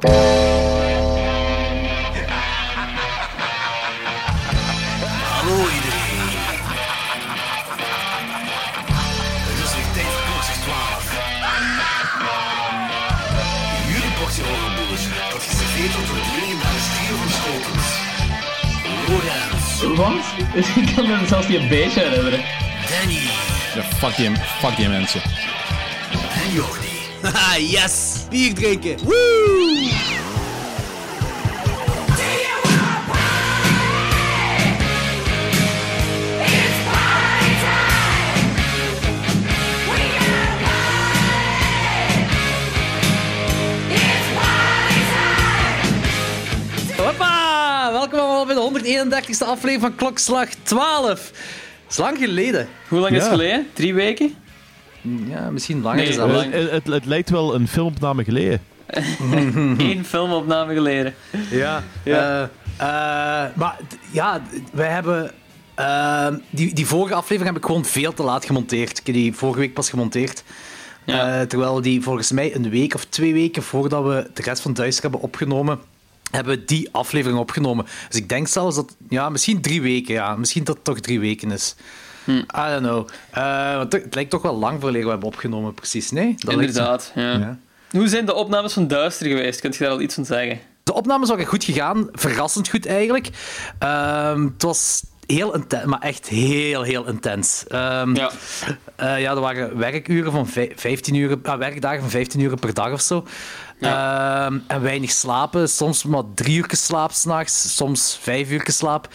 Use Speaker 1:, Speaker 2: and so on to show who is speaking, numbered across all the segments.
Speaker 1: Hallo iedereen. Het is weer tijd voor klokslag 12. Jullie portie horrorboers dat geserveerd wordt door het legendarische trio van Schotens. Lorenz,
Speaker 2: Want? Ik kan me zelfs niet een beetje herinneren.
Speaker 1: Danny
Speaker 3: Ja, fuck die, fuck die mensen.
Speaker 1: en Jordi.
Speaker 4: Haha, yes! Bier drinken! Woo! Hoppa! Welkom allemaal bij de 131ste aflevering van Klokslag 12. Dat is lang geleden.
Speaker 2: Hoe lang is het
Speaker 3: Ja.
Speaker 2: geleden? Drie weken?
Speaker 4: Ja, misschien langer
Speaker 2: Nee,
Speaker 4: zelfs.
Speaker 2: lang.
Speaker 3: Het, het, het lijkt wel een filmopname geleden.
Speaker 2: Eén filmopname geleden.
Speaker 4: Ja.
Speaker 2: Ja.
Speaker 4: eh, eh, maar ja, wij hebben... ehm, die, die vorige aflevering heb ik gewoon veel te laat gemonteerd. Ik heb die vorige week pas gemonteerd.
Speaker 2: Ja.
Speaker 4: Eh, terwijl die volgens mij een week of twee weken voordat we de rest van Duister hebben opgenomen, hebben we die aflevering opgenomen. Dus ik denk zelfs dat... Ja, misschien drie weken, ja. Misschien dat het toch drie weken is.
Speaker 2: Hm.
Speaker 4: I don't know. Eh, want het lijkt toch wel lang geleden we hebben opgenomen, precies. Nee? Dat.
Speaker 2: Inderdaad, ja.
Speaker 4: Ja.
Speaker 2: Hoe zijn de opnames van Duister geweest? Kunt je daar al iets van zeggen?
Speaker 4: De opnames waren goed gegaan, verrassend goed eigenlijk. Ehm, het was heel intens, maar echt heel, heel intens. Ehm,
Speaker 2: Ja.
Speaker 4: eh, ja, er waren werkuren van vij- 15 uur, ah, werkdagen van 15 uur per dag of zo. Ehm, en weinig slapen, soms maar drie uur slaap s'nachts, soms vijf uur slaap.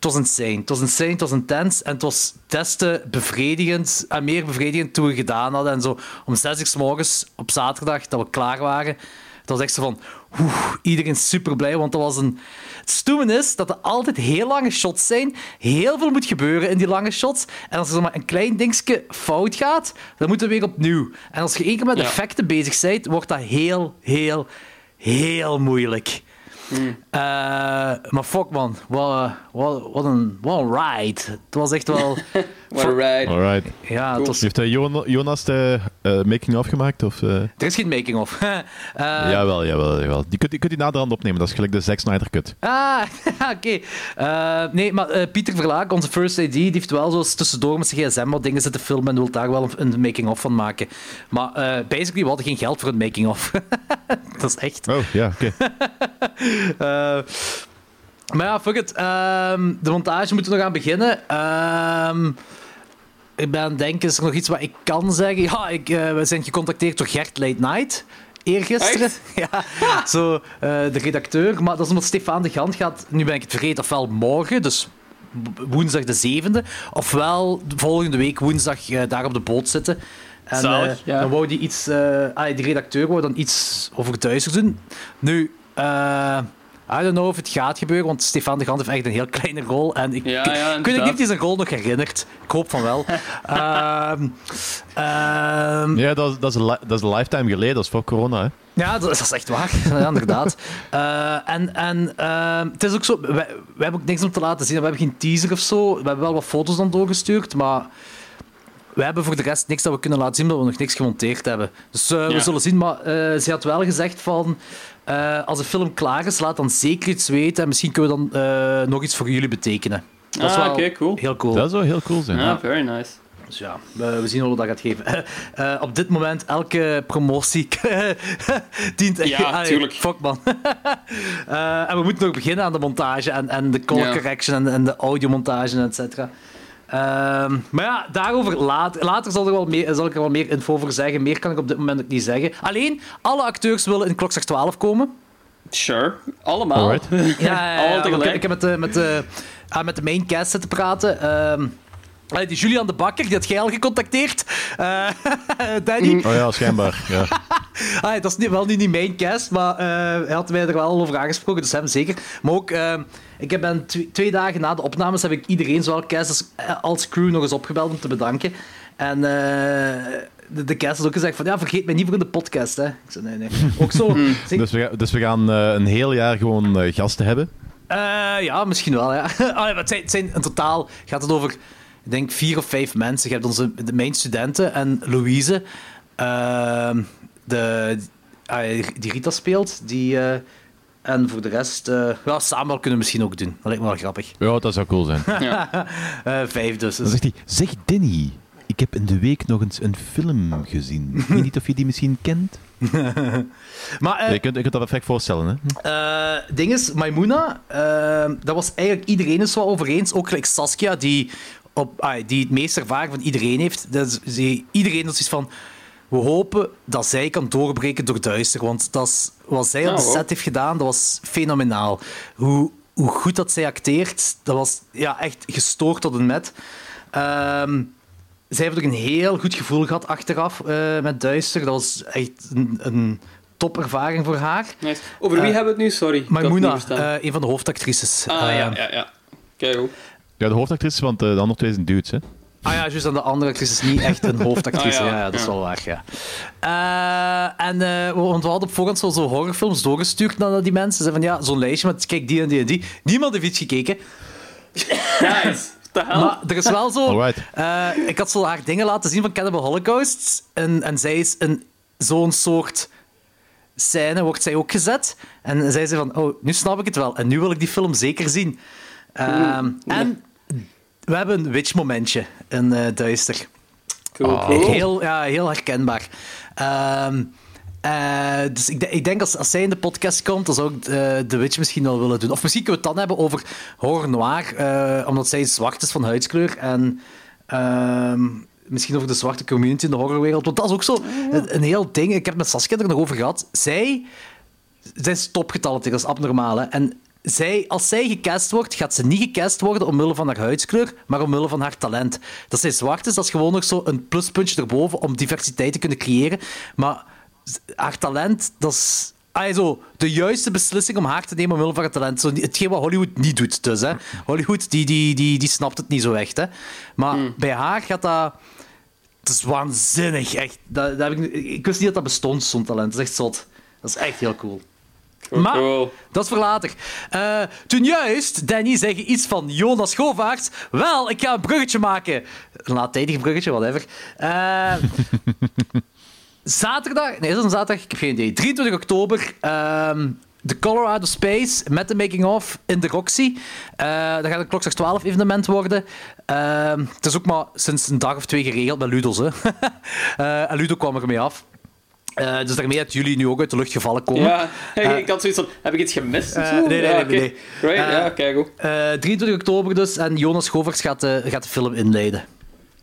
Speaker 4: Het was insane. Het was insane, het was intens en het was des te bevredigend en meer bevredigend toen we gedaan hadden. En zo om zes uur s morgens op zaterdag dat we klaar waren. Het was echt zo van, oeh, iedereen super blij, want dat was een... Het stoemen is dat er altijd heel lange shots zijn. Heel veel moet gebeuren in die lange shots. En als er maar een klein dingetje fout gaat, dan moeten we weer opnieuw. En als je één keer met
Speaker 2: Ja.
Speaker 4: effecten bezig bent, wordt dat heel, heel, heel moeilijk. Eh, maar fuck man, eh, wat een ride. Het was echt wel...
Speaker 2: What a ride.
Speaker 3: Alright.
Speaker 4: ja, was,
Speaker 3: Heeft uh, Jonas de eh, making-of gemaakt? Of, eh?
Speaker 4: er is geen making-of. Eh,
Speaker 3: jawel, jawel, jawel. Die kunt, die kunt die naderhand opnemen. Dat is gelijk de Zack Snyder cut.
Speaker 4: Ah, oké. Eh, nee, maar eh, Pieter Verlaak, onze first AD, die heeft wel zo eens tussendoor met zijn gsm wat dingen zitten filmen en wil daar wel een, making-of van maken. Maar eh, basically, we hadden geen geld voor een making-of. dat is echt.
Speaker 3: Oh, ja, oké.
Speaker 4: Eh, maar ja, fuck it. Ehm, de montage moeten we nog aan beginnen. Ehm, ik ben aan het denken, is er nog iets wat ik kan zeggen? Ja, ik, eh, we zijn gecontacteerd door Gert Late Night. Eergisteren.
Speaker 2: Echt?
Speaker 4: Ja, zo, eh, de redacteur. Maar dat is omdat Stefan de Gant gaat, nu ben ik het vergeten, ofwel morgen, dus woensdag de 7e, ofwel de volgende week woensdag eh, daar op de boot zitten. En
Speaker 2: Zalig, ja.
Speaker 4: dan wou die iets, ah, die redacteur wou dan iets over Duitsers doen. Nu, eh I don't know of het gaat gebeuren, want Stefan de Gant heeft echt een heel kleine rol. En ik,
Speaker 2: Ja, ja,
Speaker 4: ik, ik weet niet
Speaker 2: inderdaad.
Speaker 4: of hij zijn rol nog herinnert. Ik hoop van wel. Ehm, ehm,
Speaker 3: Ja, dat is, dat, is dat is een lifetime geleden. Dat is voor corona, hè.
Speaker 4: ja, dat, dat is echt waar. Ja, inderdaad. Eh, en en ehm, het is ook zo... Wij, wij hebben ook niks om te laten zien. We hebben geen teaser of zo. We hebben wel wat foto's dan doorgestuurd, maar... We hebben voor de rest niks dat we kunnen laten zien, omdat we nog niks gemonteerd hebben. Dus eh, we zullen zien. Maar eh, ze had wel gezegd van... eh, als de film klaar is, laat dan zeker iets weten. En misschien kunnen we dan eh, nog iets voor jullie betekenen. Dat is
Speaker 2: Ah,
Speaker 4: wel
Speaker 2: oké, cool.
Speaker 4: Heel cool.
Speaker 3: Dat zou heel cool zijn.
Speaker 2: Ja, very nice.
Speaker 4: Dus ja, we, we zien hoe we dat gaat geven. Eh, op dit moment, elke promotie dient...
Speaker 2: Ja,
Speaker 4: Allee,
Speaker 2: tuurlijk.
Speaker 4: Fuck, man. Eh, en we moeten nog beginnen aan de montage en, en de color
Speaker 2: Ja.
Speaker 4: correction en, en de audiomontage, et cetera. Ehm, maar ja, daarover later. Later zal, er wel meer, zal ik er wel meer info over zeggen. Meer kan ik op dit moment ook niet zeggen. Alleen, alle acteurs willen in Klokslag 12 komen.
Speaker 2: Sure. Allemaal.
Speaker 3: Alright.
Speaker 4: Ja, ja, ja,
Speaker 2: Allemaal.
Speaker 4: Ik, ik heb met de, met, de, ah, met de main cast zitten praten. Ehm, die Julian de Bakker, die had jij al gecontacteerd. Eh, Danny.
Speaker 3: Oh ja, schijnbaar. Ja.
Speaker 4: Ah, dat is niet, wel niet die main cast, maar eh, hij had mij er wel over aangesproken, dus hem zeker. Maar ook, eh, ik heb ben tw- twee dagen na de opnames heb ik iedereen, zowel cast als, eh, als crew, nog eens opgebeld om te bedanken. En eh, de, de cast had ook gezegd van, ja, vergeet mij niet voor in de podcast, hè. Ik zei, nee, nee. Ook zo... zeg-
Speaker 3: Dus, we, dus we gaan eh, een heel jaar gewoon gasten hebben.
Speaker 4: Eh, ja, misschien wel, ja. Ja, maar het, zijn, het zijn in totaal gaat het over, ik denk, vier of vijf mensen. Je hebt onze, de, mijn studenten en Louise. ehm, de, die Rita speelt. Die, eh, en voor de rest, eh ja, Samuel kunnen we misschien ook doen. Dat lijkt me wel grappig.
Speaker 3: Ja, dat zou cool zijn.
Speaker 4: Eh, vijf dus.
Speaker 3: Dan zegt hij, zeg Danny, ik heb in de week nog eens een film gezien. Ik weet niet of je die misschien kent.
Speaker 4: Maar eh,
Speaker 3: je, kunt, je kunt dat perfect voorstellen, hè?
Speaker 4: Eh, ding is, Maimuna, eh, dat was eigenlijk iedereen is wel over eens. Ook gelijk Saskia, die, op, die het meeste ervaring van iedereen heeft. Dat is, ze- iedereen is iets van... We hopen dat zij kan doorbreken door duister. Want dat is, wat zij op de set heeft gedaan, dat was fenomenaal. Hoe, hoe goed dat zij acteert, dat was ja, echt gestoord tot een met. Ehm, zij heeft ook een heel goed gevoel gehad achteraf eh, met duister. Dat was echt een, een topervaring voor haar.
Speaker 2: Nice. Over wie
Speaker 4: Eh,
Speaker 2: hebben we het nu? Sorry. ik had het
Speaker 4: Maimouna, eh, een van de hoofdactrices.
Speaker 2: ah, ja, ja, ja. Kijk goed.
Speaker 3: Ja, de hoofdactrice, want eh, de andere twee zijn dudes, hè?
Speaker 4: Ah ja, juist. En de andere actrice is niet echt een hoofdactrice.
Speaker 2: Ah,
Speaker 4: ja,
Speaker 2: ja,
Speaker 4: ja, dat is
Speaker 2: ja.
Speaker 4: wel waar, ja. Eh, en eh, want we hadden op voorhand zo, zo horrorfilms doorgestuurd naar die mensen. Ze van, ja, zo'n lijstje met, kijk, die en die en die. Niemand heeft iets gekeken.
Speaker 2: Nice. Hell?
Speaker 4: Maar er is wel zo...
Speaker 3: Alright.
Speaker 4: eh, ik had zo haar dingen laten zien van Cannibal Holocaust. En, en zij is een, zo'n soort scène, wordt zij ook gezet. En zij zei van, oh, nu snap ik het wel. En nu wil ik die film zeker zien. Ehm, En we hebben een witch-momentje in eh, Duister.
Speaker 2: cool,
Speaker 3: Ah.
Speaker 2: cool.
Speaker 4: Heel, ja, heel herkenbaar. Ehm, eh, dus ik, de- ik denk als, als zij in de podcast komt, dan zou ik eh, The Witch misschien wel willen doen. Of misschien kunnen we het dan hebben over horror noir, omdat zij zwart is van huidskleur. En ehm, misschien over de zwarte community in de horrorwereld. Want dat is ook zo een, een heel ding. Ik heb het met Saskia er nog over gehad. Zij, zij is topgetalenteerd, dat is abnormaal. Hè? En zij, als zij gecast wordt, gaat ze niet gecast worden omwille van haar huidskleur, maar omwille van haar talent. Dat zij zwart is, dat is gewoon nog zo een pluspuntje erboven om diversiteit te kunnen creëren. Maar haar talent, dat is... Ah, zo, de juiste beslissing om haar te nemen omwille van haar talent. Zo, hetgeen wat Hollywood niet doet. Dus, hè. Hollywood die, die, die, die snapt het niet zo echt. Hè. Maar bij haar gaat dat... Het is waanzinnig, echt. Dat, dat heb ik, ik wist niet dat dat bestond, zo'n talent. Dat is echt zot. Dat is echt heel cool. Maar,
Speaker 2: cool.
Speaker 4: dat is voor later. Eh, toen juist, Danny, zeg je iets van Jonas Govaerts. Wel, ik ga een bruggetje maken. Een laattijdig bruggetje, whatever. Eh zaterdag... Nee, is dat een zaterdag? Ik heb geen idee. 23 oktober... ehm, de Colorado Space met de making-of in de Roxy. Eh dat gaat een klokslag 12 evenement worden. Ehm, het is ook maar sinds een dag of twee geregeld met Ludos. Hè. En Ludo kwam ermee af. Eh, dus daarmee dat jullie nu ook uit de lucht gevallen komen.
Speaker 2: Ja,
Speaker 4: Eh,
Speaker 2: ik had zoiets van, heb ik iets gemist
Speaker 4: eh, nee, nee,
Speaker 2: ja,
Speaker 4: nee,
Speaker 2: oké.
Speaker 4: nee.
Speaker 2: Right, ja, kijk goed.
Speaker 4: Eh, 23 oktober dus. En Jonas Govers gaat de, gaat de film inleiden.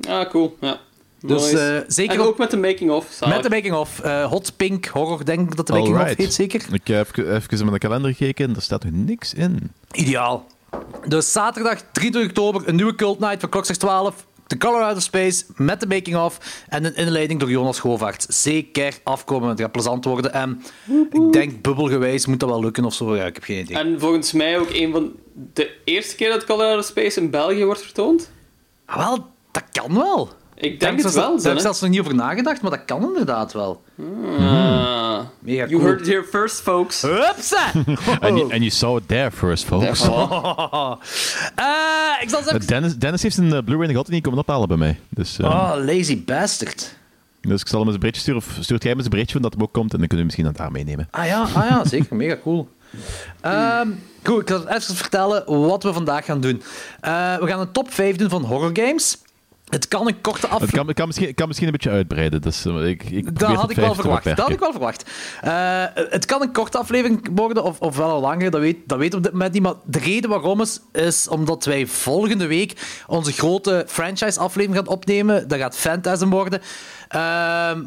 Speaker 2: Ah, cool, ja.
Speaker 4: Dus
Speaker 2: Nice.
Speaker 4: eh, zeker
Speaker 2: En
Speaker 4: op-
Speaker 2: ook met de making-of,
Speaker 4: met de making-of. Eh, Hot Pink Horror, denk ik dat de making-of heet, zeker?
Speaker 3: Ik heb even, even in de kalender gekeken en er staat nog niks in.
Speaker 4: Ideaal. Dus zaterdag 23 oktober, een nieuwe Cult Night van klokslag 12. De Colorado Space met de making-of. En een inleiding door Jonas Govaert. Zeker afkomen, het gaat plezant worden. En ik denk bubbelgewijs moet dat wel lukken of zo. Ja, ik heb geen idee.
Speaker 2: En volgens mij ook een van de eerste keer dat Colorado Space in België wordt vertoond.
Speaker 4: Ah, wel, dat kan wel.
Speaker 2: Ik denk het wel,
Speaker 4: Daar heb ik zelfs nog niet over nagedacht, maar dat kan inderdaad wel.
Speaker 2: Ah.
Speaker 4: Mega
Speaker 2: You
Speaker 4: cool.
Speaker 2: heard it here first, folks.
Speaker 4: Hupsa!
Speaker 3: En you, and you saw it there first, folks.
Speaker 4: Eh, ik zal eens even...
Speaker 3: Dennis, Dennis heeft zijn eh, Blu-ray nog altijd niet komen ophalen bij mij. Dus, eh,
Speaker 4: Oh, lazy bastard.
Speaker 3: dus ik zal hem eens een berichtje sturen. Of stuurt jij hem eens een berichtje dat hem ook komt. En dan kunnen we misschien aan daar meenemen.
Speaker 4: Ah ja, ah ja zeker. Mega cool. Ehm, goed, ik zal even vertellen wat we vandaag gaan doen. Eh, we gaan een top 5 doen van horror games. Het kan een korte aflevering...
Speaker 3: het kan, misschien, kan misschien een beetje uitbreiden. Dus, eh, ik, ik
Speaker 4: Dat had ik wel verwacht. Dat had ik wel verwacht. Het kan een korte aflevering worden, of, of wel een langere, dat weet, dat weten we op dit moment niet. Maar de reden waarom is, is omdat wij volgende week onze grote franchise-aflevering gaan opnemen. Dat gaat Phantasm worden. Ehm,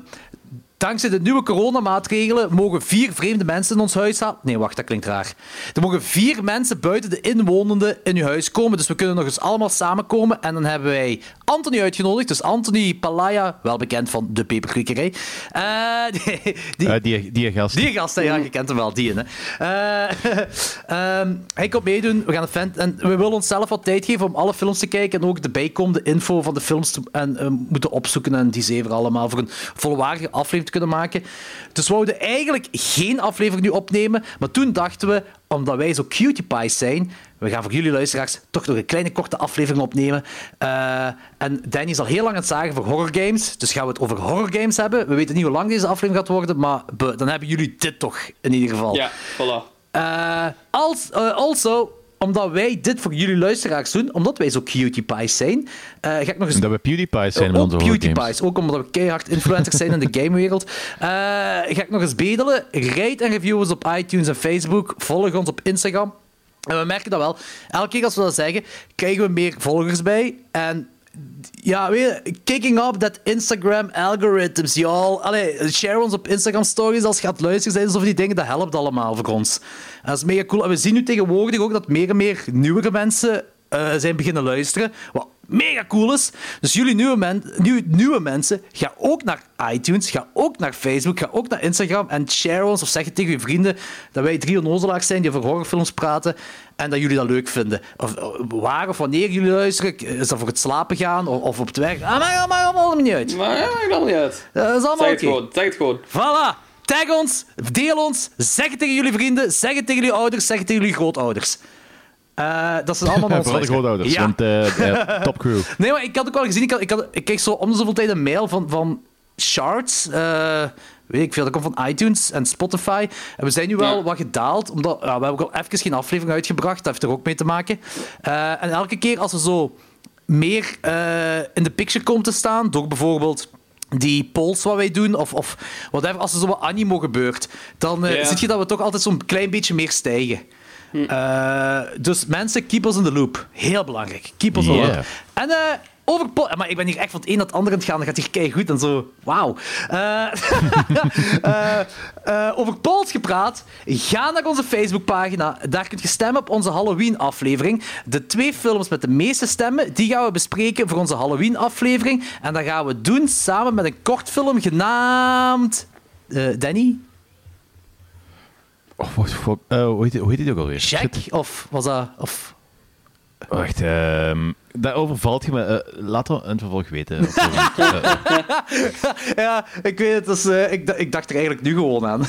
Speaker 4: Dankzij de nieuwe coronamaatregelen mogen vier vreemde mensen in ons huis halen. Nee, wacht, dat klinkt raar. Er mogen vier mensen buiten de inwonenden in uw huis komen. Dus we kunnen nog eens allemaal samenkomen. En dan hebben wij Anthony uitgenodigd. Dus Anthony Palaya, wel bekend van de peperkwekerij. Eh, die, die,
Speaker 3: Eh, die, die gast.
Speaker 4: die gast, ja, je kent hem wel, die. Hè. Eh, ehm, hij komt meedoen. We gaan een fan, en we willen onszelf wat tijd geven om alle films te kijken en ook de bijkomende info van de films te, en, moeten opzoeken en die zeven allemaal voor een volwaardige aflevering te kunnen maken. Dus we wouden eigenlijk geen aflevering nu opnemen, maar toen dachten we, omdat wij zo cutie pies zijn, we gaan voor jullie luisteraars toch nog een kleine korte aflevering opnemen. Eh, en Danny is al heel lang aan het zagen voor horror games. Dus gaan we het over horror games hebben. We weten niet hoe lang deze aflevering gaat worden, maar dan hebben jullie dit toch in ieder geval.
Speaker 2: Ja, voilà.
Speaker 4: Eh, als, eh, also, omdat wij dit voor jullie luisteraars doen, omdat wij zo cutie pies zijn, eh, ga ik nog eens
Speaker 3: En dat we PewDiePie zijn met onze.
Speaker 4: PewDiePie's, ook omdat we keihard influencers zijn in de gamewereld. Eh, ga ik nog eens bedelen. Rate en review ons op iTunes en Facebook. Volg ons op Instagram. En we merken dat wel. Elke keer als we dat zeggen, krijgen we meer volgers bij. En ja, weet je, kicking up that Instagram algorithms, y'all. Allee, share ons op Instagram stories als je gaat luisteren zijn, of die dingen, dat helpt allemaal voor ons. Dat is mega cool. En we zien nu tegenwoordig ook dat meer en meer nieuwere mensen eh, zijn beginnen luisteren. Wat mega cool is. Dus jullie nieuwe, men, nieuw- nieuwe mensen, ga ook naar iTunes, ga ook naar Facebook, ga ook naar Instagram en share ons of zeg het tegen je vrienden dat wij drie onnozelaars zijn die over horrorfilms praten en dat jullie dat leuk vinden. Of eh, waar of wanneer jullie luisteren, is dat voor het slapen gaan of, of op het werk. Ah, maakt allemaal niet uit.
Speaker 2: Maar ja, maakt allemaal niet uit.
Speaker 4: Eh, Dat is allemaal
Speaker 2: Zeg
Speaker 4: oké.
Speaker 2: het gewoon, zeg het gewoon.
Speaker 4: Voilà. Tag ons, deel ons, zeg het tegen jullie vrienden, zeg het tegen jullie ouders, zeg het tegen jullie grootouders. Eh, dat zijn allemaal onze
Speaker 3: Vooral de grootouders,
Speaker 4: Ja.
Speaker 3: want eh, eh, top crew.
Speaker 4: Nee, maar ik had ook wel gezien, ik, had, ik, had, ik kreeg zo om de zoveel tijd een mail van, van Shards. eh, weet ik veel, dat komt van iTunes en Spotify. En we zijn nu wel
Speaker 2: Ja.
Speaker 4: wat gedaald, omdat ja, we hebben ook al even geen aflevering uitgebracht. Dat heeft er ook mee te maken. Eh, en elke keer als we zo meer eh, in de picture komen te staan, door bijvoorbeeld die polls wat wij doen, of, of whatever, als er zo wat animo gebeurt, dan
Speaker 2: Ja.
Speaker 4: zie je dat we toch altijd zo'n klein beetje meer stijgen. Eh, dus mensen, keep us in the loop. Heel belangrijk. Keep us in the loop. En eh, over Maar ik ben hier echt van het een naar het andere aan het gaan. Dan gaat hier kei goed en zo. Wauw. Eh, over polls gepraat. Ga naar onze Facebookpagina. Daar kun je stemmen op onze Halloween-aflevering. De twee films met de meeste stemmen, die gaan we bespreken voor onze Halloween-aflevering. En dat gaan we doen samen met een kortfilm genaamd... eh, Danny?
Speaker 3: Oh, wacht, wacht, eh, hoe, heet, hoe heet die ook alweer?
Speaker 4: Jack?
Speaker 3: Shit.
Speaker 4: Of was dat... Of...
Speaker 3: Wacht, ehm dat overvalt je me. laten we in het vervolg weten. Eh,
Speaker 4: Ja, ik weet het. Dus, ik, ik dacht er eigenlijk nu gewoon aan.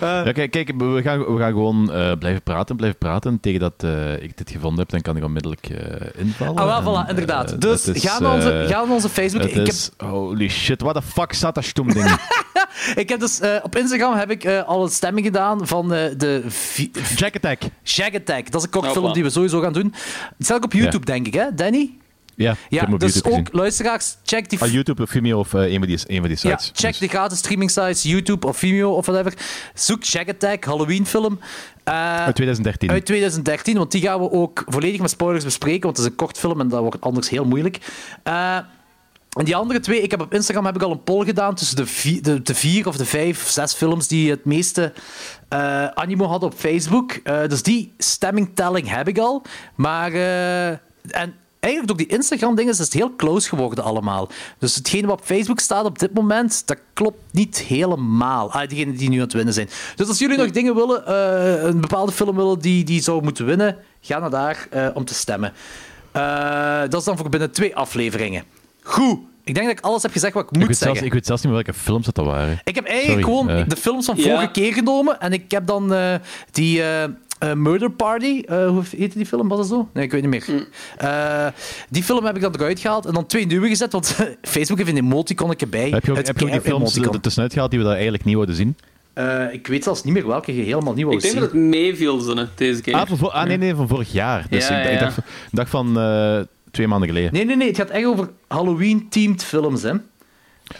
Speaker 3: ja, kijk, kijk, we gaan, we gaan gewoon blijven praten, blijven praten. Tegen dat ik dit gevonden heb, dan kan ik onmiddellijk invallen.
Speaker 4: Ah, wel, voilà, inderdaad. dus
Speaker 3: is,
Speaker 4: ga, naar onze, ga naar onze Facebook. heb,
Speaker 3: is, holy shit, what the fuck staat dat stom ding?
Speaker 4: ik heb dus, eh, op Instagram heb ik eh, al een stemming gedaan van eh, de
Speaker 3: Jack Attack.
Speaker 4: Shag Attack. Dat is een korte
Speaker 2: Hoppa.
Speaker 4: film die we sowieso gaan doen. Die staat ook op YouTube, denk ik, hè, Danny?
Speaker 3: Ja, ik
Speaker 4: Ja,
Speaker 3: heb hem op
Speaker 4: dus
Speaker 3: YouTube
Speaker 4: ook
Speaker 3: gezien.
Speaker 4: luisteraars, check die...
Speaker 3: Ah, YouTube of Vimeo of een, van die, een van die
Speaker 4: ja,
Speaker 3: sites.
Speaker 4: check
Speaker 3: Dus-
Speaker 4: die gratis streaming sites, YouTube of Vimeo of whatever. Zoek Shag Attack, Halloween film. Eh,
Speaker 3: Uit 2013.
Speaker 4: Uit 2013, want die gaan we ook volledig met spoilers bespreken, want het is een kort film en dat wordt anders heel moeilijk. Eh, en die andere twee, ik heb op Instagram heb ik al een poll gedaan tussen de vier, de, de vier of de vijf, zes films die het meeste eh, animo hadden op Facebook. Eh, dus die stemmingtelling heb ik al. Maar, eh, en eigenlijk door die Instagram-dingen is het heel close geworden allemaal. Dus hetgene wat op Facebook staat op dit moment, dat klopt niet helemaal. Ah, diegenen die nu aan het winnen zijn. Dus als jullie nog dingen willen, een bepaalde film willen die, die zou moeten winnen, ga naar daar om te stemmen. Dat is dan voor binnen twee afleveringen. Goed. Ik denk dat ik alles heb gezegd wat ik
Speaker 3: ik,
Speaker 4: moet
Speaker 3: zelfs,
Speaker 4: zeggen.
Speaker 3: ik weet zelfs niet meer welke films dat, dat waren.
Speaker 4: Ik heb eigenlijk
Speaker 3: Sorry,
Speaker 4: gewoon
Speaker 3: eh.
Speaker 4: de films van
Speaker 2: Ja.
Speaker 4: vorige keer genomen en ik heb dan eh, die eh, Murder Party, eh, hoe heette die film, was dat zo? Nee, ik weet niet meer. Eh, die film heb ik dan eruit gehaald en dan twee nieuwe gezet, want Facebook heeft een emoticon erbij.
Speaker 3: Heb je ook,
Speaker 4: Het
Speaker 3: heb je ook die films er tussenuit gehaald die we daar eigenlijk niet wilden zien?
Speaker 4: Eh, ik weet zelfs niet meer welke je helemaal niet wou
Speaker 2: Ik denk
Speaker 4: zien.
Speaker 2: dat het meeviel, deze keer.
Speaker 3: Ah, van ah, nee, nee, van vorig jaar. Dus
Speaker 2: Ja,
Speaker 3: ik, ik
Speaker 2: ja.
Speaker 3: dacht, ik dacht van eh, twee maanden geleden.
Speaker 4: Nee, nee, nee, het gaat echt over Halloween-themed films, hè. Eh,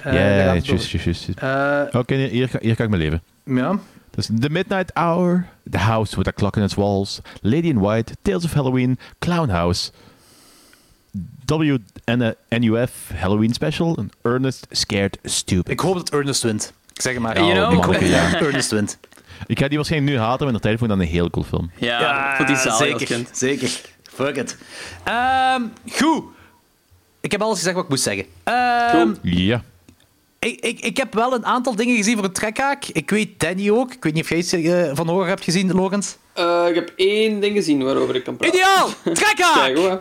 Speaker 3: Ja, ja,
Speaker 4: het
Speaker 3: juist, juist, juist.
Speaker 4: over.
Speaker 3: Oké, hier, kan ik mijn leven.
Speaker 4: Eh, ja.
Speaker 3: Dus The Midnight Hour, The House with a Clock in its Walls, Lady in White, Tales of Halloween, Clown House, WNUF Halloween Special, en Ernest Scared Stupid.
Speaker 4: Ik hoop dat Ernest wint. Ik zeg het maar.
Speaker 3: Ja,
Speaker 2: You know?
Speaker 4: Ik hoop
Speaker 3: manneke,
Speaker 4: dat
Speaker 3: ja.
Speaker 4: Ernest wint.
Speaker 3: Ik ga die waarschijnlijk nu haten, maar in de tijd vond ik dat een heel cool film.
Speaker 2: Ja, voor die zaal als
Speaker 4: zeker. Zeker. Fuck it. Ehm, goed. Ik heb alles gezegd wat ik moest zeggen. Ehm,
Speaker 2: Goed.
Speaker 3: Ja.
Speaker 4: ik, ik, ik heb wel een aantal dingen gezien voor een trekhaak. Ik weet Danny ook. Ik weet niet of jij iets eh, van horen hebt gezien, Logans.
Speaker 2: Eh, ik heb één ding gezien waarover ik kan praten.
Speaker 4: Ideaal! Trekhaak!
Speaker 2: Kijk hoor.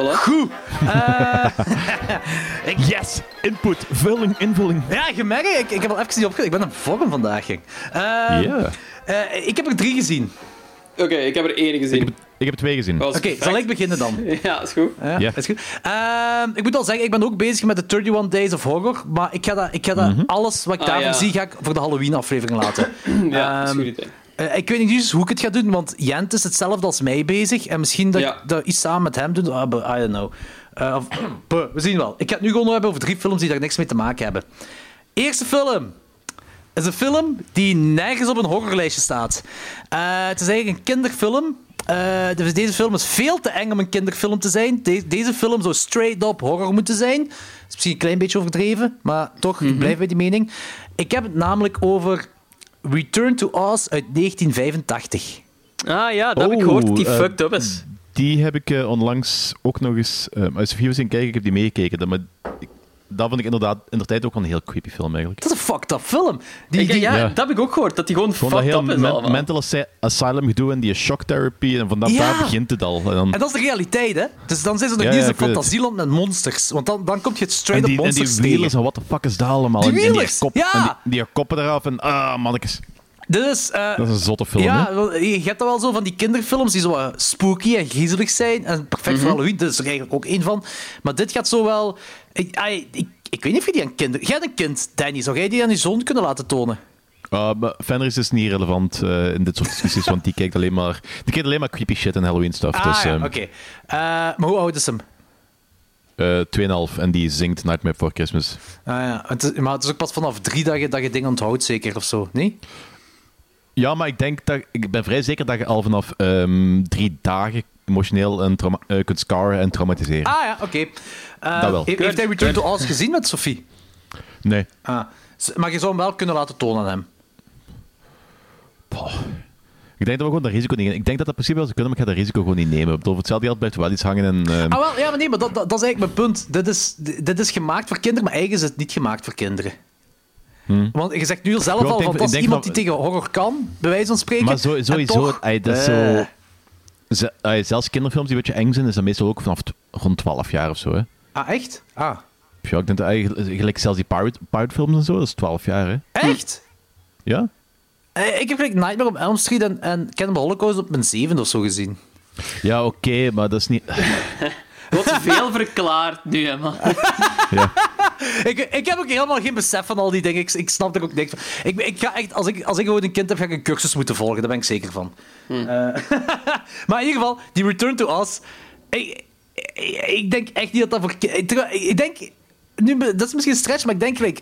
Speaker 2: Voilà.
Speaker 4: Goed.
Speaker 3: Yes! Input, vulling, invulling.
Speaker 4: Ja, je merkt, ik, ik heb al even niet opgelet. Ik ben een vorm vandaag. Ging.
Speaker 3: Ja.
Speaker 4: ik heb er drie gezien.
Speaker 2: Oké, ik heb er één gezien.
Speaker 3: Ik heb, ik heb twee gezien.
Speaker 4: Oké, zal ik beginnen dan?
Speaker 2: Ja, is goed.
Speaker 4: Ja, is goed. Ehm, ik moet al zeggen, ik ben ook bezig met de 31 Days of Horror. Maar ik ga dat, ik ga dat alles wat ik
Speaker 2: Ah,
Speaker 4: daarvan
Speaker 2: ja.
Speaker 4: zie, ga ik voor de Halloween-aflevering laten.
Speaker 2: Ja, dat is
Speaker 4: Ehm,
Speaker 2: goed idee.
Speaker 4: Eh, ik weet niet eens hoe ik het ga doen, want Jent is hetzelfde als mij bezig. En misschien dat
Speaker 2: Ja.
Speaker 4: ik dat iets samen met hem doe. Ah, I don't know. Eh, of- we zien wel. Ik ga het nu gewoon nog hebben over drie films die daar niks mee te maken hebben. Eerste film is een film die nergens op een horrorlijstje staat. Eh, het is eigenlijk een kinderfilm. Dus deze film is veel te eng om een kinderfilm te zijn. De- deze film zou straight-up horror moeten zijn. Dat is misschien een klein beetje overdreven, maar toch, ik blijf bij die mening. Ik heb het namelijk over Return to Oz uit 1985.
Speaker 2: Ah ja, dat heb ik
Speaker 3: Oh,
Speaker 2: gehoord, die
Speaker 3: eh,
Speaker 2: fucked up is.
Speaker 3: Die heb ik eh, onlangs ook nog eens... eh als was in kijken, ik heb die meegekeken. Dat, maar, ik- dat vond ik inderdaad in de tijd ook wel een heel creepy film eigenlijk.
Speaker 4: Dat is een fucked up film. Die,
Speaker 2: Ik-
Speaker 4: die,
Speaker 2: ja,
Speaker 3: ja.
Speaker 2: dat heb ik ook gehoord, dat die gewoon fucked up is
Speaker 3: men- mental asy- asylum gedoe en die shock therapy. En vanaf
Speaker 4: Ja.
Speaker 3: daar begint het al. En, dan,
Speaker 4: En dat is de realiteit, hè? Dus dan zijn ze nog
Speaker 3: Ja,
Speaker 4: niet
Speaker 3: ja,
Speaker 4: eens een fantasieland met monsters. Want dan, dan kom je het
Speaker 3: en
Speaker 4: straight up
Speaker 3: die, en die
Speaker 4: monsters
Speaker 3: wielers en what the fuck is dat allemaal?
Speaker 4: Die
Speaker 3: en, en
Speaker 4: wielers,
Speaker 3: kop,
Speaker 4: ja.
Speaker 3: en die, die koppen eraf en ah, mannetjes.
Speaker 4: Dit is... eh,
Speaker 3: Dat is een zotte film,
Speaker 4: ja,
Speaker 3: hè?
Speaker 4: je hebt dat wel zo van die kinderfilms die zo spooky en griezelig zijn. En perfect
Speaker 3: Mhm.
Speaker 4: voor Halloween, dit is er eigenlijk ook één van. Maar dit gaat zo wel... Ik, ik, ik weet niet of je die aan kinderen... Jij hebt een kind, Danny. Zou jij die aan je zoon kunnen laten tonen?
Speaker 3: Uh, maar Fenris is niet relevant eh, in dit soort discussies, want die kijkt alleen maar, die kijkt alleen maar creepy shit en Halloween stuff.
Speaker 4: Ah,
Speaker 3: dus
Speaker 4: ja,
Speaker 3: ehm,
Speaker 4: oké. Eh, maar hoe oud is hem?
Speaker 3: eh, 2,5 en die zingt Nightmare Before Christmas.
Speaker 4: Ah, ja. het is, maar het is ook pas vanaf drie dat je, dat je dingen onthoudt, zeker, of zo, nee?
Speaker 3: Ja, maar ik denk dat ik ben vrij zeker dat je al vanaf ehm, drie dagen emotioneel en trauma- eh, kunt scaren en traumatiseren.
Speaker 4: Ah ja, oké. Eh,
Speaker 3: Dat wel.
Speaker 4: Heeft, heeft hij Return to Oz gezien met Sophie?
Speaker 3: Nee.
Speaker 4: Ah. Maar je zou hem wel kunnen laten tonen aan hem.
Speaker 3: Ik denk dat we gewoon dat risico niet Ik denk dat dat principe wel zou kunnen, maar ik ga dat risico gewoon niet nemen. Bedoel, hetzelfde geld blijft wel iets hangen en... ehm,
Speaker 4: Ah, wel, ja, maar nee, maar dat, dat, dat is eigenlijk mijn punt. Dit is, dit is gemaakt voor kinderen, maar eigenlijk is het niet gemaakt voor kinderen. Want je zegt nu zelf
Speaker 3: Hmm.
Speaker 4: Al, van, dat iemand die tegen horror kan, bij wijze van spreken.
Speaker 3: maar zo, sowieso,
Speaker 4: toch,
Speaker 3: ey, dat is
Speaker 4: eh,
Speaker 3: zo... Ey, zelfs kinderfilms die een beetje eng zijn, is dat meestal ook vanaf rond 12 jaar of zo. Hè.
Speaker 4: Ah, echt? Ah.
Speaker 3: Ja, ik denk dat eigenlijk, gelijk zelfs die pirate, pirate films en zo, dat is 12 jaar. Hè.
Speaker 4: Echt?
Speaker 3: Ja?
Speaker 4: Eh, ik heb gelijk Nightmare on Elm Street en, en Cannibal Holocaust op mijn zevende of zo gezien.
Speaker 3: Ja, oké, maar dat is niet...
Speaker 2: Wat veel verklaard nu, hè, man.
Speaker 3: Ja.
Speaker 4: Ik, ik heb ook helemaal geen besef van al die dingen. Ik, ik snap er ook niks van. Ik, ik ga echt, als, ik, als ik gewoon een kind heb, ga ik een cursus moeten volgen. Daar ben ik zeker van. Eh, maar in ieder geval, die Return to Oz. Ik, ik, ik denk echt niet dat dat voor... ik- denk... Nu, dat is misschien een stretch, maar ik denk... Like,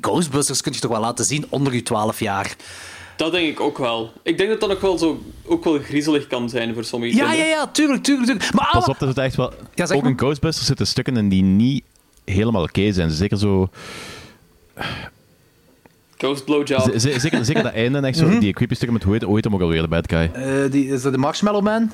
Speaker 4: Ghostbusters kun je toch wel laten zien onder je 12 jaar.
Speaker 2: Dat denk ik ook wel. Ik denk dat dat ook wel, zo, ook wel griezelig kan zijn voor sommige
Speaker 4: Ja, ja,
Speaker 2: kinderen.
Speaker 4: ja, tuurlijk, tuurlijk, tuurlijk. Maar,
Speaker 3: Pas op, dat is echt wel...
Speaker 4: Ja,
Speaker 3: ook
Speaker 4: maar.
Speaker 3: in Ghostbusters zitten stukken in die niet helemaal oké zijn. Zeker zo...
Speaker 2: Ghost blowjob.
Speaker 3: zeker, zeker dat einde, echt zo,
Speaker 4: Mhm.
Speaker 3: die creepy stukken met hoe heet, hoe heet hem ook alweer, de bad guy.
Speaker 4: eh, die, is dat de Marshmallow Man?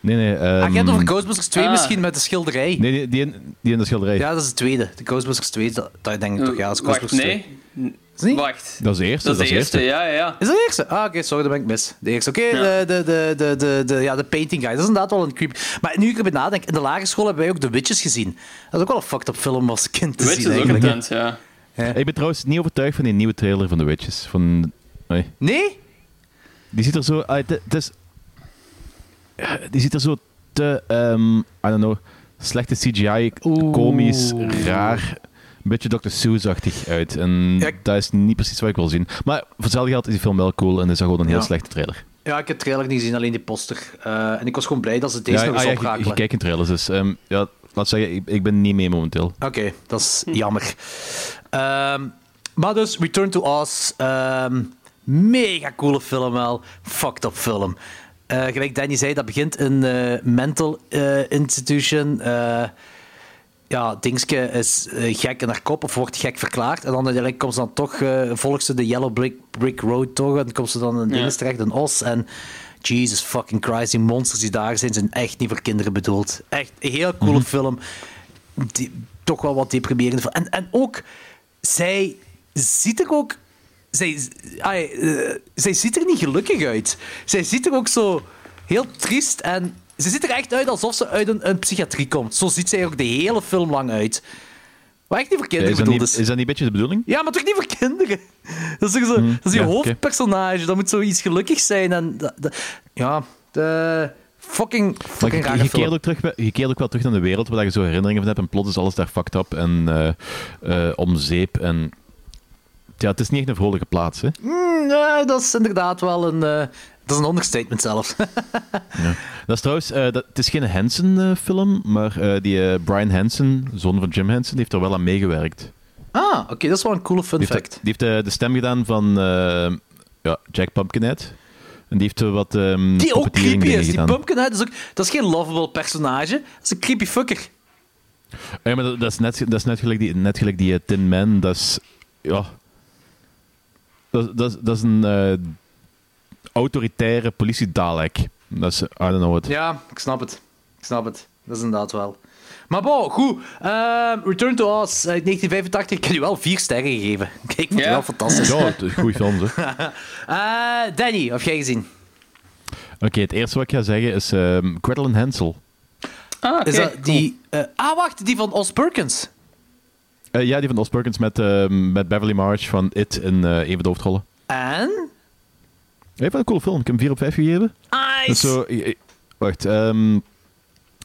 Speaker 3: Nee, nee.
Speaker 4: je hebt over Ghostbusters 2
Speaker 2: ah.
Speaker 4: misschien met de schilderij.
Speaker 3: Nee, die, die, in, die in de schilderij.
Speaker 4: Ja, dat is de tweede. De Ghostbusters 2, dat, dat denk ik toch. Ja, dat is
Speaker 2: Wacht,
Speaker 4: Ghostbusters
Speaker 2: nee.
Speaker 4: 2. Is het niet?
Speaker 2: Wacht.
Speaker 3: Dat is de eerste.
Speaker 2: Dat is de eerste, ja, ja, ja.
Speaker 4: Is dat de eerste? Ah, oké, sorry, dat ben ik mis. De eerste. Oké, de, de, de, de, de, de, ja, de painting guy. Dat is inderdaad wel een creep. Maar nu ik erbij nadenk, in de lagere school hebben wij ook The Witches gezien. Dat is ook wel een fucked up film als kind te
Speaker 2: The Witch
Speaker 4: zien
Speaker 2: is ook ja.
Speaker 3: Ik ben trouwens niet overtuigd van die nieuwe trailer van The Witches. Van, nee.
Speaker 4: Nee?
Speaker 3: Die ziet er zo... uit. het is, die ziet er zo te... ehm, I don't know. Slechte CGI, komisch, raar. Een beetje Dr. Seuss-achtig uit. En
Speaker 4: Ja, ik-
Speaker 3: dat is niet precies wat ik wil zien. Maar voor hetzelfde geld is die film wel cool en is dat gewoon een heel
Speaker 4: Ja.
Speaker 3: slechte trailer.
Speaker 4: Ja, ik heb de trailer niet gezien, alleen die poster. Eh, en ik was gewoon blij dat ze deze
Speaker 3: ja,
Speaker 4: nog eens
Speaker 3: ah, ja, je, kijkt in trailers, dus ehm, ja, laat zeggen, ik, ik ben niet mee momenteel.
Speaker 4: Oké, dat is jammer. Ehm, maar dus, Return to Oz. ehm, mega coole film wel. Fucked up film. Eh, gelijk Danny zei, dat begint in een mental eh, institution. Ja, Dingske is eh, gek in haar kop of wordt gek verklaard. En dan uiteindelijk komt ze dan toch, eh volgt ze de Yellow Brick, Brick Road toch. En dan komt ze dan in dingen terecht, een os. En Jesus fucking Christ, die monsters die daar zijn, zijn echt niet voor kinderen bedoeld. Echt een heel coole film. Die, toch wel wat deprimerend. En, en ook, zij ziet er ook... Zij, eh, zij ziet er niet gelukkig uit. Zij ziet er ook zo heel triest en... Ze ziet er echt uit alsof ze uit een, een psychiatrie komt. Zo ziet zij ook de hele film lang uit. Wat echt niet voor
Speaker 3: Ja,
Speaker 4: kinderen
Speaker 3: is, dat
Speaker 4: bedoeld
Speaker 3: niet,
Speaker 4: is.
Speaker 3: is dat niet een beetje de bedoeling?
Speaker 4: Ja, maar toch niet voor kinderen? Dat is, zo, dat is je
Speaker 3: ja,
Speaker 4: hoofdpersonage. Dat moet zoiets gelukkig zijn. En dat, dat- ja, de fucking,
Speaker 3: Maar
Speaker 4: fucking
Speaker 3: je, keert ook terug, je keert ook wel terug naar de wereld waar je zo herinneringen van hebt en plots is alles daar fucked up en eh, om zeep. En, ja, het is niet echt een vrolijke plaats. Hè?
Speaker 4: Mm, ja, dat is inderdaad wel een... eh, dat is een understatement zelfs.
Speaker 3: Dat is trouwens, eh, dat, het is geen Hansen-film, maar eh, die eh, Brian Hansen, zoon van Jim die heeft er wel aan meegewerkt.
Speaker 4: ah, oké, dat is wel een coole fun
Speaker 3: Die heeft,
Speaker 4: fact.
Speaker 3: die heeft eh, de stem gedaan van eh, ja, Jack Pumpkinhead. En die heeft wat um,
Speaker 4: Die ook creepy is. Die. Pumpkinhead is ook... Dat is geen lovable personage. Dat is een creepy fucker.
Speaker 3: Ja, maar dat, dat is net, dat is net gelijk die, net gelijk die eh, Tin Man. Dat is... Ja... Dat, dat, is- dat is een eh, autoritaire politie-Dalek. Dat is... I don't know what.
Speaker 4: Ja, ik snap het. Ik snap het. Dat is inderdaad wel. Maar bon, goed. Ehm, Return to Oz uit 1985. Ik heb je wel vier sterren gegeven. Kijk, ik vond het
Speaker 2: Ja.
Speaker 4: wel fantastisch.
Speaker 3: Ja, het is een goede film, hè.
Speaker 4: Eh, Danny, heb jij gezien?
Speaker 3: Oké, het eerste wat ik ga zeggen is ehm Gretel en Hansel.
Speaker 2: Ah, oké,
Speaker 4: Is dat
Speaker 2: cool.
Speaker 4: die... eh, ah, wacht, die van Os Perkins.
Speaker 3: Eh, ja, die van Os Perkins met, ehm, met Beverly Marsh van It in een van de hoofdrollen.
Speaker 4: En?
Speaker 3: Ik vond het een coole film. Ik heb hem 4 op 5 gegeven. Dat is
Speaker 4: Nice!
Speaker 3: zo, wacht, ehm, ik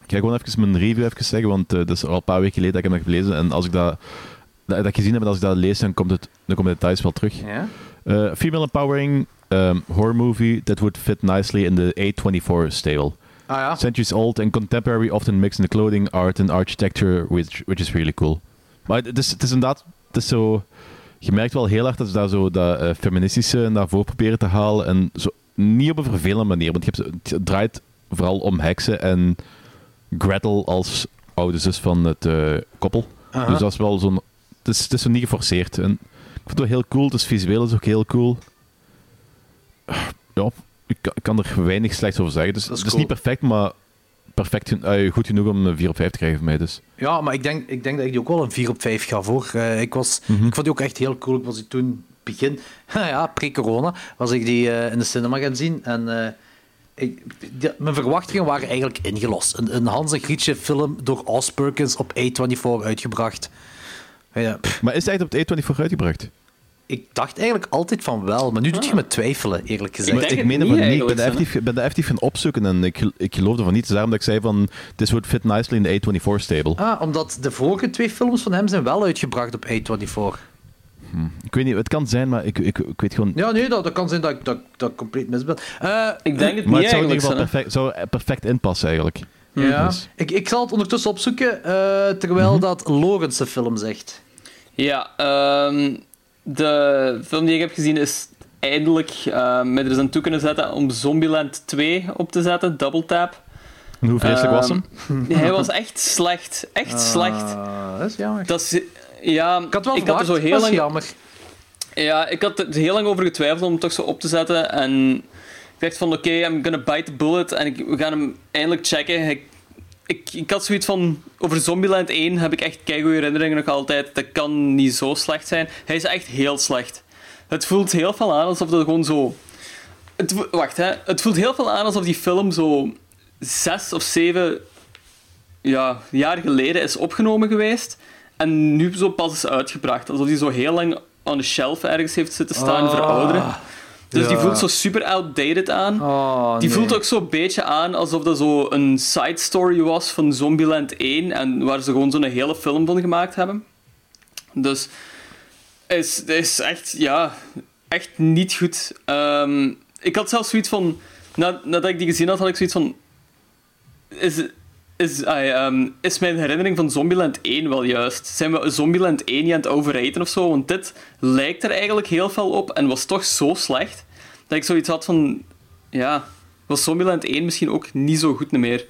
Speaker 3: ga gewoon even mijn review even zeggen, want eh, dat is al een paar weken geleden dat ik hem heb gelezen. En als ik dat, dat, gezien heb en als ik dat lees, dan komt, het, dan komen de details wel terug.
Speaker 4: Ja?
Speaker 3: Eh, female empowering um, horror movie that would fit nicely in the A24 stable.
Speaker 4: Ah ja.
Speaker 3: Centuries old and contemporary, often mixed in the clothing, art and architecture, which, which is really cool. Maar het is, het is inderdaad, het is zo, je merkt wel heel hard dat ze daar zo dat eh, feministische naar voren proberen te halen. En zo, niet op een vervelende manier, want je hebt, het draait vooral om heksen en Gretel als oude zus van het eh, koppel. Dus dat is wel zo'n, het is, het is zo niet geforceerd. En ik vind het wel heel cool, het is visueel is ook heel cool. Ja, ik kan, ik kan er weinig slechts over zeggen. Dus,
Speaker 4: Dat is
Speaker 3: het is
Speaker 4: cool.
Speaker 3: niet perfect, maar perfect, eh, goed genoeg om een 4 op 5 te krijgen van mij. Dus.
Speaker 4: Ja, maar ik denk, ik denk dat ik die ook wel een 4 op 5 ga voor. Eh, ik, was,
Speaker 3: Mhm.
Speaker 4: ik vond die ook echt heel cool. Ik was die toen begin, ja, pre-corona, was ik die eh, in de cinema gaan zien. En ik, die- mijn verwachtingen waren eigenlijk ingelost. Een, een Hans en Grietje film door Os Perkins op A24 uitgebracht. Ja,
Speaker 3: Maar is het echt op het E24 uitgebracht?
Speaker 4: Ik dacht eigenlijk altijd van wel, maar nu doet je me twijfelen, eerlijk gezegd.
Speaker 3: Ik
Speaker 2: het
Speaker 3: meen
Speaker 2: niet
Speaker 3: van niet. Ik ben de effectief, ben de effectief gaan opzoeken en ik, ik geloofde van niet. Dus daarom dat ik zei van, this would fit nicely in the A24 stable.
Speaker 4: Ah, omdat de vorige twee films van hem zijn wel uitgebracht op A24.
Speaker 3: Ik weet niet, het kan zijn, maar ik, ik, ik weet gewoon...
Speaker 4: Ja, nee, dat, dat kan zijn dat ik dat, dat ik compleet mis ben. Eh,
Speaker 2: Ik denk het
Speaker 3: maar
Speaker 2: niet
Speaker 3: het zou in ieder geval perfect, zou perfect inpassen eigenlijk.
Speaker 4: Ja.
Speaker 3: Dus-
Speaker 4: Ik, ik zal het ondertussen opzoeken, eh, terwijl dat Lawrence de film zegt.
Speaker 2: Ja, ehm, de film die ik heb gezien is eindelijk ehm met er eens aan toe kunnen zetten om Zombieland 2 op te zetten, Double Tap.
Speaker 3: En hoe vreselijk was hem?
Speaker 2: Ehm, Hij was echt slecht. Echt slecht.
Speaker 4: Ah, dat is jammer.
Speaker 2: Dat is, ja,
Speaker 4: ik had wel
Speaker 2: ik had er zo heel lang
Speaker 4: jammer.
Speaker 2: Ja, ik had er heel lang over getwijfeld om hem toch zo op te zetten. En ik dacht van, oké, I'm gonna bite the bullet. En ik, we gaan hem eindelijk checken. Ik, ik, ik had zoiets van... Over Zombieland 1 heb ik echt keigoede herinneringen nog altijd. Dat kan niet zo slecht zijn. Hij is echt heel slecht. Het voelt heel veel aan alsof dat gewoon zo... Het, wacht, hè. Het voelt heel veel aan alsof die film zo zes of zeven ja, jaar geleden is opgenomen geweest. En nu zo pas is uitgebracht. Alsof die zo heel lang on the shelf ergens heeft zitten staan
Speaker 4: Ah,
Speaker 2: verouderen. Dus die voelt zo super outdated aan.
Speaker 4: Oh,
Speaker 2: die
Speaker 4: nee.
Speaker 2: voelt ook zo'n beetje aan alsof dat zo een side story was van Zombieland 1. En waar ze gewoon zo'n hele film van gemaakt hebben. Dus is, is echt, ja, echt niet goed. Ehm, ik had zelfs zoiets van, na, nadat ik die gezien had, had ik zoiets van, is, is, ehm, is mijn herinnering van Zombieland 1 wel juist? Zijn we Zombieland 1 niet aan het overraten of zo? Want dit lijkt er eigenlijk heel veel op en was toch zo slecht, dat ik zoiets had van, ja, was Zombieland 1 misschien ook niet zo goed meer.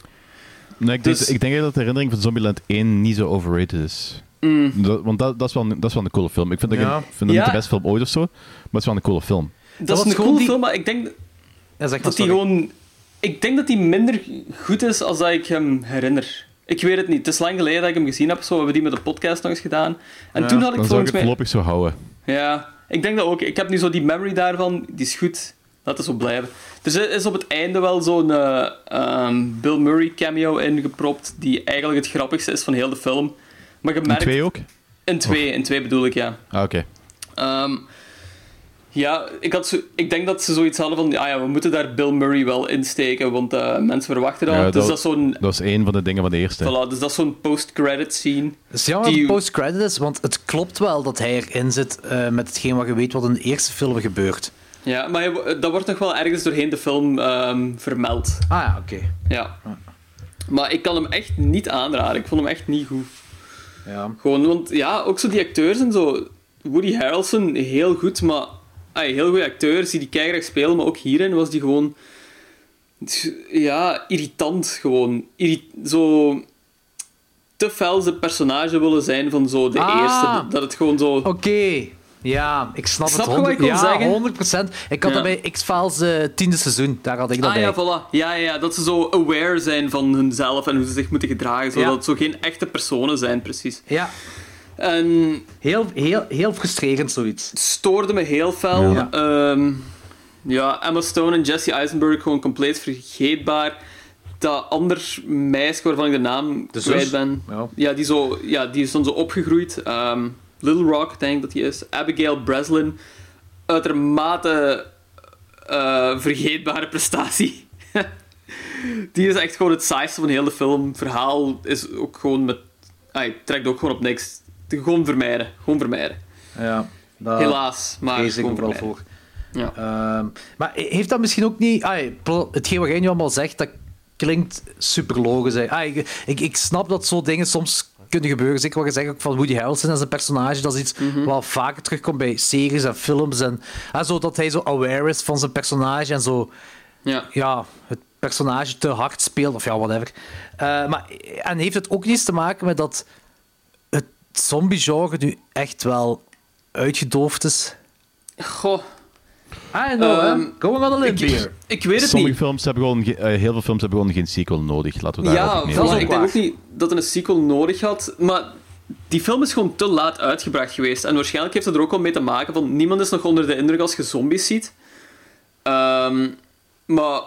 Speaker 3: Nee, ik, denk,
Speaker 2: Dus-
Speaker 3: ik denk dat de herinnering van Zombieland 1 niet zo overrated is.
Speaker 2: Mm.
Speaker 3: Dat- want dat, dat, is wel, een- dat is wel een coole film. Ik vind, dat ik vind het
Speaker 2: Ja.
Speaker 3: niet de beste film ooit of zo, maar het is wel een coole film.
Speaker 2: Dat, is een
Speaker 4: gewoon
Speaker 2: cool
Speaker 4: die-
Speaker 2: film, maar ik denk
Speaker 4: Ja, zeg maar,
Speaker 2: dat die
Speaker 4: sorry.
Speaker 2: gewoon... Ik denk dat die minder goed is als dat ik hem herinner. Ik weet het niet. Het is lang geleden dat ik hem gezien heb. Zo we hebben die met de podcast nog eens gedaan. En
Speaker 4: Ja,
Speaker 2: toen had ik
Speaker 3: Dan zou ik
Speaker 2: volgens
Speaker 3: het
Speaker 2: mij...
Speaker 3: voorlopig zo houden.
Speaker 2: Ja, ik denk dat ook. Ik heb nu zo die memory daarvan. Die is goed. Laat het zo blijven. Er is op het einde wel zo'n eh, ehm, Bill Murray cameo ingepropt, die eigenlijk het grappigste is van heel de film. Maar je merkt...
Speaker 3: twee ook?
Speaker 2: In twee, in twee bedoel ik, ja.
Speaker 3: Ah, oké.
Speaker 2: Ehm, ja, ik, had zo, ik denk dat ze zoiets hadden van, ah ja, we moeten daar Bill Murray wel insteken, want eh, mensen verwachten dat.
Speaker 3: Ja,
Speaker 2: dus
Speaker 3: dat-
Speaker 2: dat is zo'n...
Speaker 3: Dat is één van de dingen van de eerste.
Speaker 2: Voilà, dus dat is zo'n post-credit scene.
Speaker 4: Het is jammer dat
Speaker 2: die-
Speaker 4: het post-credit is, want het klopt wel dat hij erin zit eh, met hetgeen wat je weet wat in de eerste film gebeurt.
Speaker 2: Ja, maar hij- dat wordt nog wel ergens doorheen de film ehm, vermeld.
Speaker 4: Ah ja, oké.
Speaker 2: Ja. Maar ik kan hem echt niet aanraden. Ik vond hem echt niet goed.
Speaker 4: Ja.
Speaker 2: Gewoon, want ja, ook zo die acteurs en zo. Woody Harrelson, heel goed, maar... ay, heel goede acteur, zie die keihard spelen, maar ook hierin was die gewoon... Ja, irritant gewoon. Zo... Te fel zijn personage willen zijn van zo de
Speaker 4: Ah.
Speaker 2: eerste. Dat, het gewoon zo...
Speaker 4: Oké. Ja, ik snap,
Speaker 2: Snap
Speaker 4: het.
Speaker 2: je wat ik wil
Speaker 4: ja,
Speaker 2: zeggen?
Speaker 4: 100%. Ik had
Speaker 2: Ja.
Speaker 4: dat bij X-Files eh, tiende seizoen. Daar had ik dat
Speaker 2: Ah
Speaker 4: bij.
Speaker 2: ja, voilà. Ja, ja, ja, dat ze zo aware zijn van hunzelf en hoe ze zich moeten gedragen. Zodat
Speaker 4: Ja.
Speaker 2: het zo geen echte personen zijn, precies.
Speaker 4: Ja,
Speaker 2: En
Speaker 4: heel, heel, heel frustrerend zoiets.
Speaker 2: het stoorde me heel fel.
Speaker 4: Ja.
Speaker 2: Ja. ja, Emma Stone en Jesse Eisenberg gewoon compleet vergeetbaar. Dat ander meisje waarvan ik de naam
Speaker 4: De
Speaker 2: kwijt ben.
Speaker 4: Ja.
Speaker 2: Ja, die, zo, ja, die is dan zo opgegroeid. Ehm, Little Rock, denk ik dat die is. Abigail Breslin. Uitermate eh, vergeetbare prestatie. die is echt gewoon het saaiste van heel de film. Het verhaal is ook gewoon met... Ay, trekt ook gewoon op niks. Gewoon vermijden. Gewoon vermijden.
Speaker 4: Ja, dat
Speaker 2: Helaas, maar
Speaker 4: vrees ik
Speaker 2: gewoon
Speaker 4: ook wel voor.
Speaker 2: Ja.
Speaker 4: Ehm, maar heeft dat misschien ook niet... hetgeen wat jij nu allemaal zegt, dat klinkt super logisch. ik, ik, ik snap dat zo dingen soms kunnen gebeuren. Zeker wat je zegt ook van Woody Harrelson als een personage. Dat is iets
Speaker 2: Mhm.
Speaker 4: wat vaker terugkomt bij series en films. En, ah, zo dat hij zo aware is van zijn personage en zo...
Speaker 2: Ja.
Speaker 4: ja, het personage te hard speelt, of ja, whatever. Eh, maar, en heeft het ook niets te maken met dat zombie-genre nu echt wel uitgedoofd is?
Speaker 2: Goh,
Speaker 4: I know,
Speaker 2: Ehm?
Speaker 4: Going on a limb
Speaker 2: ik, weet het
Speaker 3: Sommige
Speaker 2: niet.
Speaker 3: films hebben gewoon ge- eh, heel veel films hebben gewoon geen sequel nodig. Laten we daar
Speaker 2: Ja,
Speaker 3: ook
Speaker 4: ook
Speaker 2: ik denk ook niet dat het een sequel nodig had. Maar die film is gewoon te laat uitgebracht geweest. En waarschijnlijk heeft het er ook wel mee te maken van... Niemand is nog onder de indruk als je zombies ziet. Ehm, maar...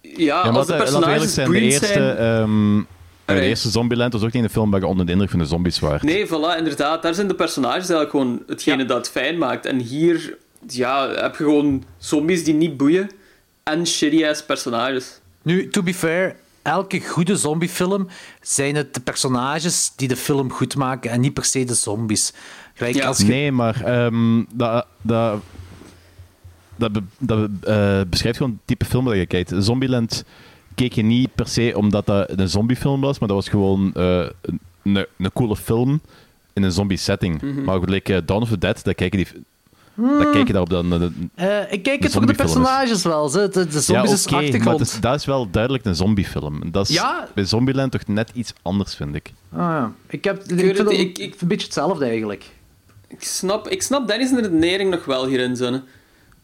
Speaker 2: Ja,
Speaker 3: Ja, maar
Speaker 2: als de personages
Speaker 3: zijn, de eerste,
Speaker 2: zijn...
Speaker 3: ehm, de eerste Zombieland was ook niet een film waar je onder de indruk van de zombies was.
Speaker 2: Nee, voilà, inderdaad. Daar zijn de personages eigenlijk gewoon hetgene dat het fijn maakt. En hier ja, heb je gewoon zombies die niet boeien. En shitty-ass personages.
Speaker 4: Nu, to be fair, elke goede zombiefilm zijn het de personages die de film goed maken en niet per se de zombies. Gelijk
Speaker 2: Ja.
Speaker 4: als.
Speaker 3: Nee, maar ehm, dat, dat, dat, be- dat eh, beschrijft gewoon het type film dat je kijkt. Zombieland keek je niet per se omdat dat een zombiefilm was, maar dat was gewoon eh, een, een, coole film in een zombie-setting.
Speaker 2: Mhm.
Speaker 3: Maar gelijk Dawn of the Dead, daar kijk je, die, daar kijk je daarop dan... eh,
Speaker 4: Eh, ik kijk het voor de
Speaker 3: is-
Speaker 4: personages wel. Ze. De, de zombies is
Speaker 3: ja, oké, maar
Speaker 4: achtergrond.
Speaker 3: het is- dat is wel duidelijk een zombiefilm. Dat is
Speaker 4: Ja.
Speaker 3: bij Zombieland toch net iets anders, vind ik.
Speaker 4: Ah, ja. Ik, heb, ik,
Speaker 2: weet
Speaker 4: vind
Speaker 2: het
Speaker 4: een-
Speaker 2: ik- ik-
Speaker 4: een beetje hetzelfde eigenlijk.
Speaker 2: Ik snap, ik snap Dennis' redenering nog wel hierin, zonne.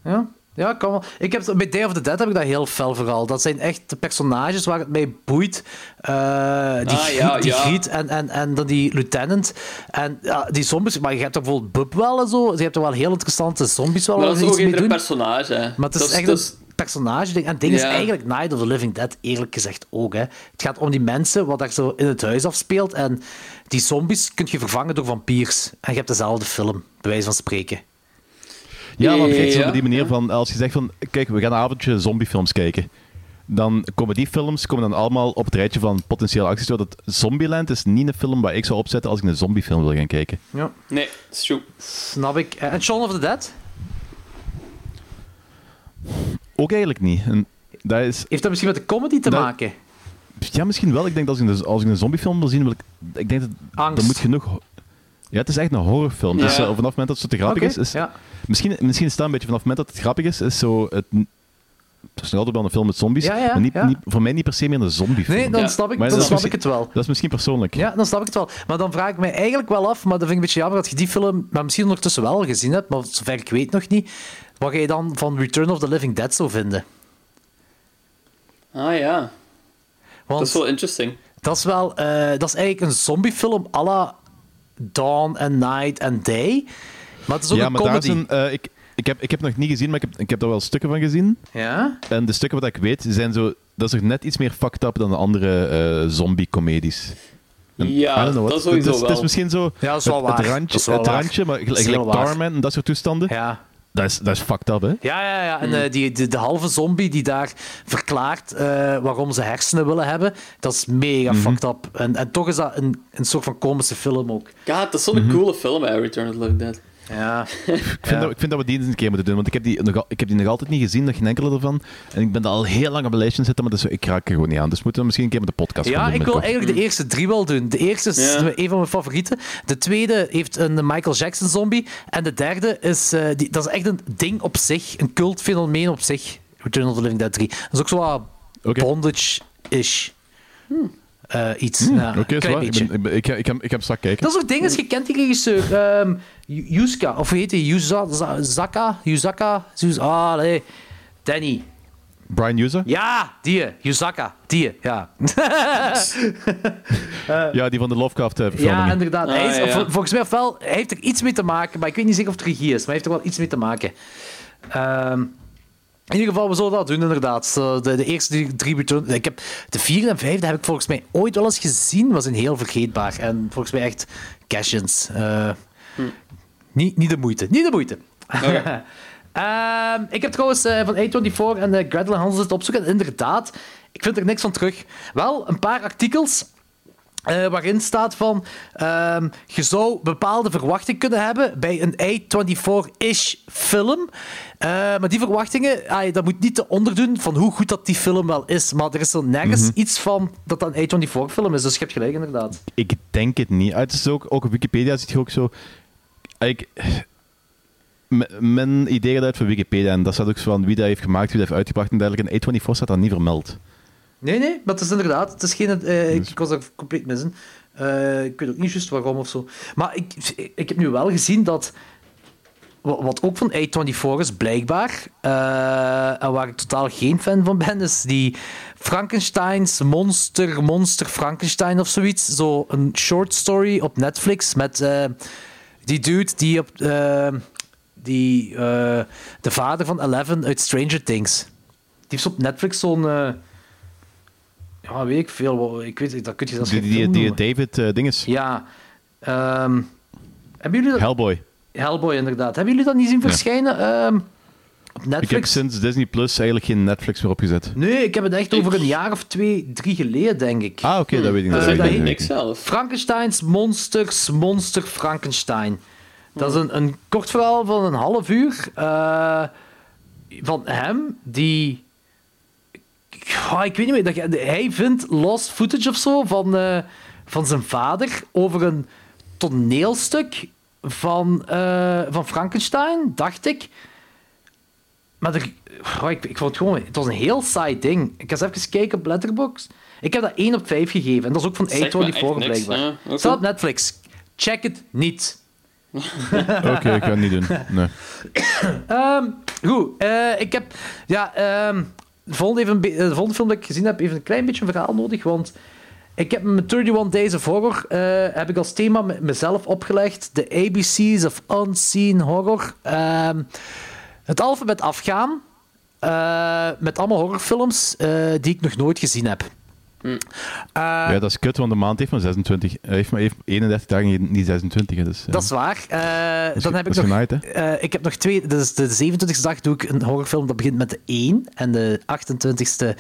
Speaker 4: Ja, ja kan wel. Ik heb, bij Day of the Dead heb ik dat heel fel vooral. Dat zijn echt de personages waar het mij boeit. Eh, die
Speaker 2: Ah, ja,
Speaker 4: die
Speaker 2: ja.
Speaker 4: Griet en, en, en dan die lieutenant. En ja, die zombies, maar je hebt toch bijvoorbeeld Bub wel en zo. Je hebt toch wel heel interessante zombies wel
Speaker 2: Maar dat is ook
Speaker 4: doen.
Speaker 2: personage. Hè.
Speaker 4: Maar het is echt
Speaker 2: dat
Speaker 4: een personage ding. En het ding is eigenlijk Night of the Living Dead, eerlijk gezegd ook. Hè. Het gaat om die mensen wat daar zo in het huis afspeelt. En die zombies kun je vervangen door vampiers. En je hebt dezelfde film, bij wijze van spreken.
Speaker 3: Ja, maar kijk, zo
Speaker 2: Ja.
Speaker 3: op die manier van, als je zegt van, kijk, we gaan een avondje zombiefilms kijken. Dan komen die films komen dan allemaal op het rijtje van potentiële acties. Dat Zombieland is niet een film waar ik zou opzetten als ik een zombiefilm wil gaan kijken.
Speaker 4: Ja,
Speaker 2: Nee, dat is true.
Speaker 4: snap ik. En Shaun of the Dead?
Speaker 3: Ook eigenlijk niet. En dat is,
Speaker 4: Heeft dat misschien met de comedy te
Speaker 3: Dat-
Speaker 4: maken?
Speaker 3: ja, misschien wel. Ik denk dat als ik een, als ik een zombiefilm wil zien, wil ik, ik denk dat
Speaker 4: Angst.
Speaker 3: er moet genoeg... Ja, het is echt een horrorfilm. Dus eh, vanaf het moment dat het zo te grappig is, is
Speaker 4: ja.
Speaker 3: misschien, misschien is dat een beetje vanaf het moment dat het grappig is, is zo het, Het is nog altijd wel een film met zombies,
Speaker 4: Ja, ja,
Speaker 3: maar niet,
Speaker 4: ja.
Speaker 3: niet, voor mij niet per se meer een zombiefilm.
Speaker 4: Nee, dan
Speaker 2: Ja.
Speaker 4: snap ik,
Speaker 3: Maar
Speaker 4: dan snap ik het wel.
Speaker 3: Dat is misschien persoonlijk.
Speaker 4: Ja, dan snap ik het wel. Maar dan vraag ik mij eigenlijk wel af, maar dat vind ik een beetje jammer dat je die film maar misschien ondertussen wel gezien hebt, maar zover ik weet nog niet. Wat ga je dan van Return of the Living Dead zou vinden?
Speaker 2: Ah ja,
Speaker 4: Want
Speaker 2: dat is wel interesting.
Speaker 4: dat is wel, eh, dat is eigenlijk een zombiefilm à la Dawn and Night and Day. Maar het is ook
Speaker 3: Ja,
Speaker 4: een
Speaker 3: maar daar
Speaker 4: comedy.
Speaker 3: is een... eh, ik, ik, heb, ik heb het nog niet gezien, maar ik heb, ik heb daar wel stukken van gezien.
Speaker 4: Ja?
Speaker 3: En de stukken wat ik weet, zijn zo... Dat is nog net iets meer fucked up dan de andere eh, zombie-comedies. En-
Speaker 2: Ja,
Speaker 3: know,
Speaker 2: dat
Speaker 3: wat-
Speaker 2: sowieso
Speaker 3: het is, Het is
Speaker 2: wel.
Speaker 3: misschien zo...
Speaker 4: Ja, dat is wel
Speaker 3: het, het
Speaker 4: waar.
Speaker 3: randje,
Speaker 4: is wel
Speaker 3: het
Speaker 4: waar.
Speaker 3: randje maar
Speaker 4: is
Speaker 3: gelijk. Tarman en dat soort toestanden,
Speaker 4: Ja.
Speaker 3: Dat, is, dat is fucked up, hè?
Speaker 4: Ja, ja, ja. En eh, die, de, de halve zombie die daar verklaart eh, waarom ze hersenen willen hebben, dat is mega
Speaker 3: Mhm.
Speaker 4: fucked up. En, en toch is dat een, een soort van komische film ook.
Speaker 2: Ja, dat is zo'n
Speaker 3: Mhm.
Speaker 2: coole film, hè, Return of the Living Dead.
Speaker 4: Ja.
Speaker 3: Ik vind, dat, ik vind dat we die eens een keer moeten doen, want ik heb die nog, ik heb die nog altijd niet gezien, nog geen enkele ervan. En ik ben daar al heel lang op mijn lijstje zitten, maar dus, ik raak er gewoon niet aan. Dus moeten we misschien een keer met de podcast gaan
Speaker 4: Ja,
Speaker 3: doen
Speaker 4: ik wil eigenlijk de eerste drie wel doen. De eerste is
Speaker 2: Ja.
Speaker 4: een van mijn favorieten. De tweede heeft een Michael Jackson zombie. En de derde is, eh, die, dat is echt een ding op zich, een cultfenomeen op zich. Return of the Living Dead 3. Dat is ook zo wat bondage-ish. Eh, iets. ja,
Speaker 3: Oké. Ik, ik, ik, ga- ik, hem straks kijken.
Speaker 4: Dat is ook ding, als je kent die regisseur. ehm Yuska, of hoe heet hij? Yuza, Za- Zaka? Yuzaka? Yuz- Ah, nee. Danny.
Speaker 3: Brian User?
Speaker 4: Ja, die. Yuzaka. Die, ja.
Speaker 3: Ja, die van de Lovecraft uh,
Speaker 4: Ja, inderdaad. hij is,
Speaker 2: Ah, ja.
Speaker 4: vol- Volgens mij wel, hij heeft er iets mee te maken, maar ik weet niet zeker of het regie is, maar hij heeft er wel iets mee te maken. Ehm, in ieder geval, we zullen dat doen, inderdaad. Zo, de, de eerste drie, Return- Ik heb, de vierde en vijfde heb ik volgens mij ooit wel eens gezien. was een heel vergeetbaar. En volgens mij echt cash-ins. Eh, niet, niet de moeite. Niet de moeite. Ehm, ik heb trouwens eh, van A24 en uh, Gretel en Hans zitten opzoeken. En inderdaad, ik vind er niks van terug. Wel, een paar artikels eh, waarin staat van ehm, je zou bepaalde verwachtingen kunnen hebben bij een A24-ish film. Maar die verwachtingen, dat moet niet te onderdoen van hoe goed dat die film wel is. Maar er is er nergens
Speaker 3: Mhm.
Speaker 4: iets van dat dat een A24-film is. Dus je hebt gelijk, inderdaad.
Speaker 3: Ik denk het niet. Ah, Het is ook, ook op Wikipedia zit je ook zo... Ik, mijn idee gaat uit van Wikipedia en dat staat ook zo van wie dat heeft gemaakt, wie dat heeft uitgebracht en dergelijke. En A24 staat daar niet vermeld.
Speaker 4: Nee, nee, maar het is inderdaad. Het is geen, eh, ik,
Speaker 3: Dus-
Speaker 4: ik was er compleet missen. Eh, ik weet ook niet juist waarom of zo. Maar ik, ik heb nu wel gezien dat. wa- Wat ook van A24 is, blijkbaar. eh, en waar ik totaal geen fan van ben, is die Frankenstein's Monster, Monster Frankenstein of zoiets. Zo een short story op Netflix met die dude die op. eh, die, eh, de vader van Eleven uit Stranger Things. Die heeft op Netflix zo'n. eh, ja, weet ik veel. Ik weet, dat kun je zelfs
Speaker 3: Die, die, die. David eh, dinges.
Speaker 4: Ja. ehm, hebben jullie dat?
Speaker 3: Hellboy.
Speaker 4: Hellboy, inderdaad. Hebben jullie dat niet zien verschijnen ehm, op Netflix?
Speaker 3: Ik heb sinds Disney Plus eigenlijk geen Netflix meer opgezet.
Speaker 4: Nee, ik heb het echt over een jaar of twee, drie geleden, denk ik.
Speaker 3: Ah, oké, dat weet ik niet.
Speaker 4: Eh,
Speaker 3: dat weet ik
Speaker 2: zelf.
Speaker 4: Frankenstein's Monsters, Monster Frankenstein. Dat is een, een kort verhaal van een half uur eh, van hem die. Oh, ik weet niet meer. Dat, hij vindt lost footage of zo van, eh, van zijn vader over een toneelstuk van, eh, van Frankenstein, dacht ik. Maar er, oh, ik, ik vond het gewoon... Het was een heel saai ding. Ik ga eens even kijken op Letterboxd. Ik heb dat 1 op 5 gegeven. En dat is ook van
Speaker 2: Zegt me
Speaker 4: A24
Speaker 2: echt niks,
Speaker 4: blijkbaar.
Speaker 2: ja.
Speaker 4: Staat op Netflix. Check het niet.
Speaker 3: Oké, ik ga het niet doen. Nee.
Speaker 4: Ehm, goed, eh, ik heb... Ja, ehm, de, volgende even, eh, de volgende film dat ik gezien heb, heeft een klein beetje een verhaal nodig, want ik heb met 31 Days of Horror eh, heb ik als thema me- mezelf opgelegd de ABC's of Unseen Horror. Ehm, het alfabet afgaan eh, met allemaal horrorfilms eh, die ik nog nooit gezien heb. Eh,
Speaker 3: ja, dat is kut, want de maand heeft maar 26. Hij heeft maar heeft 31 dagen, niet 26. hè, Dus, ja.
Speaker 4: Dat is waar. Eh,
Speaker 3: is-
Speaker 4: dan heb
Speaker 3: dat
Speaker 4: ik
Speaker 3: is
Speaker 4: nog,
Speaker 3: genaaid, hè?
Speaker 4: eh, ik heb nog twee. Dus de 27e dag doe ik een horrorfilm dat begint met de 1 en de 28e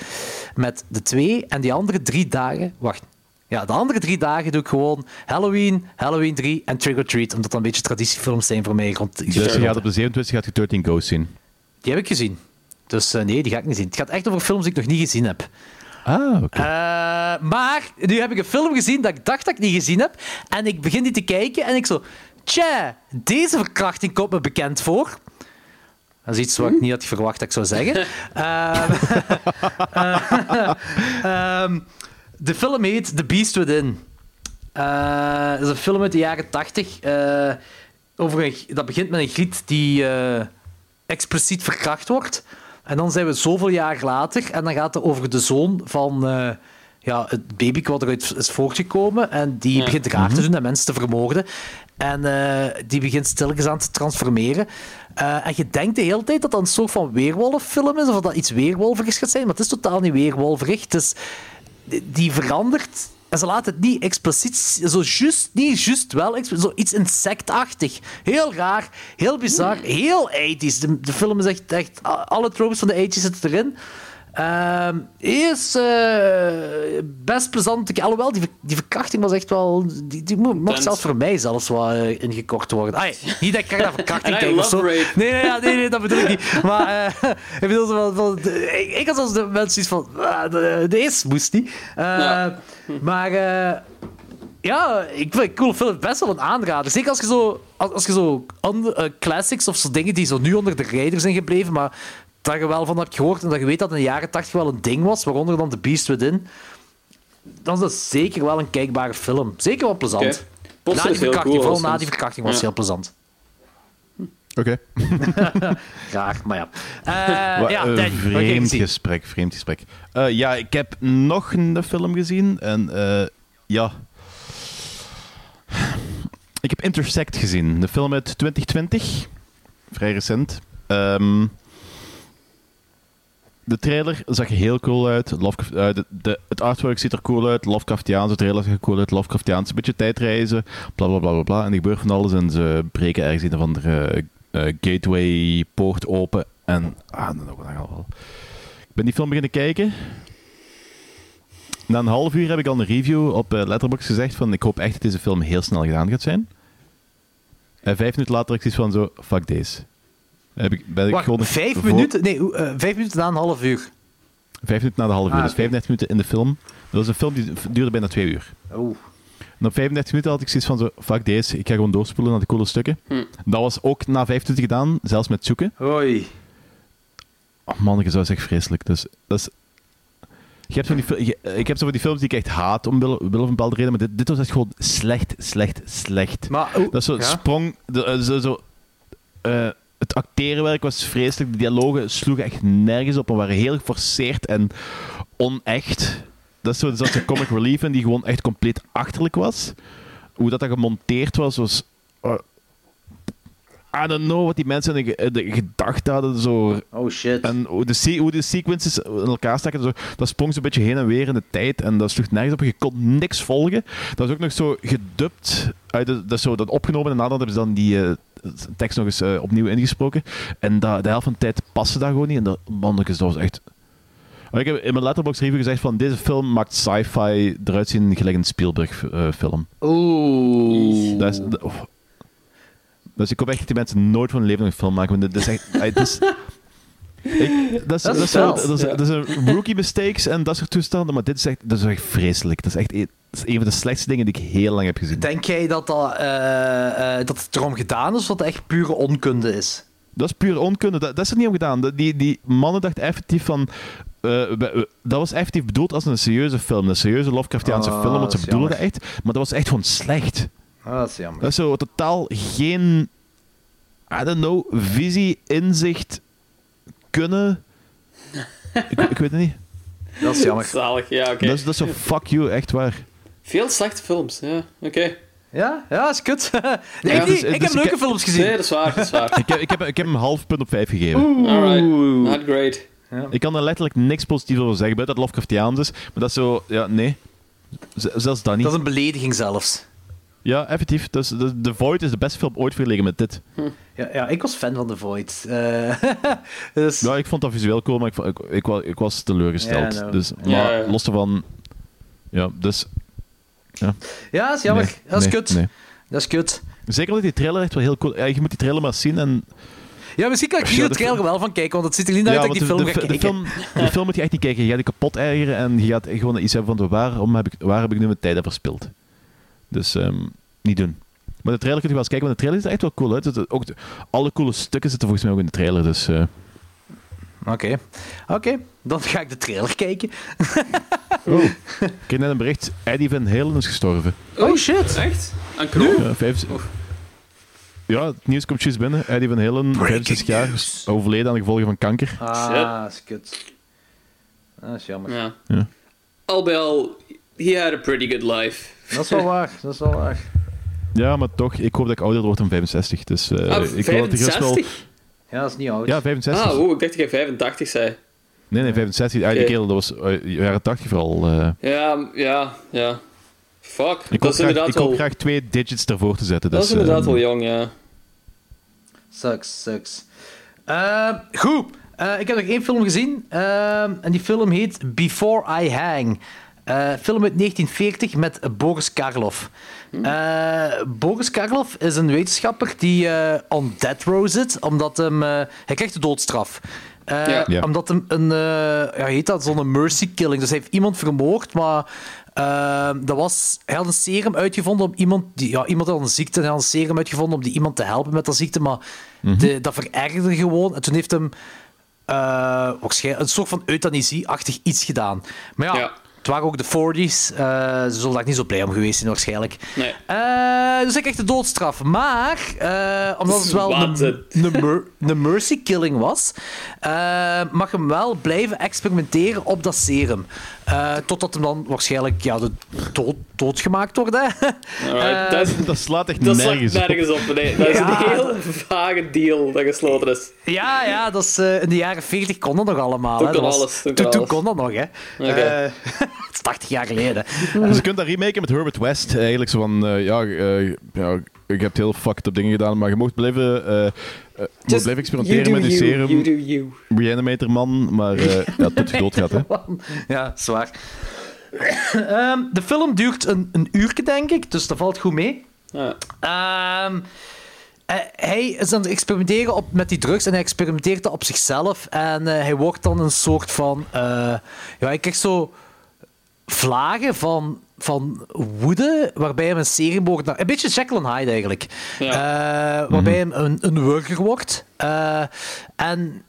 Speaker 4: met de 2 en die andere drie dagen. Wacht. Ja, de andere drie dagen doe ik gewoon Halloween, Halloween 3 en Trick or Treat, omdat dat een beetje traditiefilms zijn voor mij. Rond
Speaker 3: Dus je gaat op de 27 gaat je 13 Ghosts zien.
Speaker 4: Die heb ik gezien. Dus eh, nee, die ga ik niet zien. Het gaat echt over films die ik nog niet gezien heb.
Speaker 3: Ah, oké.
Speaker 4: Eh, maar nu heb ik een film gezien dat ik dacht dat ik niet gezien heb. En ik begin die te kijken en ik zo... Tja, deze verkrachting komt me bekend voor. Dat is iets wat ik niet had verwacht dat ik zou zeggen. Ehm, de film heet The Beast Within. Dat is een film uit de jaren 80. eh, over een, dat begint met een griet die eh, expliciet verkracht wordt. En dan zijn we zoveel jaar later en dan gaat het over de zoon van ja, het baby wat eruit is voortgekomen. En die begint raar te doen en mensen te vermoorden. En die begint stilletjes aan te transformeren. En je denkt de hele tijd dat dat een soort van weerwolffilm is, of dat dat iets weerwolverigs gaat zijn, maar het is totaal niet weerwolverig. Het is, die- verandert. En ze laten het niet expliciet, zo juist, niet juist wel, expliciet, zo iets insectachtig. Heel raar, heel bizar, heel 80s. De, de film is echt, echt, alle tropes van de 80s zitten erin. Ehm is eh, best plezant. Alhoewel, die, die verkrachting was echt wel. Die, die mo- mocht zelfs voor mij zelfs wat eh, ingekort worden. Ai, niet dat ik naar verkrachting kijk of zo. Nee, nee, nee, nee, dat bedoel ik niet. Maar eh, ik bedoel, van, van, ik, ik had als de mensen iets van. ah, de, deze moest niet.
Speaker 2: Ja.
Speaker 4: Maar. eh, ja, ik vind het cool film best wel een aanrader. Zeker als je zo, als, als je zo classics of zo dingen die zo nu onder de rijder zijn gebleven, maar dat je wel van hebt gehoord en dat je weet dat in de jaren 80 wel een ding was, waaronder dan The Beast Within, dan is dat zeker wel een kijkbare film. Zeker wel plezant. Na die verkrachting,
Speaker 2: cool,
Speaker 4: vooral na die verkrachting was
Speaker 2: Ja.
Speaker 4: heel plezant.
Speaker 3: Oké.
Speaker 4: Graag, maar ja. Eh, ja,
Speaker 3: vreemd gesprek, vreemd gesprek. Eh, ja, ik heb nog een film gezien en eh, ja. Ik heb Intersect gezien, de film uit 2020, vrij recent. Ehm, de trailer zag heel cool uit. Lovecraft, eh, de, het artwork ziet er cool uit. Lovecraftiaans, de trailer zag er cool uit. Lovecraftiaans, een beetje tijdreizen. Bla bla bla bla bla. En er gebeurt van alles en ze breken ergens een of andere eh, gateway poort open. En ah, dan ook wel. Ik ben die film beginnen kijken. Na een half uur heb ik al een review op Letterboxd gezegd van ik hoop echt dat deze film heel snel gedaan gaat zijn. En vijf minuten later ik zoiets van zo, fuck deze. Heb ik, ben ik
Speaker 4: Wacht,
Speaker 3: gewoon
Speaker 4: vijf
Speaker 3: voor-
Speaker 4: minuten? Nee, eh, vijf minuten na een half uur.
Speaker 3: Vijf minuten na de half uur,
Speaker 4: Ah,
Speaker 3: dus
Speaker 4: oké.
Speaker 3: 35 minuten in de film. Dat was een film die duurde bijna twee uur.
Speaker 4: Oeh.
Speaker 3: En op 35 minuten had ik zoiets van zo, fuck deze, ik ga gewoon doorspoelen naar de coole stukken. Dat was ook na 25 gedaan, zelfs met zoeken.
Speaker 4: Hoi.
Speaker 3: Oh man, dat is echt vreselijk. Dus, dat is... Je hebt zo die, je- ik heb zo van die films die ik echt haat om wille van een bepaalde reden, maar dit, dit was echt gewoon slecht, slecht, slecht.
Speaker 4: Maar,
Speaker 3: Dat is zo
Speaker 4: ja?
Speaker 3: sprong... de- eh, zo, zo, eh, het acterenwerk was vreselijk. De dialogen sloegen echt nergens op en waren heel geforceerd en onecht. Dat is zo, comic relief in die gewoon echt compleet achterlijk was. Hoe dat, dat gemonteerd was, was... I don't know wat die mensen in de, gedachten hadden. Zo.
Speaker 4: Oh shit.
Speaker 3: En hoe de, hoe de sequences in elkaar staken, zo, dat sprong zo'n beetje heen en weer in de tijd. En dat sloeg nergens op. Je kon niks volgen. Dat was ook nog zo gedubt. uit de- dat, is zo, dat opgenomen en nadat hebben ze dan die eh, tekst nog eens eh, opnieuw ingesproken. En dat, de helft van de tijd paste dat gewoon niet. En dat, mannetjes, dat was echt... Maar Ik heb in mijn letterbox review gezegd van deze film maakt sci-fi eruit zien gelijk een Spielberg eh, film.
Speaker 4: Oeh.
Speaker 3: Dat is, dat- oh. Dus ik hoop echt dat die mensen nooit van hun leven een film maken. Want dit is echt... het is, ik, dat, is, dat, is, dat, is, dat is een rookie mistakes en dat soort toestanden, maar dit is echt, dat is echt vreselijk. Dat is echt een, dat is een van de slechtste dingen die ik heel lang heb gezien.
Speaker 4: Denk jij dat, dat, eh, eh, dat het erom gedaan is of dat het echt pure onkunde is?
Speaker 3: Dat is puur onkunde. Dat, dat is er niet om gedaan. Die, die mannen dachten effectief van... eh, dat was effectief bedoeld als een serieuze film. Een serieuze Lovecraftiaanse
Speaker 4: Ah,
Speaker 3: film, want ze bedoelden dat echt. Maar dat was echt gewoon slecht.
Speaker 4: Ah, dat is jammer.
Speaker 3: Dat is zo totaal geen... I don't know, visie, inzicht, kunnen... ik, ik weet het niet.
Speaker 4: Dat is jammer.
Speaker 2: Zalig, ja, oké.
Speaker 3: Dat, is, dat is zo fuck you, echt waar.
Speaker 2: Veel slechte films, ja. Oké.
Speaker 4: Ja, ja, is kut. nee,
Speaker 2: Ja,
Speaker 4: ik,
Speaker 3: dus-
Speaker 4: ik
Speaker 3: dus
Speaker 4: heb leuke
Speaker 3: ik-
Speaker 4: films gezien.
Speaker 2: Nee, dat is waar, dat is waar.
Speaker 3: Ik heb, ik, heb, ik heb hem een half punt op vijf gegeven.
Speaker 2: Alright, not great.
Speaker 3: Ik kan er letterlijk niks positiefs over zeggen, buiten dat het Lovecraftiaans is. Maar dat is zo... Ja, nee. Z- zelfs dat niet.
Speaker 4: Dat is een belediging zelfs.
Speaker 3: Ja, effectief. Dus, de, The Void is de beste film ooit vergeleken met dit.
Speaker 4: Ja, ja, ik was fan van The Void. Eh, dus,
Speaker 3: Ja, ik vond dat visueel cool, maar ik, ik, ik, wa- ik was teleurgesteld.
Speaker 4: Ja, nou.
Speaker 3: dus,
Speaker 2: Ja,
Speaker 3: maar
Speaker 2: ja.
Speaker 3: los ervan... Ja, dus... Ja,
Speaker 4: ja, dat is jammer.
Speaker 3: nee,
Speaker 4: dat is
Speaker 3: nee,
Speaker 4: kut.
Speaker 3: nee.
Speaker 4: Dat is kut.
Speaker 3: Zeker omdat die trailer echt wel heel cool... Ja, je moet die trailer maar zien en...
Speaker 4: Ja, misschien kan ik
Speaker 3: Ja,
Speaker 4: hier de
Speaker 3: de
Speaker 4: trailer wel van kijken, want het ziet er niet uit
Speaker 3: ja,
Speaker 4: dat ik die film
Speaker 3: de,
Speaker 4: ga
Speaker 3: de, de,
Speaker 4: kijken.
Speaker 3: film, de film moet je echt niet kijken. Je gaat je kapot ergeren en je gaat gewoon iets hebben van... Waarom heb ik, waar heb ik nu mijn tijd aan verspild? Dus, ehm, niet doen. Maar de trailer kun je wel eens kijken, want de trailer is echt wel cool uit. Het- Ook de- alle coole stukken zitten volgens mij ook in de trailer. Dus, eh,
Speaker 4: Oké. Oké, dan ga ik de trailer kijken.
Speaker 3: oh. Ik kreeg net een bericht, Eddie Van Halen is gestorven.
Speaker 4: Oh shit.
Speaker 2: Echt? Aan?
Speaker 3: Ja, vijf- ja, het nieuws komt juist binnen. Eddie Van Halen, 65 jaar, overleden aan de gevolgen van kanker.
Speaker 4: Ah, is kut. Dat is jammer.
Speaker 2: Ja.
Speaker 3: Ja.
Speaker 2: Al bij al, he had a pretty good life.
Speaker 4: Dat is wel waar, dat is wel waar.
Speaker 3: Ja, maar toch, ik hoop dat ik ouder word dan 65. Dus eh,
Speaker 2: Ah,
Speaker 3: ik wil dat gerust wel...
Speaker 2: 65?
Speaker 4: Ja, dat is niet oud.
Speaker 3: Ja, 65.
Speaker 2: Ah, oh, ik dacht dat jij 85 zei.
Speaker 3: Nee, nee, 65. Ah, die
Speaker 2: Oké.
Speaker 3: kerel, dat was eh, jaren 80 vooral. eh.
Speaker 2: Ja, ja, ja. Fuck,
Speaker 3: ik hoop
Speaker 2: dat is
Speaker 3: graag,
Speaker 2: inderdaad
Speaker 3: ik hoop graag twee digits ervoor te zetten.
Speaker 2: Dat
Speaker 3: dus,
Speaker 2: is inderdaad
Speaker 3: eh,
Speaker 2: wel jong, ja.
Speaker 4: Sucks, sucks. Ehm, goed, Eh, ik heb nog één film gezien. ehm, en die film heet Before I Hang. Eh, film uit 1940 met Boris Karloff. Eh, Boris Karloff is een wetenschapper die eh, on death row zit, omdat hem, eh, hij krijgt de doodstraf. Eh,
Speaker 2: Ja.
Speaker 3: Ja.
Speaker 4: Omdat hem een, eh, ja, heet dat, zo'n mercy killing. Dus hij heeft iemand vermoord, maar eh, dat was, hij had een serum uitgevonden om iemand, die, ja, iemand had een ziekte, en hij had een serum uitgevonden om die iemand te helpen met dat ziekte, maar de, dat verergerde gewoon. En toen heeft hem eh, waarschijnlijk een soort van euthanasie-achtig iets gedaan. Maar ja,
Speaker 2: Ja.
Speaker 4: Het waren ook de 40s. eh, ze zullen daar niet zo blij om geweest zijn, waarschijnlijk.
Speaker 2: Nee.
Speaker 4: Eh, dus ik krijg de doodstraf. Maar, eh, omdat het wel een, mercy killing was, mag hem wel blijven experimenteren op dat serum. Eh, totdat hem dan waarschijnlijk ja, de dood, doodgemaakt wordt. Hè?
Speaker 2: Alright, dat, is,
Speaker 3: Dat slaat echt
Speaker 2: dat slaat
Speaker 3: nergens op.
Speaker 2: nergens op. Nee. Dat is
Speaker 4: Ja,
Speaker 2: een heel vage deal dat gesloten is.
Speaker 4: Ja, ja, dat is, eh, in de jaren 40 kon dat nog allemaal.
Speaker 2: Toen
Speaker 4: hè.
Speaker 2: kon
Speaker 4: Dat was-
Speaker 2: alles, toen
Speaker 4: Toen,
Speaker 2: kon
Speaker 4: toen
Speaker 2: alles.
Speaker 4: kon dat nog, hè. Eh, het is 80 jaar geleden.
Speaker 3: Dus je kunt dat remaken met Herbert West. Eigenlijk zo van, eh, ja, eh, ja, je hebt heel fucked up dingen gedaan, maar je mocht blijven, je mocht
Speaker 2: Just
Speaker 3: blijven experimenteren met
Speaker 2: you,
Speaker 3: serum.
Speaker 2: You do you.
Speaker 3: Reanimator man, maar eh ja, tot je dood gaat. Hè.
Speaker 4: Ja, zwaar. Ehm, de film duurt een, een uurtje, denk ik, dus dat valt goed mee.
Speaker 2: Ja.
Speaker 4: Ehm, eh, hij is aan het experimenteren op, met die drugs en hij experimenteert dat op zichzelf. En eh, hij wordt dan een soort van. eh, ja, hij krijgt zo vlagen van, van woede, waarbij hem een serie naar. Een beetje and Hyde eigenlijk.
Speaker 2: Ja.
Speaker 4: Eh, waarbij hem een, een wurger wordt. Eh, en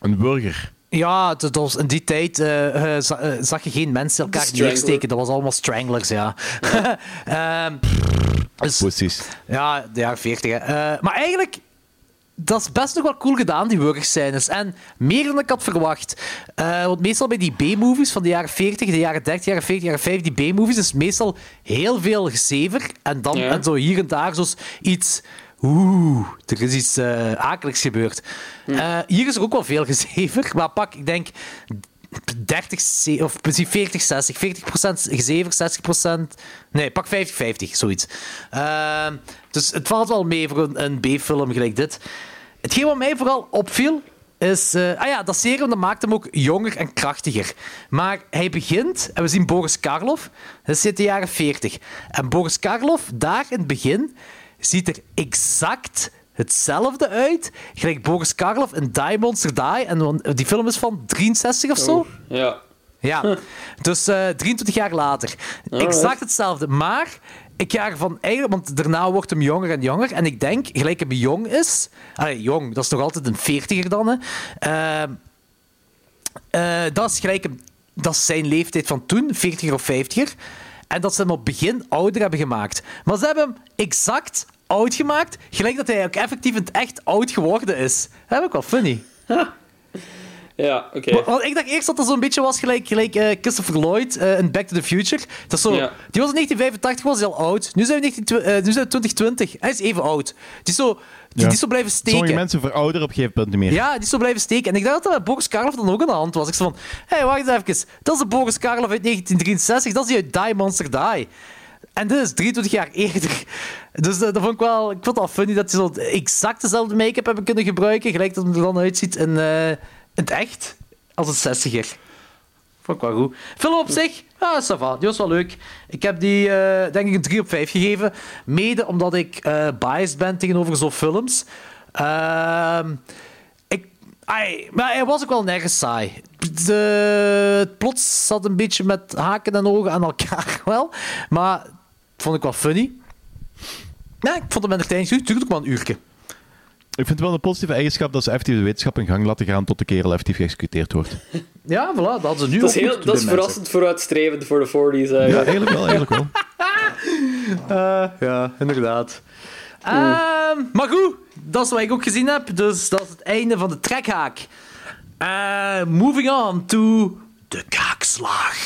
Speaker 3: Een burger.
Speaker 4: ja, dat was in die tijd eh, za- zag je geen mensen elkaar neersteken. Dat was allemaal stranglers, ja. Ehm, dus,
Speaker 3: Precies.
Speaker 4: ja, de jaren 40. Hè. Eh, maar eigenlijk, dat is best nog wel cool gedaan, die wurgscènes. En meer dan ik had verwacht. Eh, want meestal bij die B-movies van de jaren 40, de jaren 30, jaren 40, jaren 50, die B-movies is meestal heel veel gezever. En dan
Speaker 2: Ja.
Speaker 4: en zo hier en daar zo iets... Oeh, er is iets eh akeligs gebeurd. Eh, hier is er ook wel veel gezever. Maar pak, ik denk... 30, ze- of precies 40, 60. 40% gezever, 60% Nee, pak 50, 50, zoiets. Ehm, dus het valt wel mee voor een, een B-film gelijk dit. Hetgeen wat mij vooral opviel, is... eh, ah ja, dat serum dat maakt hem ook jonger en krachtiger. Maar hij begint, en we zien Boris Karloff, dat zit in de jaren 40. En Boris Karloff, daar in het begin, ziet er exact hetzelfde uit. Gelijk Boris Karloff in Die Monster Die. En die film is van 63 of zo.
Speaker 2: Ja.
Speaker 4: Ja, dus eh 23 jaar later. Exact hetzelfde. Maar ik ga ervan eigenlijk, want daarna wordt hem jonger en jonger. En ik denk, gelijk hem jong is. Allee, jong, dat is nog altijd een 40er dan. Hè. Ehm, eh, dat is gelijk hem, dat is zijn leeftijd van toen, 40er of 50er. En dat ze hem op het begin ouder hebben gemaakt. Maar ze hebben hem exact oud gemaakt, gelijk dat hij ook effectief het echt oud geworden is. Dat heb ik wel funny.
Speaker 2: Oké.
Speaker 4: Maar- Want ik dacht eerst dat dat zo'n beetje was gelijk, gelijk eh, Christopher Lloyd eh, in Back to the Future. Dat is zo,
Speaker 2: Ja.
Speaker 4: Die was in 1985 was hij al oud. Nu zijn we, 19, eh, nu zijn we 2020. Hij is even oud. Die is zo, die,
Speaker 3: Ja.
Speaker 4: die is zo blijven steken.
Speaker 3: Sommige mensen verouderen op een gegeven punt niet meer.
Speaker 4: Ja, die is zo blijven steken. En ik dacht dat dat met Boris Karloff dan ook aan de hand was. Ik zei van, hé, hey, wacht eens even. Dat is de Boris Karloff uit 1963. Dat is die uit Die Monster Die. En dit is 23 jaar eerder. Dus dat vond ik wel... Ik vond het wel funny dat ze zo exact dezelfde make-up hebben kunnen gebruiken. Gelijk dat het er dan uitziet in, eh, in het echt. Als een 60er. Vond ik wel goed. Film op zich, ja, va. Die was wel leuk. Ik heb die, eh, denk ik, een 3 op 5 gegeven. Mede omdat ik eh, biased ben tegenover zo'n films. Ehm ik, maar hij was ook wel nergens saai. De, het plot zat een beetje met haken en ogen aan elkaar wel. Maar vond ik wel funny. Nee, ik vond hem entertainend. Het duurt ook maar een uurtje.
Speaker 3: Ik vind het wel een positieve eigenschap dat ze effectief de wetenschap in gang laten gaan tot de kerel effectief geëxecuteerd wordt.
Speaker 4: Ja, voilà, dat hadden ze nu
Speaker 2: Dat is,
Speaker 4: ook
Speaker 2: heel, dat is verrassend vooruitstrevend voor de 40s. eigenlijk.
Speaker 3: Ja, eigenlijk wel, eigenlijk wel.
Speaker 4: Eh, ja, inderdaad. Ehm, maar goed, dat is wat ik ook gezien heb. Dus dat is het einde van de trekhaak. Eh, moving on to de kaakslag.